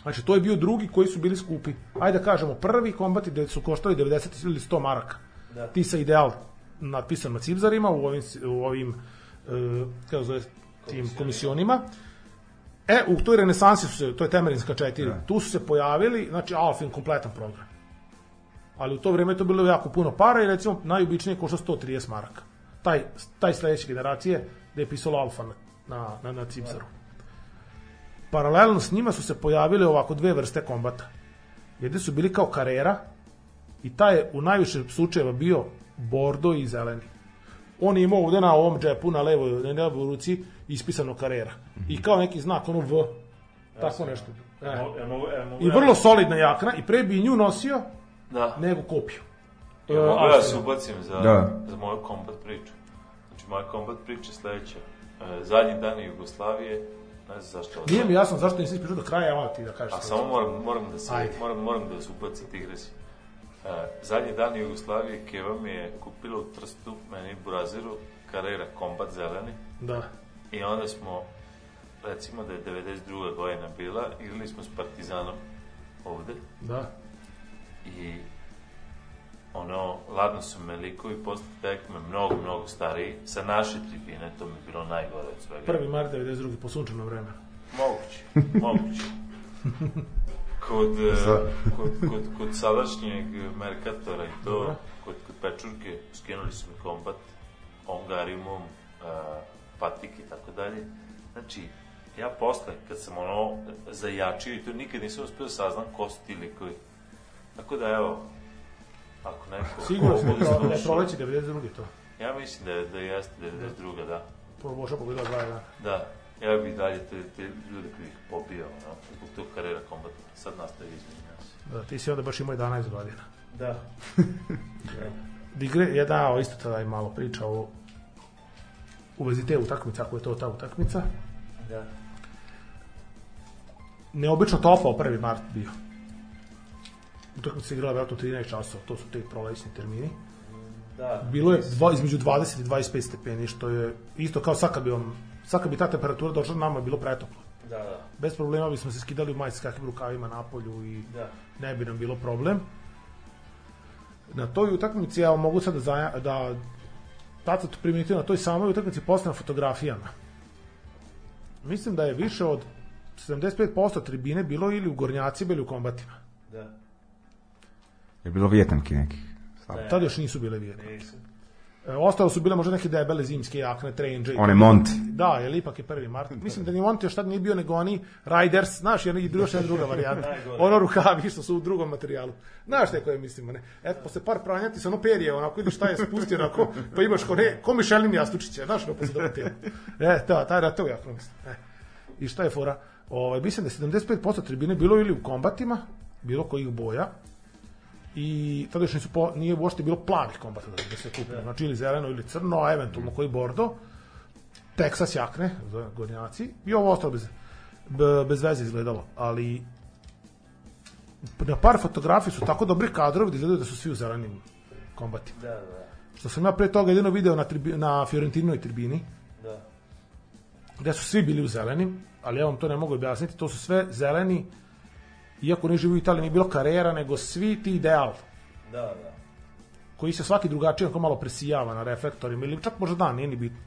Znači, to je bio drugi koji su bili skupi. Ajde da kažemo, prvi kombati gde su koštali 90 ili 100 maraka. Da. Ti sa ideal napisan na cipzarima u ovim, u ovim uh, kako zove, tim komisionima. E, u toj renesansi su se, to je Temerinska 4, tu su se pojavili, znači Alfin kompletan program. Ali u to vreme je to bilo jako puno para i recimo najobičnije košta 130 maraka. Taj, taj sledeće generacije gde je pisalo Alfa na, na, na, na cipzaru. Paralelno s njima su se pojavile ovako dve vrste kombata. Jedni su bili kao karera i taj je u najviše slučajeva bio bordo i zeleni. On je imao ovde na ovom džepu, na levoj, na levoj ruci, ispisano karera. I kao neki znak, ono V. Tako nešto. E. Evo, evo, evo, I vrlo solidna jakna i pre bi nju nosio Da. nego kopiju. Ja, E, mogu Alfa. ja se ubacim za, Da. za moju kombat priču. Znači, moja kombat priča je sledeća. E, zadnji dan Jugoslavije, ne znam zašto Nije mi jasno zašto nisi ispričao do kraja, evo ti da kažeš. A samo moram, moram da se, Ajde. moram, moram da se ubacim tigresi. Zadnji dan Jugoslavije Keva mi je kupila u Trstu, meni i Burazeru, Carrera Combat zeleni. Da. I onda smo, recimo da je 92. godina bila, igrali smo s Partizanom ovde. Da. I ono, ladno su me likovi posle tekme, mnogo, mnogo stariji, sa naše tribine, to mi je bilo najgore od svega. Prvi mart 92. po sunčano vreme. Moguće, moguće. Kod, e, kod, kod, kod sadašnjeg Merkatora i to, kod, kod Pečurke, skinuli su mi kombat, ongariumom, uh, patik i tako dalje. Znači, ja posle, kad sam ono zajačio i to nikad nisam uspio da saznam ko su ti likovi. Tako da, evo, ako neko... Sigurno sam da je proleći 92. to. Ja mislim da, je- da jeste 92. da. To Boša pogledala dva dana. Da, ja bih dalje te, te ljude koji ih pobio, no, zbog tog karera kombata. Sad nastavi između nas. Da, ti si onda baš imao 11 godina. Da. Digre, je dao isto tada i malo priča o u vezi te utakmice, ako je to ta utakmica. Da. Neobično topao prvi mart bio. Utakmica se igrala vjerojatno 13 časova, to su te prolećni termini. Da. Bilo je dva, između 20 i 25 stepeni, što je isto kao sad kad bi, vam, sad kad bi ta temperatura došla, nama je bilo pretoplo. Da, da. Bez problema bismo se skidali u majici s kakvim rukavima na polju i Da. ne bi nam bilo problem. Na toj utakmici, ja mogu sad da, zaja, da to primetio na toj samoj utakmici posle na fotografijama. Mislim da je više od 75% tribine bilo ili u gornjacima ili u kombatima. Da. Je bilo vjetanki nekih. Stvarno. Tad još nisu bile vijetne. Nisam. E, ostalo su bile možda neke debele zimske jakne, trenđe. i One to. Monti. Da, jer ipak je prvi mart. Mislim da ni Monti još tad nije bio nego oni Riders, znaš, jer još jedna druga varijanta. ono rukavi što su u drugom materijalu. Znaš te koje mislimo, ne? Eto, posle par pranja ti se ono perje, onako vidiš šta je spustio, onako, pa imaš ko, ne, ko Mišelin Jastučića, znaš, ono posle dobro tijelo. E, da, taj da, to jako mislim. E. I šta je fora? Ovaj, mislim da je 75% tribine bilo ili u kombatima, bilo kojih boja, i tada još nisu po, nije uopšte bilo plavih kombata da, da se kupi, znači ili zeleno ili crno, a eventualno koji bordo, Texas jakne, za gornjaci, i ovo ostalo bez, be- bez veze izgledalo, ali na par fotografija su tako dobri kadrovi da izgledaju da su svi u zelenim kombatima. Da, da. Što sam ja pre toga jedino video na, tribi, na Fiorentinoj tribini, Da. gde su svi bili u zelenim, ali ja vam to ne mogu objasniti, to su sve zeleni, iako ne živi u Italiji, nije bilo karera, nego svi ti ideal, Da, da. koji se svaki drugačije onako malo presijava na reflektorima ili čak možda dan, nije ni bitno.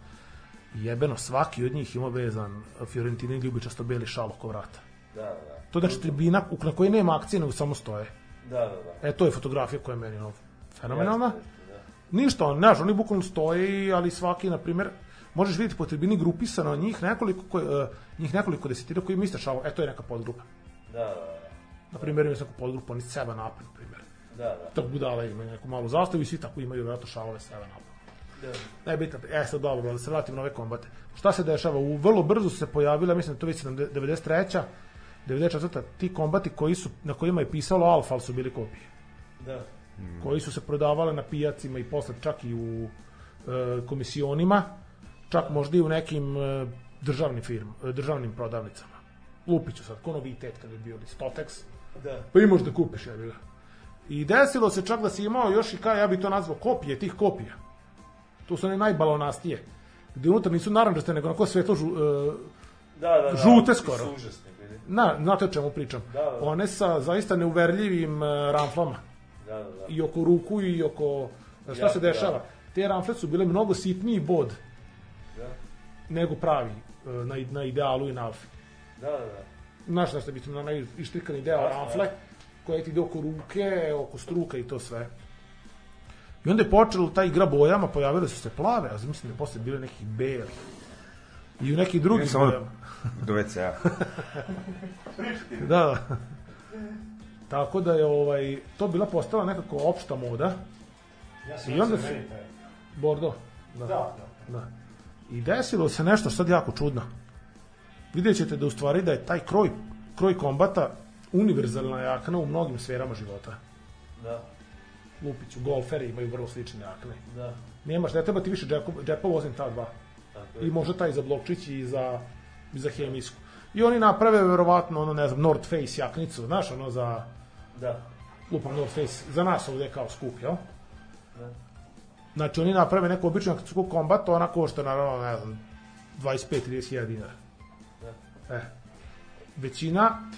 Jebeno, svaki od njih ima vezan Fiorentinin ljubičasto beli šal oko vrata. Da, da. To je znači tribina na kojoj nema akcije, nego samo stoje. Da, da, da. E, to je fotografija koja je meni ono, fenomenalna. Jeste, jeste, da. Ništa, on, znaš, oni bukvalno stoje, ali svaki, na primjer, možeš vidjeti po tribini grupisano njih nekoliko, koji, uh, njih nekoliko desetina koji misle šalo, e, to je neka podgrupa. Da, da, Na primjer, imaju neku podgrupu, oni seba napad, na primjer. da. Da, Tako budala imaju neku malu zastavu i svi tako imaju vjerojatno šalove seba napad. da. Ne bitno, e sad dobro, da se vratim na ove kombate. Šta se dešava? U vrlo brzo su se pojavila, mislim da to već 70 93. 94. ti kombati koji su, na kojima je pisalo alfa, ali su bili kopije. Da. Koji su se prodavale na pijacima i posle čak i u e, komisionima, čak možda i u nekim e, državnim firm, e, državnim prodavnicama. Lupiću sad, ko novitet kad je bio ili Stotex, Da. pa imaš da kupiš, je bila. I desilo se čak da si imao još i kao, ja bi to nazvao kopije tih kopija. To su one najbalonastije. Gde unutra nisu naranđaste, nego onako svetlo žu, e, Da, da, da. Žute su skoro. Užasni bili. Na, znate o čemu pričam? Da, da. One sa zaista neuverljivim uh, ramflama. Da, da, da. I oko ruku i oko... Šta Ja, se dešava? Te ramfle su bile mnogo sitniji bod Da, nego pravi uh, na, na idealu i na alfi. da, da. da. Znaš se mislim, na onaj ištrikani deo Jasno, ramfle, koje ti ide oko ruke, oko struka i to sve. I onda je počelo ta igra bojama, pojavile su se plave, a mislim da je posle bile nekih belih. I u nekih drugih samo- bojama. Do WC-a. Da, da. Tako da je ovaj, to bila postala nekako opšta moda. Ja I onda su... Bordo. Da. Da, da. I desilo se nešto sad jako čudno. Vidjet ćete da u stvari da je taj kroj, kroj kombata univerzalna jakna u mnogim sferama života. Da, Lupiću, golferi imaju vrlo slične jakne. da. Nemaš, ne treba ti više džepa, džepa osim ta dva. Tako I je. možda taj za blokčić i za, i za hemijsku. I oni naprave verovatno ono, ne znam, North Face jaknicu, znaš, ono za, Da, lupam North Face, za nas ovde kao skup, jel? Da. Znači oni naprave neku običnu kombat, ona košta naravno, ne znam, 25-30 hiljada dinara. E. Većina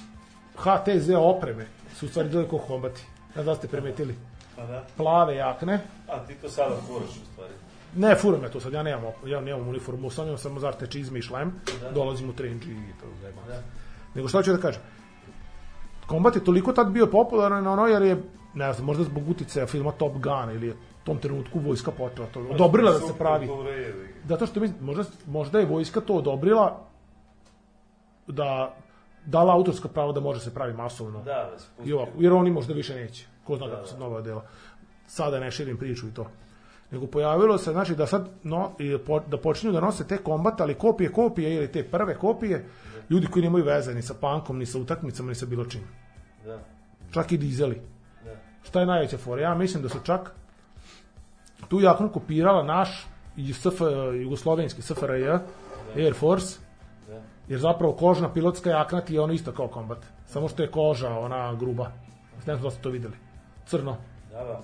HTZ opreme su u stvari bile kao kombati. Ne znam da ste primetili. pa da. Plave jakne. A ti to sada furaš u stvari. Ne, furam ja to sad, ja nemam, ja nemam uniformu, ostavljam samo zarte čizme i šlem, Da. dolazim u trenđi i to zajebam. Da. Nego šta ću da kažem? Kombat je toliko tad bio popularan ono jer je, ne znam, možda zbog uticaja filma Top Gun ili je u tom trenutku vojska počela to, odobrila da se pravi. Zato što mi, možda, možda je vojska to odobrila da dala autorsko pravo da može se pravi masovno. Da, da. I ovako, jer oni možda više neće. Ko zna kako se nova dela. Sada ne širim priču i to. Nego pojavilo se, znači, da sad no, da počinju da nose te kombate, ali kopije kopije ili te prve kopije, ljudi koji nemaju veze ni sa punkom, ni sa utakmicama, ni sa bilo čim. Da, Čak i dizeli. da. Šta je najveća fora? Ja mislim da su čak tu jaknu kopirala naš i SF, jugoslovenski SFRJ, Air Force, Da. Jer zapravo kožna pilotska jakna ti je ono isto kao kombat. Samo što je koža, ona gruba. Ne znam da ste to videli. Crno. Da, da.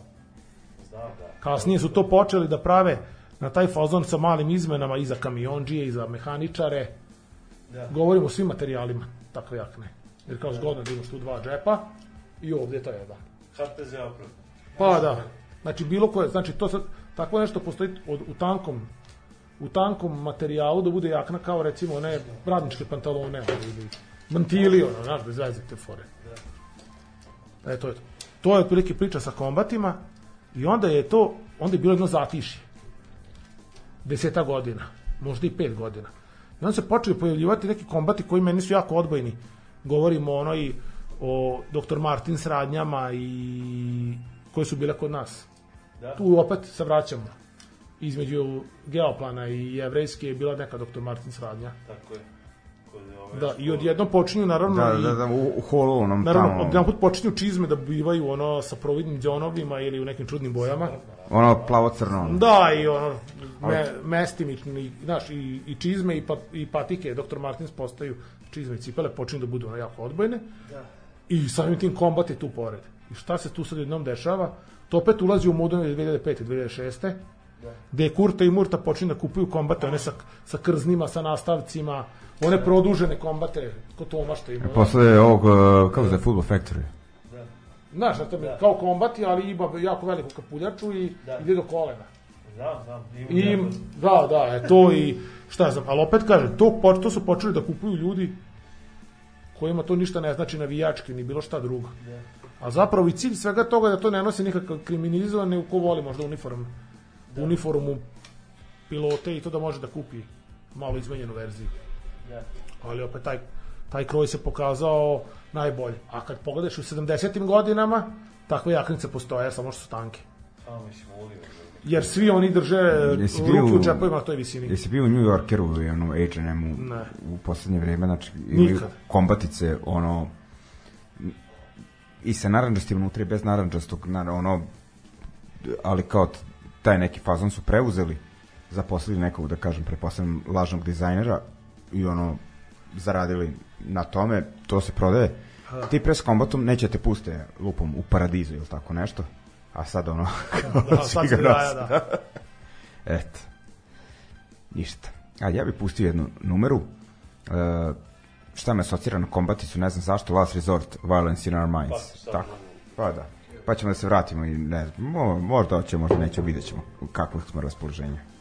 Znam, da. Kasnije su to počeli da prave na taj fazon sa malim izmenama i za kamionđije i za mehaničare. Da. Govorimo o svim materijalima takve jakne. Jer kao zgodno da imaš tu dva džepa i ovdje to je jedan. HTZ opravo. Pa da. Znači bilo koje, znači to sad, takvo nešto postoji od, u tankom u tankom materijalu da bude jakna kao recimo one radničke pantalone ono, ili mantili, ono, znaš, bez veze te fore. E, to je to. To je otprilike priča sa kombatima i onda je to, onda je bilo jedno zatišje. Deseta godina, možda i pet godina. I onda se počeli pojavljivati neki kombati koji meni su jako odbojni. Govorimo o onoj o Dr. Martin s radnjama i koje su bile kod nas. Da. Tu opet se vraćamo. Između Geoplana i Jevrejske je bila neka Dr. Martin s radnja. Tako je. Ove Da, i odjednom počinju naravno Da, i da, da, u, u holu onom Naravno, tamo. odjedan put počinju čizme da bivaju ono sa providnim džonovima ili u nekim čudnim bojama. Ono plavo-crno. Da, i ono, me, mestimični, znaš, i, i čizme i, pa, i patike, Dr. Martins postaju čizme i cipele, počinju da budu ono jako odbojne. Da. I samim tim kombat je tu pored. I šta se tu sad jednom dešava? To opet ulazi u modu 2005. 2006. Da. Gde je Kurta i Murta počinju da kupuju kombate, one sa, sa krznima, sa nastavcima, one produžene kombate, ko Toma što ima. Posle ovog, uh, kako se Football Factory. Znaš, zato mi, kao kombati, ali ima jako veliku kapuljaču i Da. ide do kolena. Znam. Ima I, da, da, je to i šta ja znam, ali opet kažem, to, to su počeli da kupuju ljudi kojima to ništa ne znači navijački ni bilo šta drugo. A zapravo i cilj svega toga je da to ne nosi nikakav kriminalizovan, nego ko voli možda uniform, uniformu pilote i to da može da kupi malo izmenjenu verziju. Da. Ali opet taj, taj kroj se pokazao najbolji. A kad pogledaš u 70. godinama, takve jaknice postoje, samo što su tanke. Samo mislim, ulio. Jer svi oni drže Jesi bio ruke u- džepovima toj visini. Jesi bio u New Yorkeru i ono H&M-u u poslednje vreme, znači Nikad. kombatice, ono i sa naranđastim unutra i bez naranđastog, na, ono ali kao taj neki fazon su preuzeli zaposlili nekog, da kažem, preposledam lažnog dizajnera i ono zaradili na tome, to se prodaje. Ti pre s kombatom neće te puste lupom u paradizu ili tako nešto, a sad ono Da, sad se ga daje, nose. da. Eto. Ništa. A ja bih pustio jednu numeru. E, šta me asocira na kombaticu, ne znam zašto, Last Resort, Violence in Our Minds. Tako, pa da. Pa ćemo da se vratimo i ne znam, mo, možda hoće, možda neće, vidjet ćemo kakvog smo raspoloženja.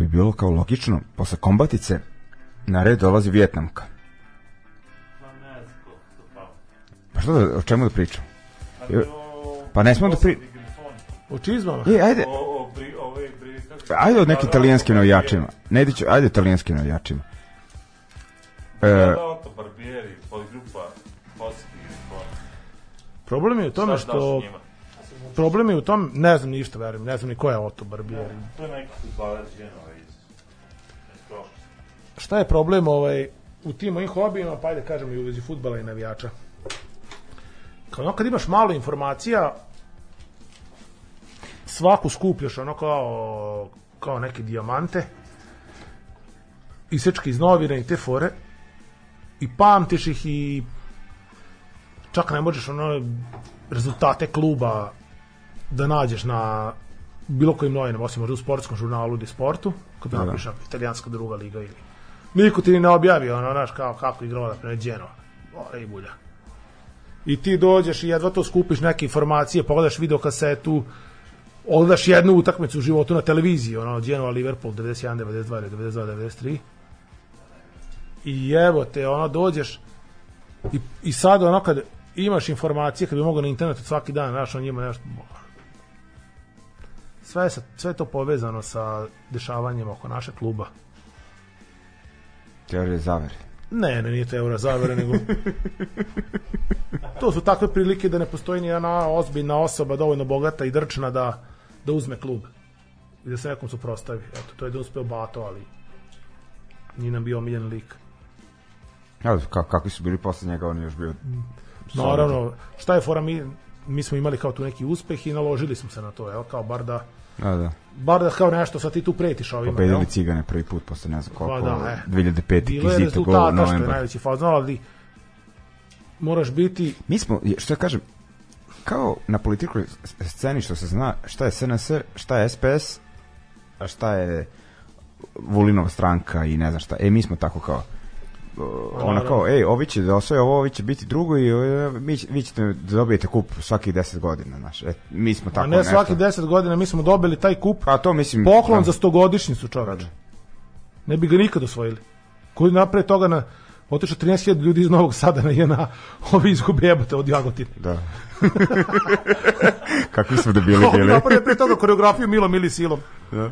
Bi bilo kao logično, posle kombatice na red dolazi Vjetnamka. Pa što da, o čemu da pričam? E, Pa ne smemo da pri... O čizmama? E, ajde, O, o, bri, ove, bri, kako se- ajde od nekim italijanskim navijačima. Ne idiću, ajde italijanskim navijačima. E, Da, Otto Barbieri, Problem je u tome što... Problem je u tom, ne znam ništa, verujem, ne znam ni ko je Otto Barbieri. To je neki futbaler Genova iz iz. Šta je problem ovaj, u tim mojim hobijima, pa ajde kažem i u vezi futbala i navijača? Kao ono kad imaš malo informacija, svaku skupljaš ono kao, kao neke dijamante, isečke iz novina i te fore, i pamtiš ih i čak ne možeš ono rezultate kluba da nađeš na bilo kojim novinama, osim možda u sportskom žurnalu di sportu, kad Da, da. napiš ako italijanska druga liga ili niko ti ni ne objavi ono, znaš, kao kako igrala da pre Genova, ore i bulja. I ti dođeš i jedva to skupiš neke informacije, pogledaš video kasetu, odgledaš jednu utakmicu u životu na televiziji, ono, Genova, Liverpool, 91, 92 ili 92, 93. I evo te, ono, dođeš i, i sad, ono, kad imaš informacije, kad bi mogao na internetu svaki dan, znaš, o njima nešto, sve, sve to povezano sa dešavanjem oko našeg kluba. teorije zavere. Ne, ne, nije eura zavere, nego... to su takve prilike da ne postoji ni jedna ozbiljna osoba dovoljno bogata i drčna da, da uzme klub i da se nekom suprostavi. Eto, to je da uspeo Bato, ali nije nam bio omiljen lik. Evo, ka, kakvi su bili posle njega, on je još bio... Naravno, šta je fora, mi, mi smo imali kao tu neki uspeh i naložili smo se na to, evo, kao bar da, Da, da. bar da kao nešto sad ti tu pretiš ovima. Pobedili? Cigane prvi put posle ne znam koliko, Pa da, e. 2005. Bilo je rezultata što je najveći fazon, ali moraš biti Mi smo, što ja kažem, kao na političkoj sceni što se zna šta je SNS, šta je SPS, a šta je Vulinova stranka i ne znam šta. E, mi smo tako kao ona kao, ej, ovi će da osvoje ovo, ovi će biti drugo i uh, mi, vi ćete da dobijete kup svakih 10 godina, znaš. E, mi smo tako A ne nešto. svaki 10 godina mi smo dobili taj kup A to mislim... poklon da. za 100 godišnjicu čoveče. Ne bi ga nikad osvojili. Koji napred toga na otišao 13.000 ljudi iz Novog Sada na jedna ovi izgube jebote od Jagotine. Da. Kakvi smo da bili bili. napravio pre toga koreografiju Milom ili silom.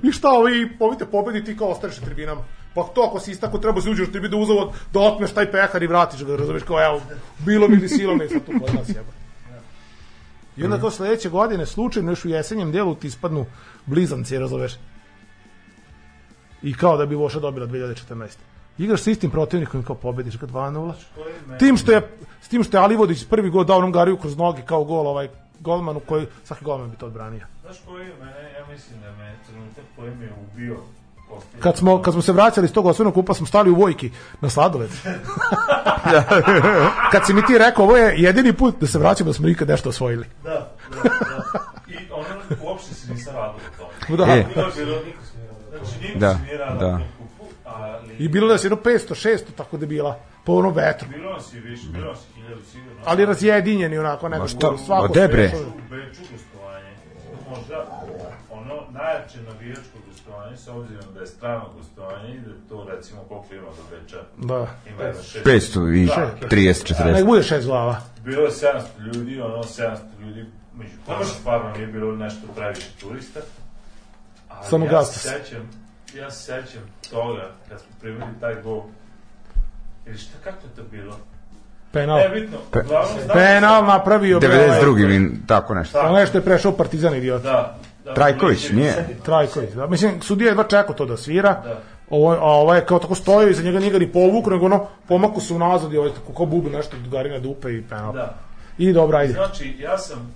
I šta ovi, ovi te pobedi ti kao ostaneš na tribinama. Pa to ako si istako treba se uđeš u tribinu da uzavod, da otmeš taj pehar i vratiš ga, razumeš kao evo, bilo mi ili silom je sad tu kod nas jeba. I onda kao sledeće godine, slučajno još u jesenjem delu ti ispadnu blizanci, razumeš. I kao da bi Voša dobila 2014. Igraš sa istim protivnikom i kao pobediš ga 2-0. Tim što je, s tim što je Alivodić prvi gol dao onom Gariju kroz noge kao gol ovaj golmanu koji svaki golman bi to odbranio. Znaš koji je mene, ja mislim da me trenutak koji me je ubio Kad smo, kad smo se vraćali iz tog osnovnog kupa, smo stali u Vojki na sladoled. kad si mi ti rekao, ovo je jedini put da se vraćamo, da smo nikad nešto osvojili. Da, da, da. I ono, uopšte se nisam radilo o tome. Da. E. Znači, Da, se nije radilo da. na tom kupu, ali... I bilo nas jedno 500, 600, tako da je bila, po onom vetru. Bilo nas i više, bilo nas i hiljadu sigurno. Ali razjedinjeni onako, nekako, šta? svako Ma de, bre? u Beču gostovanje, možda ono najjače navijačko gostovanje, s obzirom da je strano gostovanje i da to recimo koliko ima do Beča. Da. Ima jedno šest. 500 i Da, 30, Nek 40. bude šest glava. Bilo je 700 ljudi, ono 700 ljudi, među kojima stvarno nije bilo nešto previše turista. Ali Samo ja se. sećam, ja se sećam toga, kad smo primili taj gol. Ili šta, kako je to bilo? Penal. Ne, bitno, Pe- uglavnom Penal napravio. bre, ovaj, 92. ili tako nešto. Ono je što je prešao Partizan idiot. Da, da, Trajković, nije? Trajković. Da. Mislim, sudija je jedva čekao to da svira. Da. Ovo, a ovo je kao tako stojio iza njega, nije ga ni povuku, nego ono, pomaku se unazad i ovaj tako kao bubu nešto Garina dupe i penal. Da. I dobro, ajde. Znači, ja sam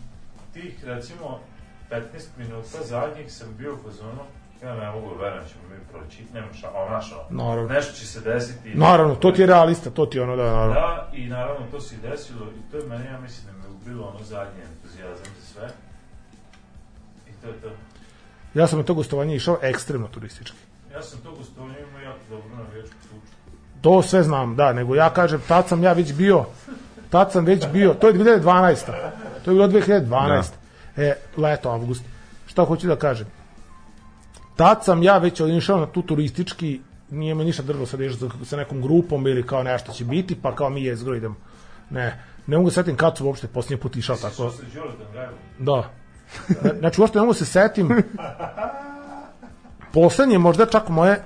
tih, recimo, 15 minuta zadnjih sam bio u fazonu, ja ne mogu da verujem da ćemo mi proći, nema šta, ono, znaš, ono, Naravno. nešto će se desiti. Naravno, to ti je realista, to ti je ono da, naravno. Da, i naravno to se desilo i to je meni, ja mislim da me ubilo ono zadnje entuzijazam za sve. I to je to. Ja sam na to gostovanje išao ekstremno turistički. Ja sam to gostovanje imao jako dobro na vječku sluču. To sve znam, da, nego ja kažem, tad sam ja već bio, tad sam već bio, to je 2012. To je bilo 2012. E, leto, avgust. Šta hoću da kažem? Tad sam ja već išao na tu turistički, nije me ništa drlo sad sa, nekom grupom ili kao nešto će biti, pa kao mi je zgro idemo. Ne, ne mogu da setim kad su uopšte posljednji put išao tako. Se? Da. Znači, uopšte ne mogu se setim. Poslednje, možda čak moje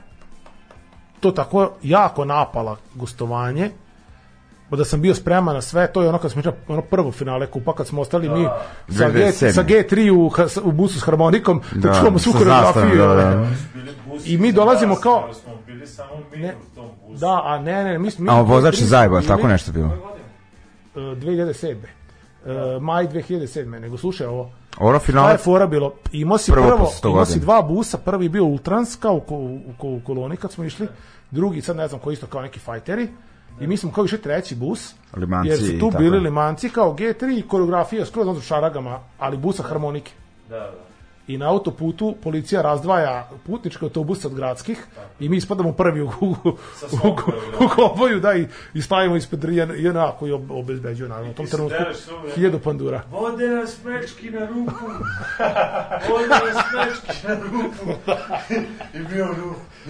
to tako jako napala gostovanje, da sam bio spreman na sve, to je ono kad smo išli ono prvo finale kupa, kad smo ostali mi sa, G, 2007. sa G3 u, u busu s harmonikom, da, Da, čuvamo svu koreografiju. da, da. I mi dolazimo kao- Smo bili samo mi Ne. u. Da, a ne, ne, mi smo... mi A vozač G3 se zajebao, tako nešto bilo. e, 2007. E, maj 2007. Nego slušaj ovo, Ono Šta finale, je fora bilo? Imao si Prvo prvo, imao si dva busa, prvi je bio Ultranska u, u, ko- u koloni kad smo išli, drugi sad ne znam koji isto kao neki fajteri, i mi smo kao išli treći bus, Limanci jer su tu tako. bili limanci kao G3 i koreografija skroz ono šaragama, ali busa harmonike. Da, da. I na autoputu policija razdvaja putničke autobuse od gradskih i mi ispadamo prvi u, u, u, svom u, koreografijom. u konvoju, da, i, i stavimo ispred JNA koji ob, obezbeđuje, naravno, u tom trenutku hiljadu pandura. Vode nas mečki na ruku. Vode nas mečki na ruku. I bio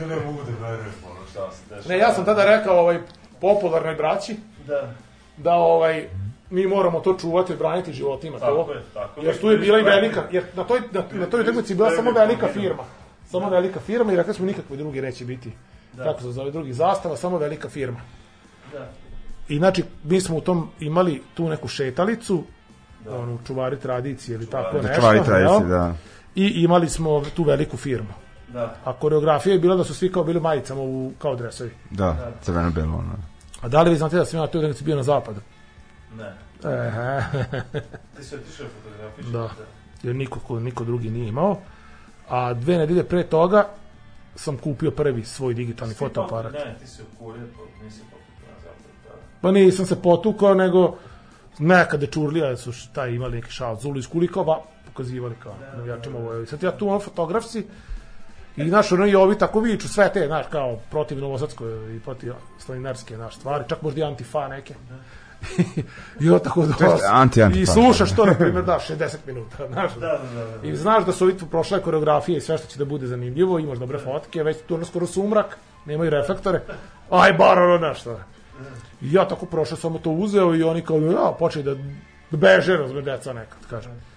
ja ne mogu da verujem ono šta se dešava. Ne, ja sam tada rekao ovaj, popularnoj braći, Da. da ovaj mi moramo to čuvati, odbraniti životima Tako to. je, tako je. Jer tu je bila i velika, jer na toj na, na toj utakmici je bila samo Velika firma. Samo velika firma i rekli smo nikakve drugi neće biti. Kako se zove drugi zastava, samo velika firma. I znači, mi smo u tom imali tu neku šetalicu, onu čuvari tradicije ili tako nešto. Čuvari tradicije, da. I imali smo tu veliku firmu. Da. A koreografija je bila da su svi kao bili majicama u, kao dresovi. Da, crveno belo ono. A da li vi znate da sam ja tu sam bio na zapadu? Ne. Ehe. Ti si otišao fotografiš? Da. Jer niko, ko, niko drugi nije imao. A dve nedelje pre toga sam kupio prvi svoj digitalni fotoaparat. Ne, ti si u kulje, pa nisi poput na zapad. Da. Pa nisam se potukao, nego nekada čurlija su š- taj imali neki šal zulu iz kulikova, pokazivali kao navijačima Vojevi. Sad ja tu on fotograf si i znaš, ono i ovi tako viču sve te, znaš, kao protiv Novosadskoj i protiv Slaninarske, znaš, stvari, čak možda i antifa neke. I on tako anti-antifa. I slušaš to, na primjer, da, 60 minuta, znaš. Da, da, da. da. I znaš da su ovi tu prošle koreografije i sve što će da bude zanimljivo, imaš dobre fotke, već tu ono skoro sumrak, nemaju reflektore, aj bar ono nešto. I ja tako prošao, samo to uzeo i oni kao, ja, počeli da beže, razme, deca nekad, kažem.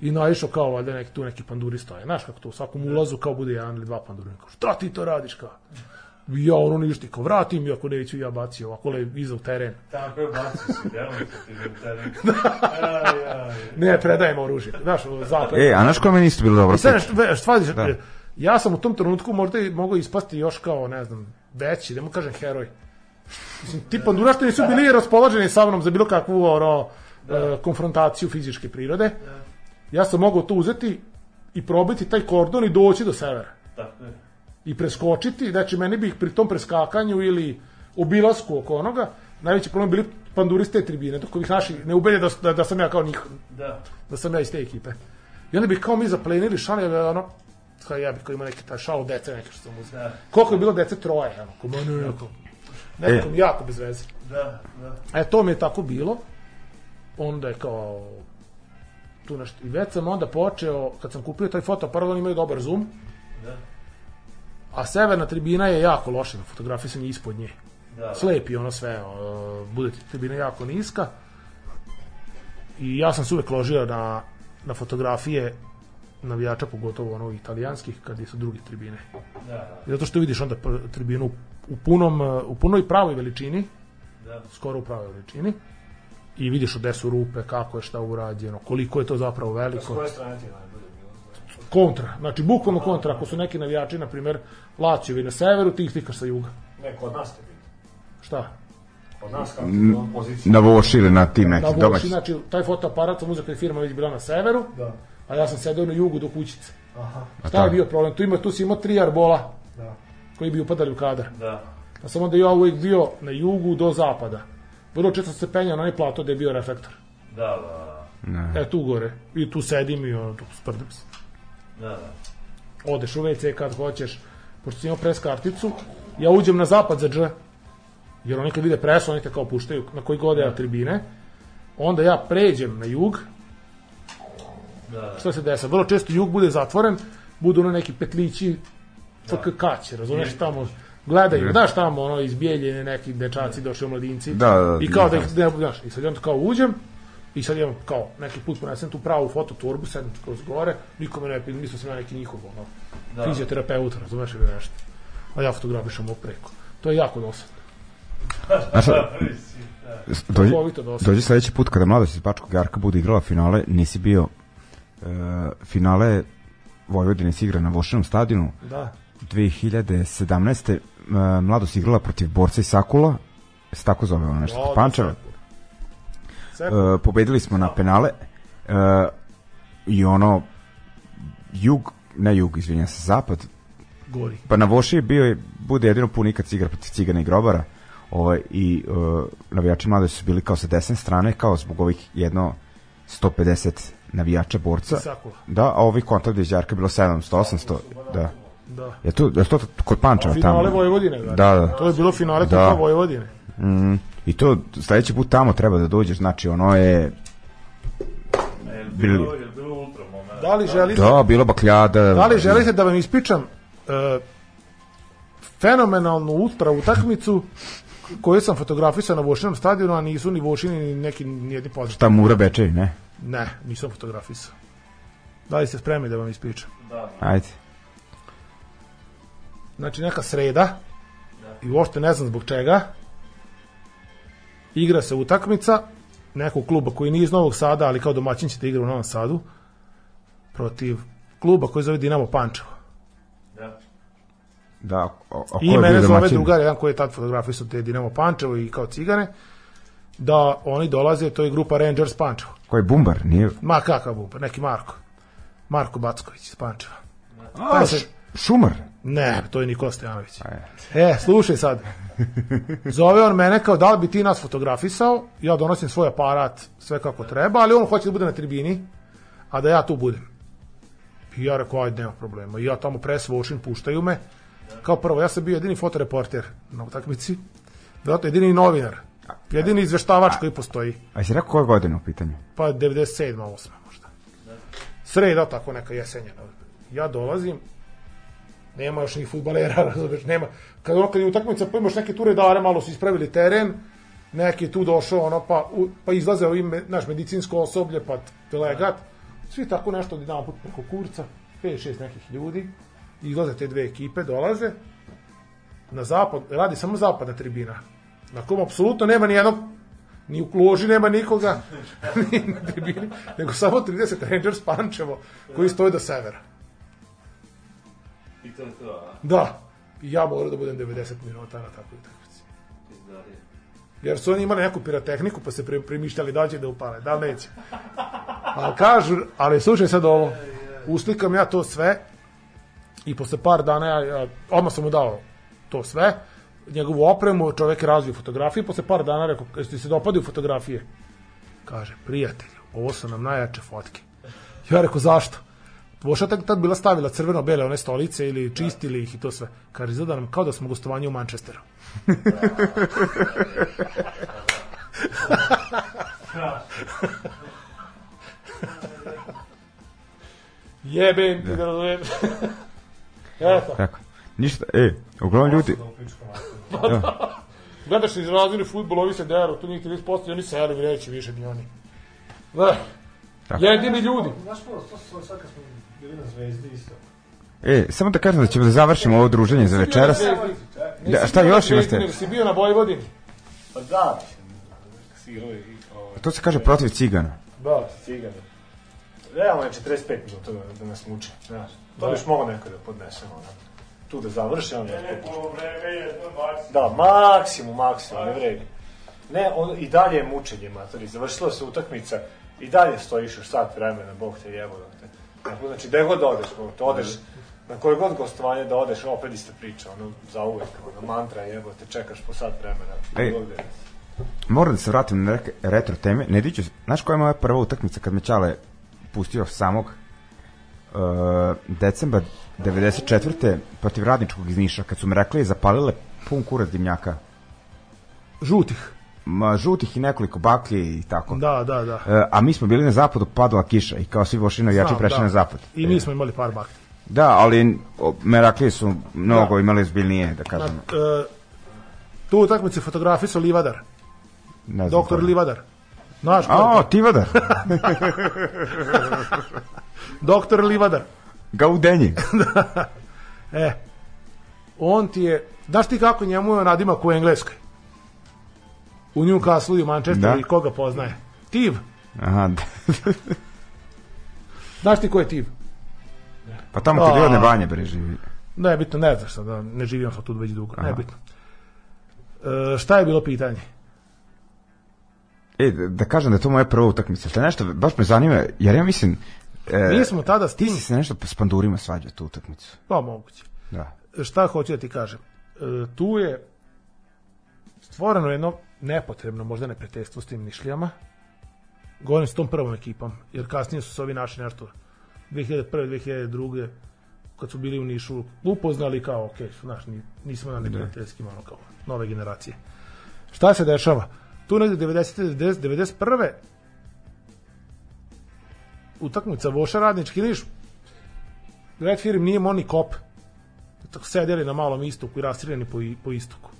I naišao kao, valjda, neki, tu neki panduri stoje. Znaš kako to, u svakom ulazu kao bude jedan ili dva pandura. Kao, šta ti to radiš, kao? Ja ono ništa, kao, vratim, i ako neću, ja bacio ovako le iza u teren. Tako je, bacio ti je u teren. Aj, aj. Ne, predajem oružje. Znaš, zapad. E, a znaš koja meni isto bilo dobro? I sad, šta, šta, Da. ja sam u tom trenutku možda i mogao ispasti još kao, ne znam, veći, da mu kažem heroj. Mislim, ti pandurašti nisu bili raspoloženi sa mnom za bilo kakvu ono, e, konfrontaciju fizičke prirode. Ja sam mogao to uzeti i probiti taj kordon i doći do severa. Tako je. I preskočiti, znači meni bi ih pri tom preskakanju ili obilasku oko onoga, najveći problem bili panduriste tribine, dok ovih naših ne ubede da, da, da sam ja kao njih, Da. da sam ja iz te ekipe. I onda bi kao mi zaplenili šalje, ono, kao ja bi kao imao neki taj šal dece neke što sam uzeo. Da. Koliko je bilo dece? Troje, ono, ko mene, neko, nekom jako bez veze. Da, da. E, to mi je tako bilo. Onda je kao tu nešto. I već sam onda počeo, kad sam kupio taj fotoaparat, oni imaju dobar zoom, Da. a severna tribina je jako loša na fotografisanje ispod nje. Da. Slepi ono sve, uh, bude ti tribina jako niska. I ja sam se uvek ložio na, na fotografije navijača, pogotovo ono italijanskih, kad su druge tribine. Da, da. Zato što vidiš onda tribinu u, punom, u punoj pravoj veličini, Da. skoro u pravoj veličini, i vidiš gde su rupe, kako je šta urađeno, koliko je to zapravo veliko. koje strane ti je najbolje bilo? Kontra, znači bukvalno kontra, ako su neki navijači, na primer, Lacijevi na severu, ti ih slikaš sa juga. Ne, kod nas te vidi. Šta? Kod nas kako je pozicija. Na voši ili na tim Na nekim Voši, domaćim. znači, taj fotoaparat sam uzeo firma već bila na severu, Da. a ja sam sedeo na jugu do kućice. Aha, Šta je bio problem? Tu, ima, tu si imao tri arbola da. koji bi upadali u kadar. Da. A sam onda ja uvijek bio na jugu do zapada. Vrlo često se penjao na onaj plato gde je bio reflektor. Da, da, da. E, tu gore. I tu sedim i ono, tu sprdem se. Da, da. Odeš u WC kad hoćeš, pošto si imao pres karticu, ja uđem na zapad za dž, jer oni kad vide pres, oni te kao puštaju na koji god je tribine, onda ja pređem na jug, Da, da. šta se desa? Vrlo često jug bude zatvoren, budu ono neki petlići FK kaće, razumeš tamo, gledaju, znaš tamo ono izbijeljene neki dečaci, došli mladinci, Da, da, da, i kao da znam. ih, ne, znaš, i sad ja onda kao uđem, i sad imam kao neki put ponesem tu pravu fototorbu, sedem kroz gore, niko me ne pita, mislio sam ja neki njihov ono, Da. fizioterapeut, razumeš ili nešto. A ja fotografišem ovo preko. To je jako dosadno. Znaš, da. dođi, dođi sledeći put kada mladost iz Bačkog Jarka bude igrala finale, nisi bio e, finale Vojvodine se igra na Vošinom stadionu Da. 2017. E, mladost igrala protiv borca iz Sakula se tako zove ono nešto, kod Pančeva. E, pobedili smo na penale e, i ono jug, ne jug, izvinjam se, zapad gori. Pa na Voši je bio bude jedino pun ikad igra protiv Cigana i Grobara. Ovaj, I uh, navijači mlade su bili kao sa desne strane, kao zbog ovih jedno 150 navijača borca. Da, a ovih kontakt iz Đarka je bilo 700, 800. Da. Da. Je to, je to kod Pančeva tamo? Finale Vojvodine. Da, da. To je bilo finale Da. da. Vojvodine. Mm, I to sledeći put tamo treba da dođeš, znači ono je bilo, je bilo ultra moment. Da li želite, da, bilo bakljada. da li želite da vam ispričam e, fenomenalnu ultra utakmicu koju sam fotografisao na Vošinom stadionu, a nisu ni Vošini ni neki nijedni poznati. Šta Mura Bečej, ne? Ne, nisam fotografisao. Da li ste spremni da vam ispričam? Ajde. Znači neka sreda i uopšte ne znam zbog čega igra se utakmica nekog kluba koji nije iz Novog Sada, ali kao domaćin ćete igra u Novom Sadu, protiv kluba koji zove Dinamo Pančevo. Da, o, o, ko I mene zove domaćin? drugar, jedan koji je tad fotografisao te Dinamo Pančevo i kao cigane, da oni dolaze, to je grupa Rangers Pančevo. Ko je Bumbar, nije? Ma kakav bupa, neki Marko. Marko Backović iz Pančeva. A, Taj se- šumar. Ne, to je Nikola Stojanović. E, slušaj sad. Zove on mene kao da li bi ti nas fotografisao, ja donosim svoj aparat, sve kako treba, ali on hoće da bude na tribini, a da ja tu budem. I ja rekao, ajde, nema problema. I ja tamo watching, puštaju me. Kao prvo, ja sam bio jedini fotoreporter na utakmici, vjerojatno jedini novinar, jedini izveštavač koji postoji. A jesi rekao koje godine u pitanju? Pa 97. 8. možda. Sreda, tako neka jesenja. Ja dolazim, nema još ni futbalera, razumeš, nema. Kad, ono, kad je utakmica, pa imaš neke tu redare, malo su ispravili teren, neki tu došao, ono, pa, u, pa izlaze ovim, naš medicinsko osoblje, pa delegat, svi tako nešto od jedan put preko kurca, 5-6 nekih ljudi, izlaze te dve ekipe, dolaze, na zapad, radi samo zapadna tribina, na kom apsolutno nema ni jednog ni u kloži nema nikoga, ni na tribini, nego samo 30 Rangers Pančevo, koji stoje do severa. I to a? Da, i ja moram da budem 90 minuta na takvoj utakmici. Jer su oni imali neku pirotehniku, pa se pre, premišljali da će da upale, da li neće. Ali kažu, ali slušaj sad ovo, uslikam ja to sve i posle par dana, ja, ja odmah sam mu dao to sve, njegovu opremu, čovek je razvio fotografije, posle par dana rekao, ti se dopadaju fotografije? Kaže, prijatelju, ovo su nam najjače fotke. Ja rekao, zašto? Voša tad, tad bila stavila crveno-bele one stolice ili čistili ih i to sve. Kaže, izgleda nam kao da smo gostovanje u Manchesteru. Jebem ti da razumem. Eto. Tako. Ništa, e, uglavnom ljudi, Gledaš iz razine futbol, ovi se deru, tu njih 30% i oni seli mi neće više ni oni. Da. Jedini ljudi. Znaš ko, to su sad kad smo bili na zvezdi isto. e, samo da kažem da ćemo da završimo ovo druženje za večeras. Da, šta još imate? Nego si bio na Vojvodini. Pa da, ovaj, To se kaže protiv cigana. Da. cigane. Realno je 45 minuta da, da nas muče, znaš. To biš mogao neko da podnesemo, ono. Tu da završi, on je Da, maksimum, maksimum, ne vredi. Ne, on, i dalje je mučenje, matori. Završila se utakmica, i dalje stojiš još sat vremena, bog te jebo. Znači, gde god odeš, te odeš, na koje god gostovanje da odeš, opet ista priča, ono, za uvek, ono, mantra jebo, te čekaš po sat vremena. Ej. Da. Moram da se vratim na neke retro teme. Ne diću, znaš koja je moja prva utakmica kad me Ćale pustio samog uh, decembra 94. protiv radničkog iz Niša, kad su me rekli zapalile pun kurac dimnjaka. Žutih. Ma, žutih i nekoliko baklje i tako. Da, da, da. E, a mi smo bili na zapadu, padala kiša i kao svi vošino jači Znam, prešli da. na zapad. I mi smo imali par bakti. Da, ali o, Meraklije su mnogo Da. imali zbiljnije, da Na, kažem. e, tu utakmicu fotografisao Livadar. Ne znam Doktor je. Livadar. Znaš ko A, je? Tivadar. Doktor Livadar. Gaudenji. E, on ti je, znaš ti kako njemu je nadimak u Engleskoj? U Newcastle i u Manchesteru Da. i koga poznaje? Tiv. Aha, da. Znaš ti ko je Tiv? pa tamo kod. Ivane Banje bre živi. Ne, bitno, ne znaš sad, da ne živim sam tu već dugo, ne Aha. bitno. E, šta je bilo pitanje? E, da, da kažem da je to moja prva utakmica. Šta nešto, baš me zanima, jer ja mislim... E, Mi smo tada s Ti tim, si se nešto s pandurima svađao tu utakmicu. pa moguće. Da. šta hoću da ti kažem? E, tu je stvoreno jedno nepotrebno možda neprijateljstvo s tim Nišlijama. Govorim s tom prvom ekipom, jer kasnije su se ovi naši nešto 2001. 2002. kad su bili u Nišu upoznali kao, ok, su naš, ni- nismo na neprijateljskim, ono kao, nove generacije. Šta se dešava? Tu negde 90. 90. 91. utakmica Voša Radnički Niš Red Firm nije imao ni kop tako sedeli na malom istoku i rastreljeni po, po istoku.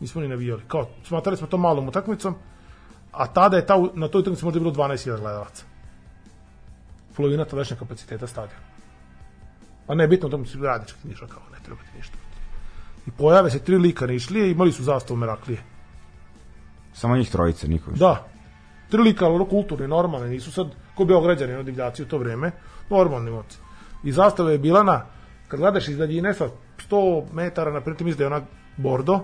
Nismo ni navijali. Kao, smatrali smo to malom utakmicom, a tada je ta, na toj utakmici možda bilo 12.000 gledalaca. Polovina tadašnjeg kapaciteta stadiona. A ne bitno, tamo su radnički ništa kao, ne treba ti ništa. I pojave se tri lika Nišlije, imali su zastavu Meraklije. Samo njih trojica, niko. više. Da. Tri lika, ono kulturni, normalni, nisu sad ko Beograđani, ono divljaci u to vreme, normalni momci. I zastava je bila na, kad gledaš iz daljine sa 100 metara, na primjer, misli da je ona bordo,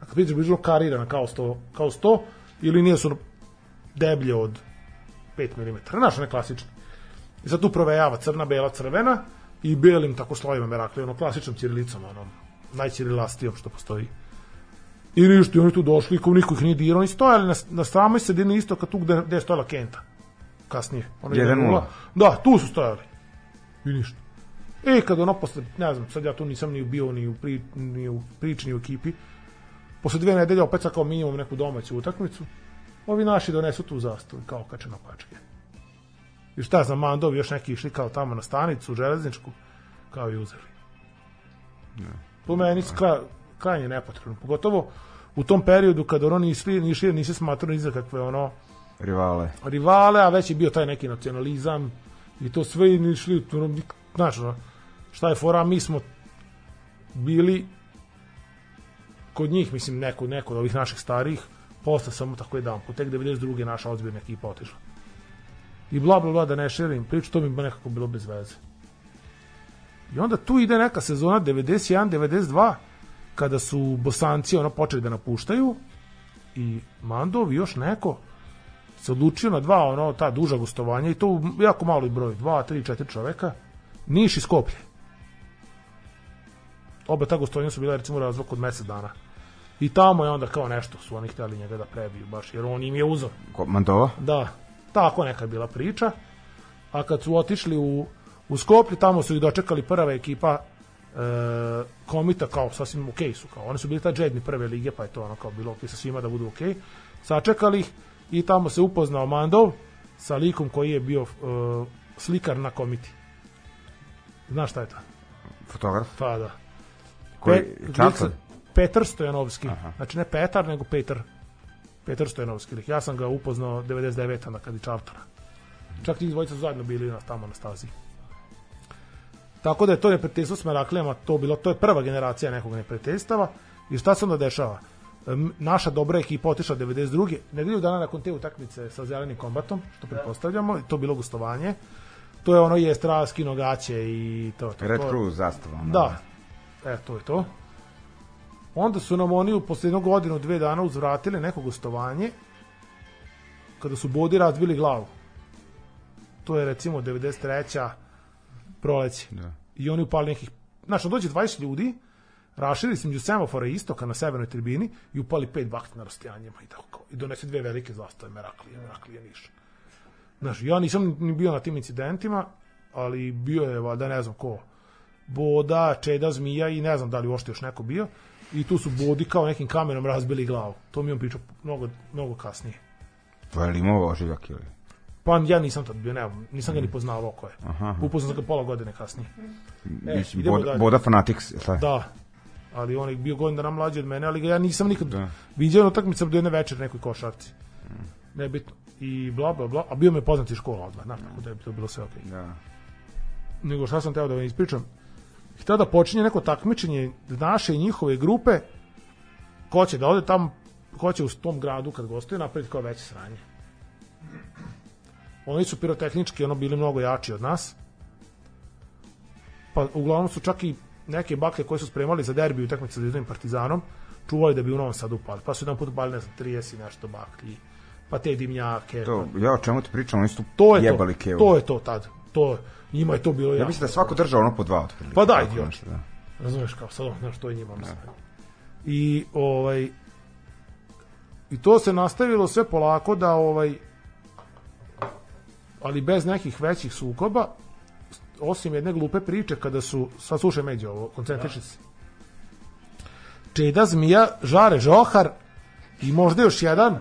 a kad vidiš bližno karirana kao 100, kao 100 i linije su deblje od 5 mm. Znaš, one klasične. I sad tu provejava crna, bela, crvena i belim tako slojima merakli, ono klasičnom cirilicom, ono najcirilastijom što postoji. I ništa, i oni tu došli, kao niko ih nije dirao, oni stojali na, na samoj sredini isto kad tu gde, gde je stojala Kenta. Kasnije. Ono 1:0. Da, tu su stojali. I ništa. E, kad ono posle, ne znam, sad ja tu nisam ni bio ni u, pri, ni u priči, ni u ekipi, posle dve nedelje opet sad kao minimum neku domaću utakmicu, ovi naši donesu tu zastavu, kao kače na pačke. I šta znam, Mandovi još neki išli kao tamo na stanicu, železničku, kao i uzeli. Po meni skra, krajnje nepotrebno. Pogotovo u tom periodu kada ono nisi, nisi, nisi smatrao ni za kakve ono Rivale. rivale, a već je bio taj neki nacionalizam i to sve i išli, ono, znaš, ono, šta je fora, mi smo bili kod njih, mislim, neko, neko od ovih naših starih, posle samo tako jedan put, tek 92. naša ozbiljna ekipa otišla. I bla, bla, bla, da ne širim priču, to bi nekako bilo bez veze. I onda tu ide neka sezona 91-92, kada su bosanci ono počeli da napuštaju i Mandov i još neko se odlučio na dva ono ta duža gostovanja i to u jako mali broj, dva, tri, četiri čoveka, Niš i Skoplje. Oba ta gostovanja su bila recimo razvok od mesec dana. I tamo je onda kao nešto su oni hteli njega da prebiju baš, jer on im je uzor. Ko, Mandova? Da, tako neka je bila priča. A kad su otišli u, u Skoplje, tamo su ih dočekali prva ekipa e, komita kao sasvim okej su kao oni su bili ta džedni prve lige pa je to ono kao bilo okej sa svima da budu okej sačekali ih i tamo se upoznao Mandov sa likom koji je bio e, slikar na komiti znaš šta je to? Fotograf? Pa da. Koji? Pe- Čaklad? Petar Stojanovski. Aha. Znači ne Petar, nego Petar. Petar Stojanovski. Ja sam ga upoznao 99. na kad je čartara. Čak ti dvojica su zajedno bili na, tamo na stazi. Tako da je to neprijateljstvo s Meraklijama, to bilo, to je prva generacija nekog neprijateljstava. I šta se onda dešava? Naša dobra ekipa otišla 92. Nedelju dana nakon te utakmice sa zelenim kombatom, što pretpostavljamo, to bilo gostovanje. To je ono je strava skino gaće i to. to Red to, Cruz zastava. Da. E, to je to. Onda su nam oni u posljednog godinu, dve dana uzvratili neko gostovanje kada su bodi razbili glavu. To je recimo 93. proleće. Da. I oni upali nekih... Znaš, dođe 20 ljudi, raširi se među semafora istoka na severnoj tribini i upali pet bakti na rastojanjima i tako. I donese dve velike zastave, Meraklije, Meraklije, Niš. Znaš, ja nisam ni bio na tim incidentima, ali bio je, valjda, ne znam ko, Boda, Čeda, Zmija i ne znam da li uopšte još neko bio. I tu su Bodi kao nekim kamenom razbili glavu. To mi on pričao mnogo, mnogo kasnije. To je li imao ožiljak ili? Pa ja nisam tad bio, ne, nisam ga ni poznavao ko je. Aha. Upoznao sam ga pola godine kasnije. E, Mislim, Boda, dalje. Boda Fanatics, je? Da. Ali on je bio godin dana mlađi od mene, ali ga ja nisam nikad Da. viđao na utakmicama do jedne večer nekoj košarci. Nebitno. I bla, bla, bla. A bio me poznati škola odmah, znaš, tako da je to bilo sve okej. Da. nego šta sam teo da vam ispričam. Hteo da počinje neko takmičenje naše i njihove grupe ko će da ode tamo ko će u tom gradu kad gostuje napraviti kao veće sranje. Oni su pirotehnički ono bili mnogo jači od nas. Pa uglavnom su čak i neke baklje koje su spremali za derbi utakmice sa Zvezdom i Partizanom čuvali da bi u Novom Sadu upali. Pa su jedan put upali, ne znam, 30 i nešto baklji. Pa te dimnjake. To, ja o čemu ti pričam, oni su to je jebali to. kevu. To je to tad. To njima je to bilo Ja jako. mislim da svako držao ono po dva otprilike. Pa da, idiot. da. Razumeš kao sad, znaš, to je njima mislim. I ovaj i to se nastavilo sve polako da ovaj ali bez nekih većih sukoba osim jedne glupe priče kada su sad slušaj među ovo, koncentriši se. Čeda Zmija, Žare Žohar i možda još jedan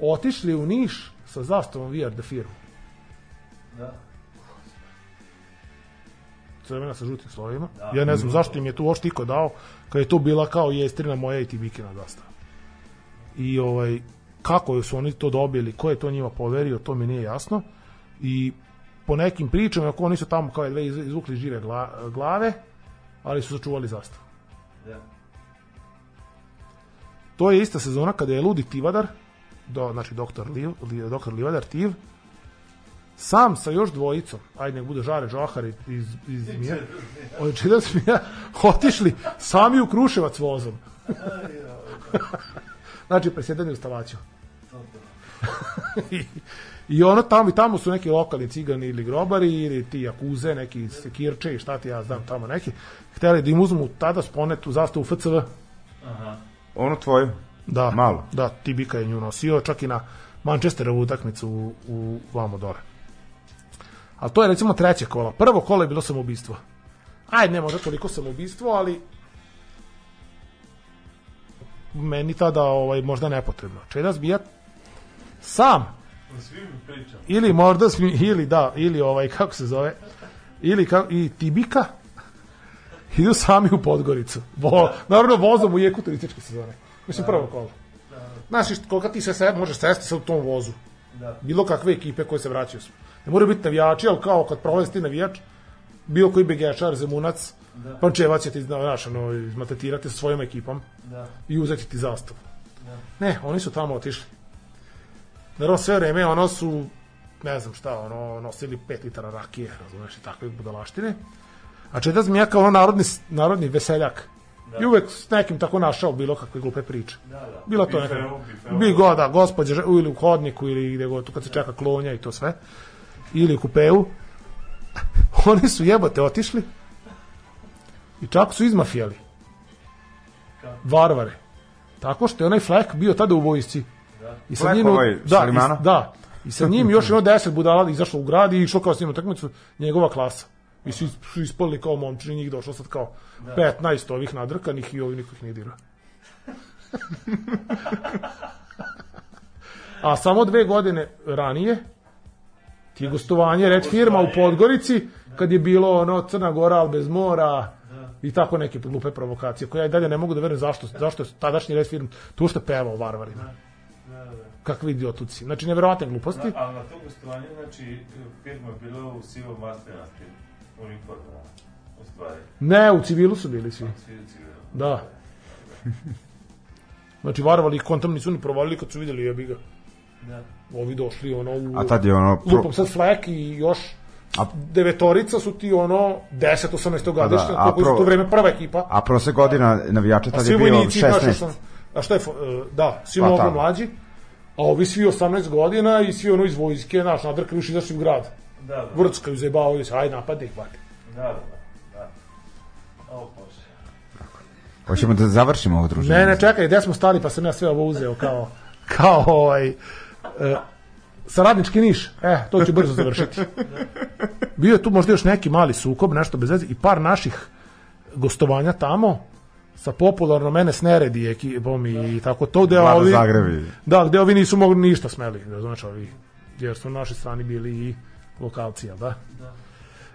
otišli u Niš sa zastavom VR da firmu. Crvena sa žutim slovima. Ja ne znam zašto im je tu uopšte iko dao, kad je to bila kao jestrina moja i Tibikina zastava. I ovaj, kako su oni to dobili, ko je to njima poverio, to mi nije jasno. I po nekim pričama, ako oni su tamo kao dve iz- izvukli žive gla, glave, ali su sačuvali zastavu. To je ista sezona kada je Ludi Tivadar do, znači doktor, Liv, Li- doktor Livadar Tiv, sam sa još dvojicom, ajde nek bude Žare Žohar i- iz, iz Mija, od čega Zmija, otišli sami u Kruševac vozom. znači, presjedanje u Stavaću. I, I ono tamo i tamo su neki lokalni cigani ili grobari ili ti jakuze, neki sekirče i šta ti ja znam tamo neki. Hteli da im uzmu tada sponetu zastavu FCV. Onu tvoju? Da, Malo. Da, Tibika je nju nosio, čak i na Manchesterovu utakmicu u, u vamo dole. Ali to je recimo treće kola. Prvo kolo je bilo samoubistvo. Ajde, ne možda toliko samoubistvo, ali meni tada ovaj, možda nepotrebno. Čeda zbijat sam ili možda smi, ili da, ili ovaj kako se zove, ili ka, i Tibika idu sami u Podgoricu. Vo, naravno vozom u jeku turističke sezone. Mislim prvo kolo. Znaš, koliko ti se možeš sesti sad u tom vozu. Bilo kakve ekipe koje se vraćaju. Ne moraju biti navijači, ali kao kad prolazi ti navijač, bilo koji begešar, zemunac, Pančevac će ti, znaš, ono, izmatetirati sa svojom ekipom i uzeti ti zastavu. Ne, oni su tamo otišli. Naravno, sve vreme ono su, ne znam šta, ono, nosili 5 litara rakije, razumeš, i takve budalaštine. A Čeda Zmija kao ono narodni, narodni veseljak. I uvek s nekim tako našao bilo kakve glupe priče. Bila to neka. Bi go, da, gospođa, že- ili u hodniku, ili gde god, tu kad se čeka klonja i to sve. Ili u kupeu. Oni su jebote otišli i čak su izmafijali. Varvare. Tako što je onaj Flek bio tada u vojsci. I sa njim, ovaj, da, i, da, i sa njim još jedno 10 budala izašlo u grad i išlo kao s njim u utakmicu njegova klasa. I svi su ispali kao momčini, njih došlo sad kao 15 ovih nadrkanih i ovih niko ih nije dirao. A samo dve godine ranije ti je gostovanje red firma u Podgorici kad je bilo ono Crna Gora al bez mora i tako neke glupe provokacije koje ja i dalje ne mogu da verujem zašto, zašto je tadašnji red firm tu što pevao o varvarima. Kakvi idiotuci. Znači, neverovatne gluposti. Ali na to gostovanje, znači, firma je bila u sivom masternatskim uniformama, u stvari. Ne, u civilu su bili svi. Svi u civilu. Da. Znači, varvali ih kontam nisu ni provalili kad su vidjeli jebi ga. Da. Ovi došli ono u... A tad je ono... pro- Lupom sad Flek i još A- devetorica su ti ono 10-18 godišnja, a koliko je pro- to vreme prva ekipa. A prosek godina navijača tad je bio vojnici, znaš, 16. sam, a šta je, e, da, svi Pa, mnogo mlađi, a ovi svi 18 godina i svi ono iz vojske, naš, nadrkali još izašli u grad. Da, da, Vrckaju, zajebavaju se, aj napade ih, bate. da, da, da. O, Bože. Hoćemo da završimo ovo druženje. Ne, ne, čekaj, gde smo stali pa sam ja sve ovo uzeo kao, kao ovaj, sa radnički niš, e, to ću brzo završiti. Bio je tu možda još neki mali sukob, nešto bez veze, i par naših gostovanja tamo, sa popularno mene sneredi ekipom i tako to, gde ovi, Zagrebi. da, gde ovi nisu mogli ništa smeli, da znači ovi, jer su na našoj strani bili i lokalci, jel da?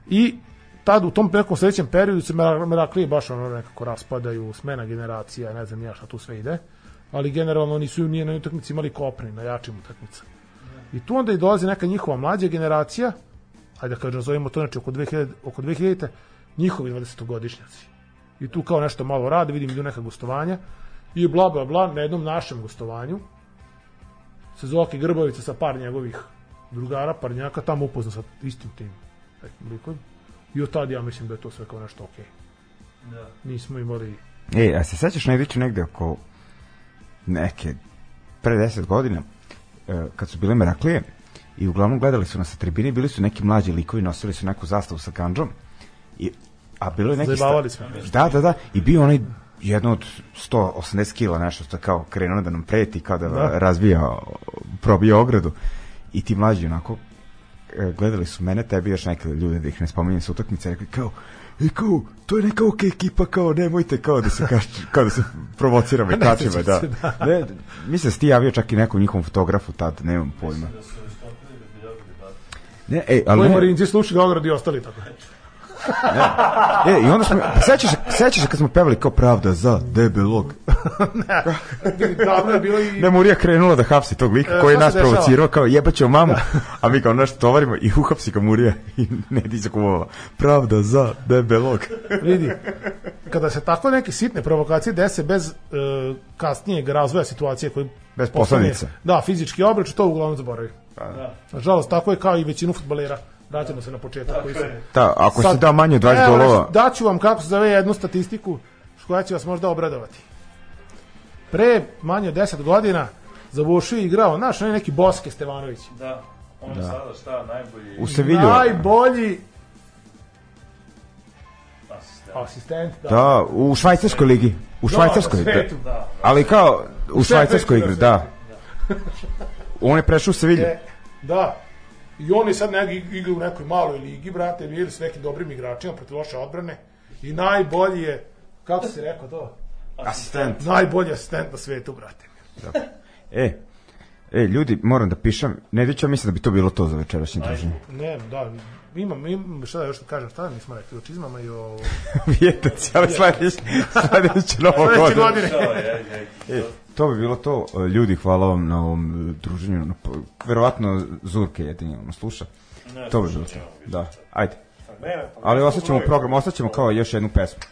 I tad u tom nekom sledećem periodu se Mera- Meraklije baš ono nekako raspadaju, smena generacija, ne znam ja šta tu sve ide, ali generalno nisu nije na utakmici imali kopni, na jačim utakmicama. I tu onda i dolazi neka njihova mlađa generacija, ajde da kažem, nazovimo to, znači oko 2000, oko 2000 njihovi 20-godišnjaci. I tu kao nešto malo rade, vidim idu neka gostovanja i bla bla bla, na jednom našem gostovanju se Zoki Grbovica sa par njegovih drugara, parnjaka, tamo upozna sa istim tim likom. I od tad ja mislim da je to sve kao nešto okej. Da. Nismo imali... E, a se sećaš najviše negde oko neke pre 10 godina e, kad su bile Meraklije i uglavnom gledali su nas sa tribine bili su neki mlađi likovi nosili su neku zastavu sa kanđom i, a bilo je neki sta- smo. da, da, da i bio onaj jedno od 180 kila nešto što kao krenuo da nam preti kao da, Da. razbija probija ogradu i ti mlađi onako e, gledali su mene, tebi još neke ljude da ih ne spominjem sa utakmice, rekli kao i kao, to je neka ok ekipa, kao nemojte kao da se kaš, kao da se provociramo i kačimo, da. da. Ne, mislim da si ti javio čak i nekom njihovom fotografu tad, nemam pojma. Ne, ej, ali Moji ne, marinci slušali ograd i ostali tako. E, i onda smo, sećaš, se- sećaš se kad smo pevali kao pravda za debelog. Davno je bilo i... Ne, Murija krenula da hapsi tog lika E, koji je nas provocirao kao jebaćemo mamu, a mi kao nešto tovarimo i uhapsi ga Murija i ne diđe kumova. Pravda za debelog. vidi, kada se tako neke sitne provokacije dese bez e, kasnijeg razvoja situacije koji Bez posledica. Da, fizički obruč, to uglavnom zaboravi. Nažalost, tako je kao i većinu futbolera. Vraćamo se na početak. Koji se... Da, ako Sad- si dao manje od 20 Evo, golova, Daću vam kako se zove jednu statistiku koja će vas možda obradovati. Pre manje od 10 godina za Vošu je igrao, znaš, onaj neki Boske Stevanović. Da, on je sada šta najbolji u Sevilju, Najbolji asistent. asistent. Da. da, u švajcarskoj ligi, u švajcarskoj, na da, svetu. ali kao u švajcarskoj igri, na da. On je prešao u Sevilju. E, da. I on je sad neki igra u nekoj maloj ligi, brate, ili s nekim dobrim igračima protiv loše odbrane. I najbolji je, kako si rekao to? Asistent. Najbolji asistent na svetu, brate. E, e, ljudi, moram da pišem. Nedića mislim da bi to bilo to za večerašnje druženje. Ne, da, imam, imam, šta da još kažem, šta da nismo rekli, o čizmama i o... Vjetec, ali sledeće, sledeće novo godine. godine. E, to bi bilo to. Ljudi, hvala vam na ovom druženju. Na, verovatno Zurke jedini ono sluša. To bi bilo to. Da, ajde. Ali ostaćemo u program, ostaćemo kao još jednu pesmu.